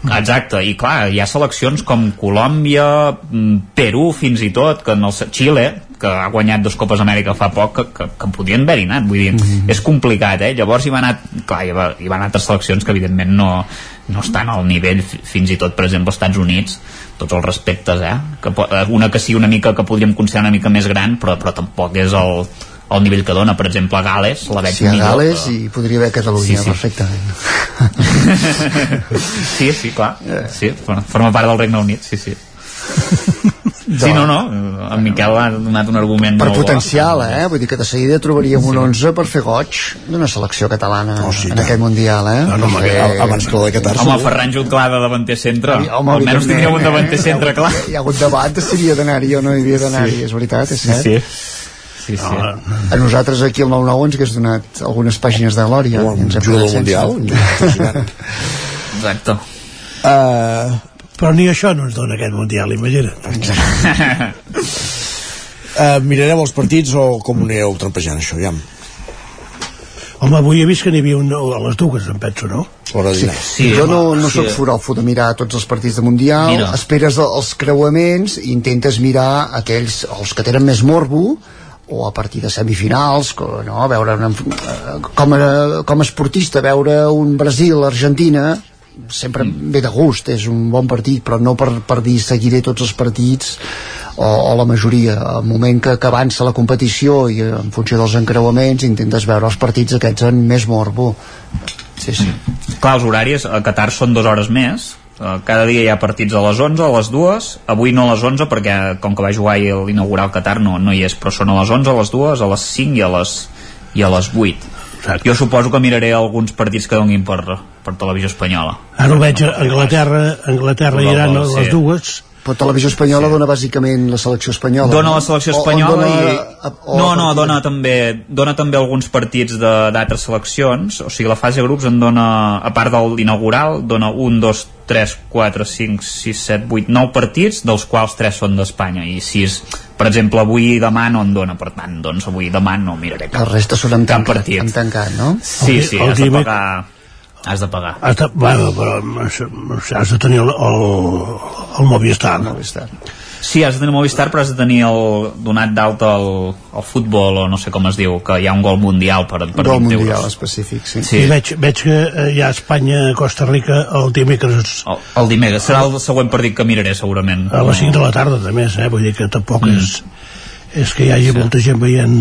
Exacte, i clar, hi ha seleccions com Colòmbia, mm, Perú fins i tot, que en el Xile, que ha guanyat dos Copes Amèrica fa poc, que, que, que podien haver-hi anat, vull dir, és complicat, eh? Llavors hi van anar, clar, hi, va, hi van altres seleccions que evidentment no, no estan al nivell, fi- fins i tot, per exemple, als Estats Units, tots els respectes, eh? Que, eh, una que sí una mica, que podríem considerar una mica més gran, però, però tampoc és el, el nivell que dona, per exemple, a Gales, la veig sí, a millor. Gales que- i podria haver Catalunya Sí, sí. perfectament sí, sí, clar. Sí, forma- forma part del Regne Unit, sí, sí. Sí, no, no, en Miquel ha donat un argument per molt bo. potencial, eh? Vull dir que de seguida trobaríem un 11 per fer goig d'una selecció catalana Oh, sí, en tant. aquest Mundial, eh? No, no, Perquè- que abans que la de Qatar Home, Ferran Jutclar de davanter centre. Home, Almenys tindríem un davanter eh? centre, clar. Hi ha hagut debat de si havia d'anar-hi o no hi havia d'anar-hi, Sí. és veritat, és Sí, cert. Sí. Sí, sí. A nosaltres aquí al 9-9 ens hagués donat algunes pàgines de glòria. Jugador quedat sense. mundial. Exacte. Uh, però ni això no ens dona aquest Mundial, imagina't uh, mirareu els partits o com ho anireu trampejant això, ja? Home, avui he vist que n'hi havia un a les dues, em penso, no? L'hora Sí. Sí, jo no, no sí. sóc foròfo de mirar tots els partits de Mundial, Mira. esperes el- els creuaments i intentes mirar aquells, els que tenen més morbo, o a partir de semifinals, no? veure una, eh, com, a, com a esportista, veure un Brasil-Argentina, sempre Mm. ve de gust, és un bon partit, però no per, per dir seguiré tots els partits o, o la majoria. Al moment que, que avança la competició i eh, en funció dels encreuaments intentes veure els partits aquests en més morbo. Sí, sí. Clar, els horaris a Qatar són dues hores més. Eh, Cada dia hi ha partits a les 11, a les 2. Avui no a les 11 perquè, com que va jugar ahir l'inaugural Qatar, no, no hi és, però són a les 11, a les 2, a les 5 i a les, i a les 8. Exacte. Jo suposo que miraré alguns partits que donin per, per televisió espanyola. Ara ho veig a Anglaterra, Anglaterra i Iran, del- les sí. dues, Però Televisió Espanyola dona bàsicament la selecció espanyola. Dona no? la selecció O- o espanyola dona, i... o- No, no, o- dona també, dona també alguns partits de- d'altres seleccions, o sigui, la fase de grups en dona, a part de l'inaugural, dona 1, 2, 3, 4, 5, 6, 7, 8, 9 partits, dels quals 3 són d'Espanya, i 6, per exemple, avui i demà no en dona, per tant, doncs avui i demà no miraré La cap, resta són en, cap tanc, partit. en tancat, no? Sí, El- sí, el has de pagar... Has de pagar. has de, bueno, però has de tenir el, el, el Movistar. Movistar. Sí, has de tenir Movistar, però has de tenir el, donat d'alta el, el futbol, o no sé com es diu, que hi ha un gol mundial per, per Gol 20 mundial euros. específic, sí. Sí. I veig, veig que eh, hi ha Espanya-Costa Rica el dimecres El, el dimecres serà el següent partit que miraré segurament a les 5 de la tarda, també, eh? Vull dir que tampoc Mm. és és que hi hagi molta gent veient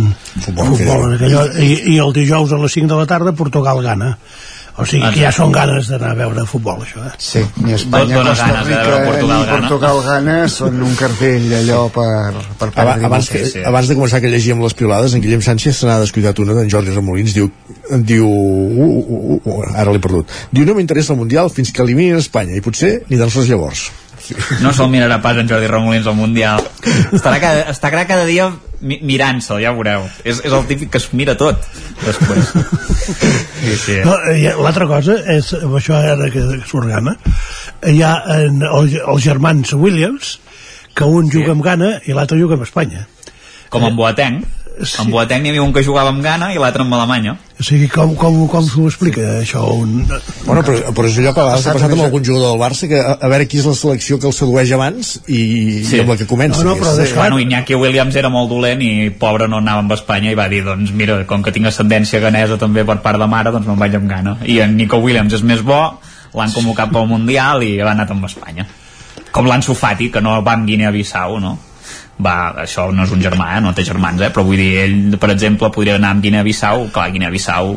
Futbol, futbol, que- en aquella hora. I, i el dijous a les 5 de la tarda Portugal gana o sigui que ja són ganes d'anar a veure futbol això, eh? Sí, ni Espanya, Dona Costa Rica Portugal ni gana. Portugal gana són un cartell allò per, per Aba- perdre abans, que, sí, sí. abans de començar que llegíem les piolades en Guillem Sánchez se n'ha descuidat una d'en Jordi Remolins diu, diu uh, uh, uh, uh, ara l'he perdut diu no m'interessa el Mundial fins que eliminin Espanya i potser ni tan sols llavors no se'l mirarà pas en Jordi Remolins al Mundial estarà cada, estarà cada dia mi mirant-se'l, ja ho veureu és, és el típic que es mira tot després sí, sí. No, eh, L'altra cosa és, amb això ara que, surt gana, hi ha en, el, els germans Williams, que un juga amb Ghana i l'altre juga amb Espanya. com en Boateng En Boateng n'hi havia un que jugava amb Ghana i l'altre amb Alemanya. O sigui, com, com, com s'ho explica, això? Un... Bueno, però, però és allò que a vegades ha passat amb algun jugador del Barça, que a, a veure qui és la selecció que el sedueix abans i, sí. i amb la que comença. No, no, però és bueno, Iñaki Williams era molt dolent i pobre no anava amb Espanya i va dir, doncs mira, com que tinc ascendència ganesa també per part de mare, doncs me'n vaig amb Ghana. I en Nico Williams és més bo, l'han convocat pel Mundial i va anat amb Espanya. Com l'Ansu Fati, que no va amb Guinea-Bissau, no? Va, això no és un germà, eh? no té germans, eh? però vull dir, ell, per exemple, podria anar amb Guinea-Bissau, clar, Guinea-Bissau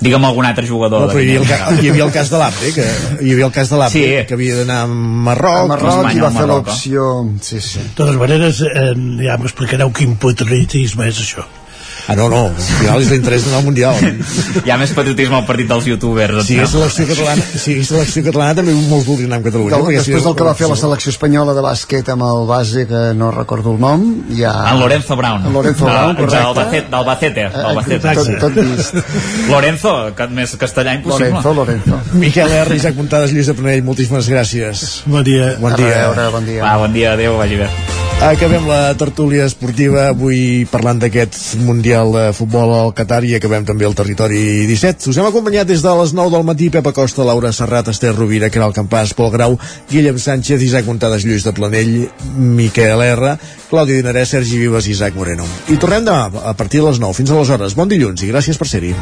digue'm algun altre jugador no, però hi, havia el, hi havia el cas de l'Apte que hi havia el cas de l'Apte sí. que havia d'anar a Marroc, a Marroc i va fer l'opció sí, sí. de totes maneres eh, ja m'explicareu quin patriotisme és això Ah, no, no, al final és l'interès del Mundial. Hi ha més patriotisme al partit dels youtubers. Si és selecció catalana, si és selecció catalana també molts voldrien anar amb Catalunya. Del, després del que va fer la selecció espanyola de bàsquet amb el base, que no recordo el nom, hi ha... En Lorenzo Brown. En Lorenzo Brown, correcte. Del Bacete. Del Bacete. Tot, tot vist. Lorenzo, que més castellà impossible. Lorenzo, Lorenzo. Miquel R. Isaac Muntades, Lluís de Planell, moltíssimes gràcies. Bon dia. Bon dia. A veure, bon dia. Va, bon dia, adéu, vagi bé. Acabem la tertúlia esportiva avui parlant d'aquest Mundial de Futbol al Qatar i acabem també el territori 17. Us hem acompanyat des de les 9 del matí Pepa Costa, Laura Serrat, Esther Rovira, Caral Campàs, Pol Grau, Guillem Sánchez, Isaac Montades, Lluís de Planell, Miquel R, Claudi Dinarès, Sergi Vives i Isaac Moreno. I tornem demà a partir de les 9. Fins aleshores. Bon dilluns i gràcies per ser-hi.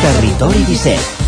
Territori 17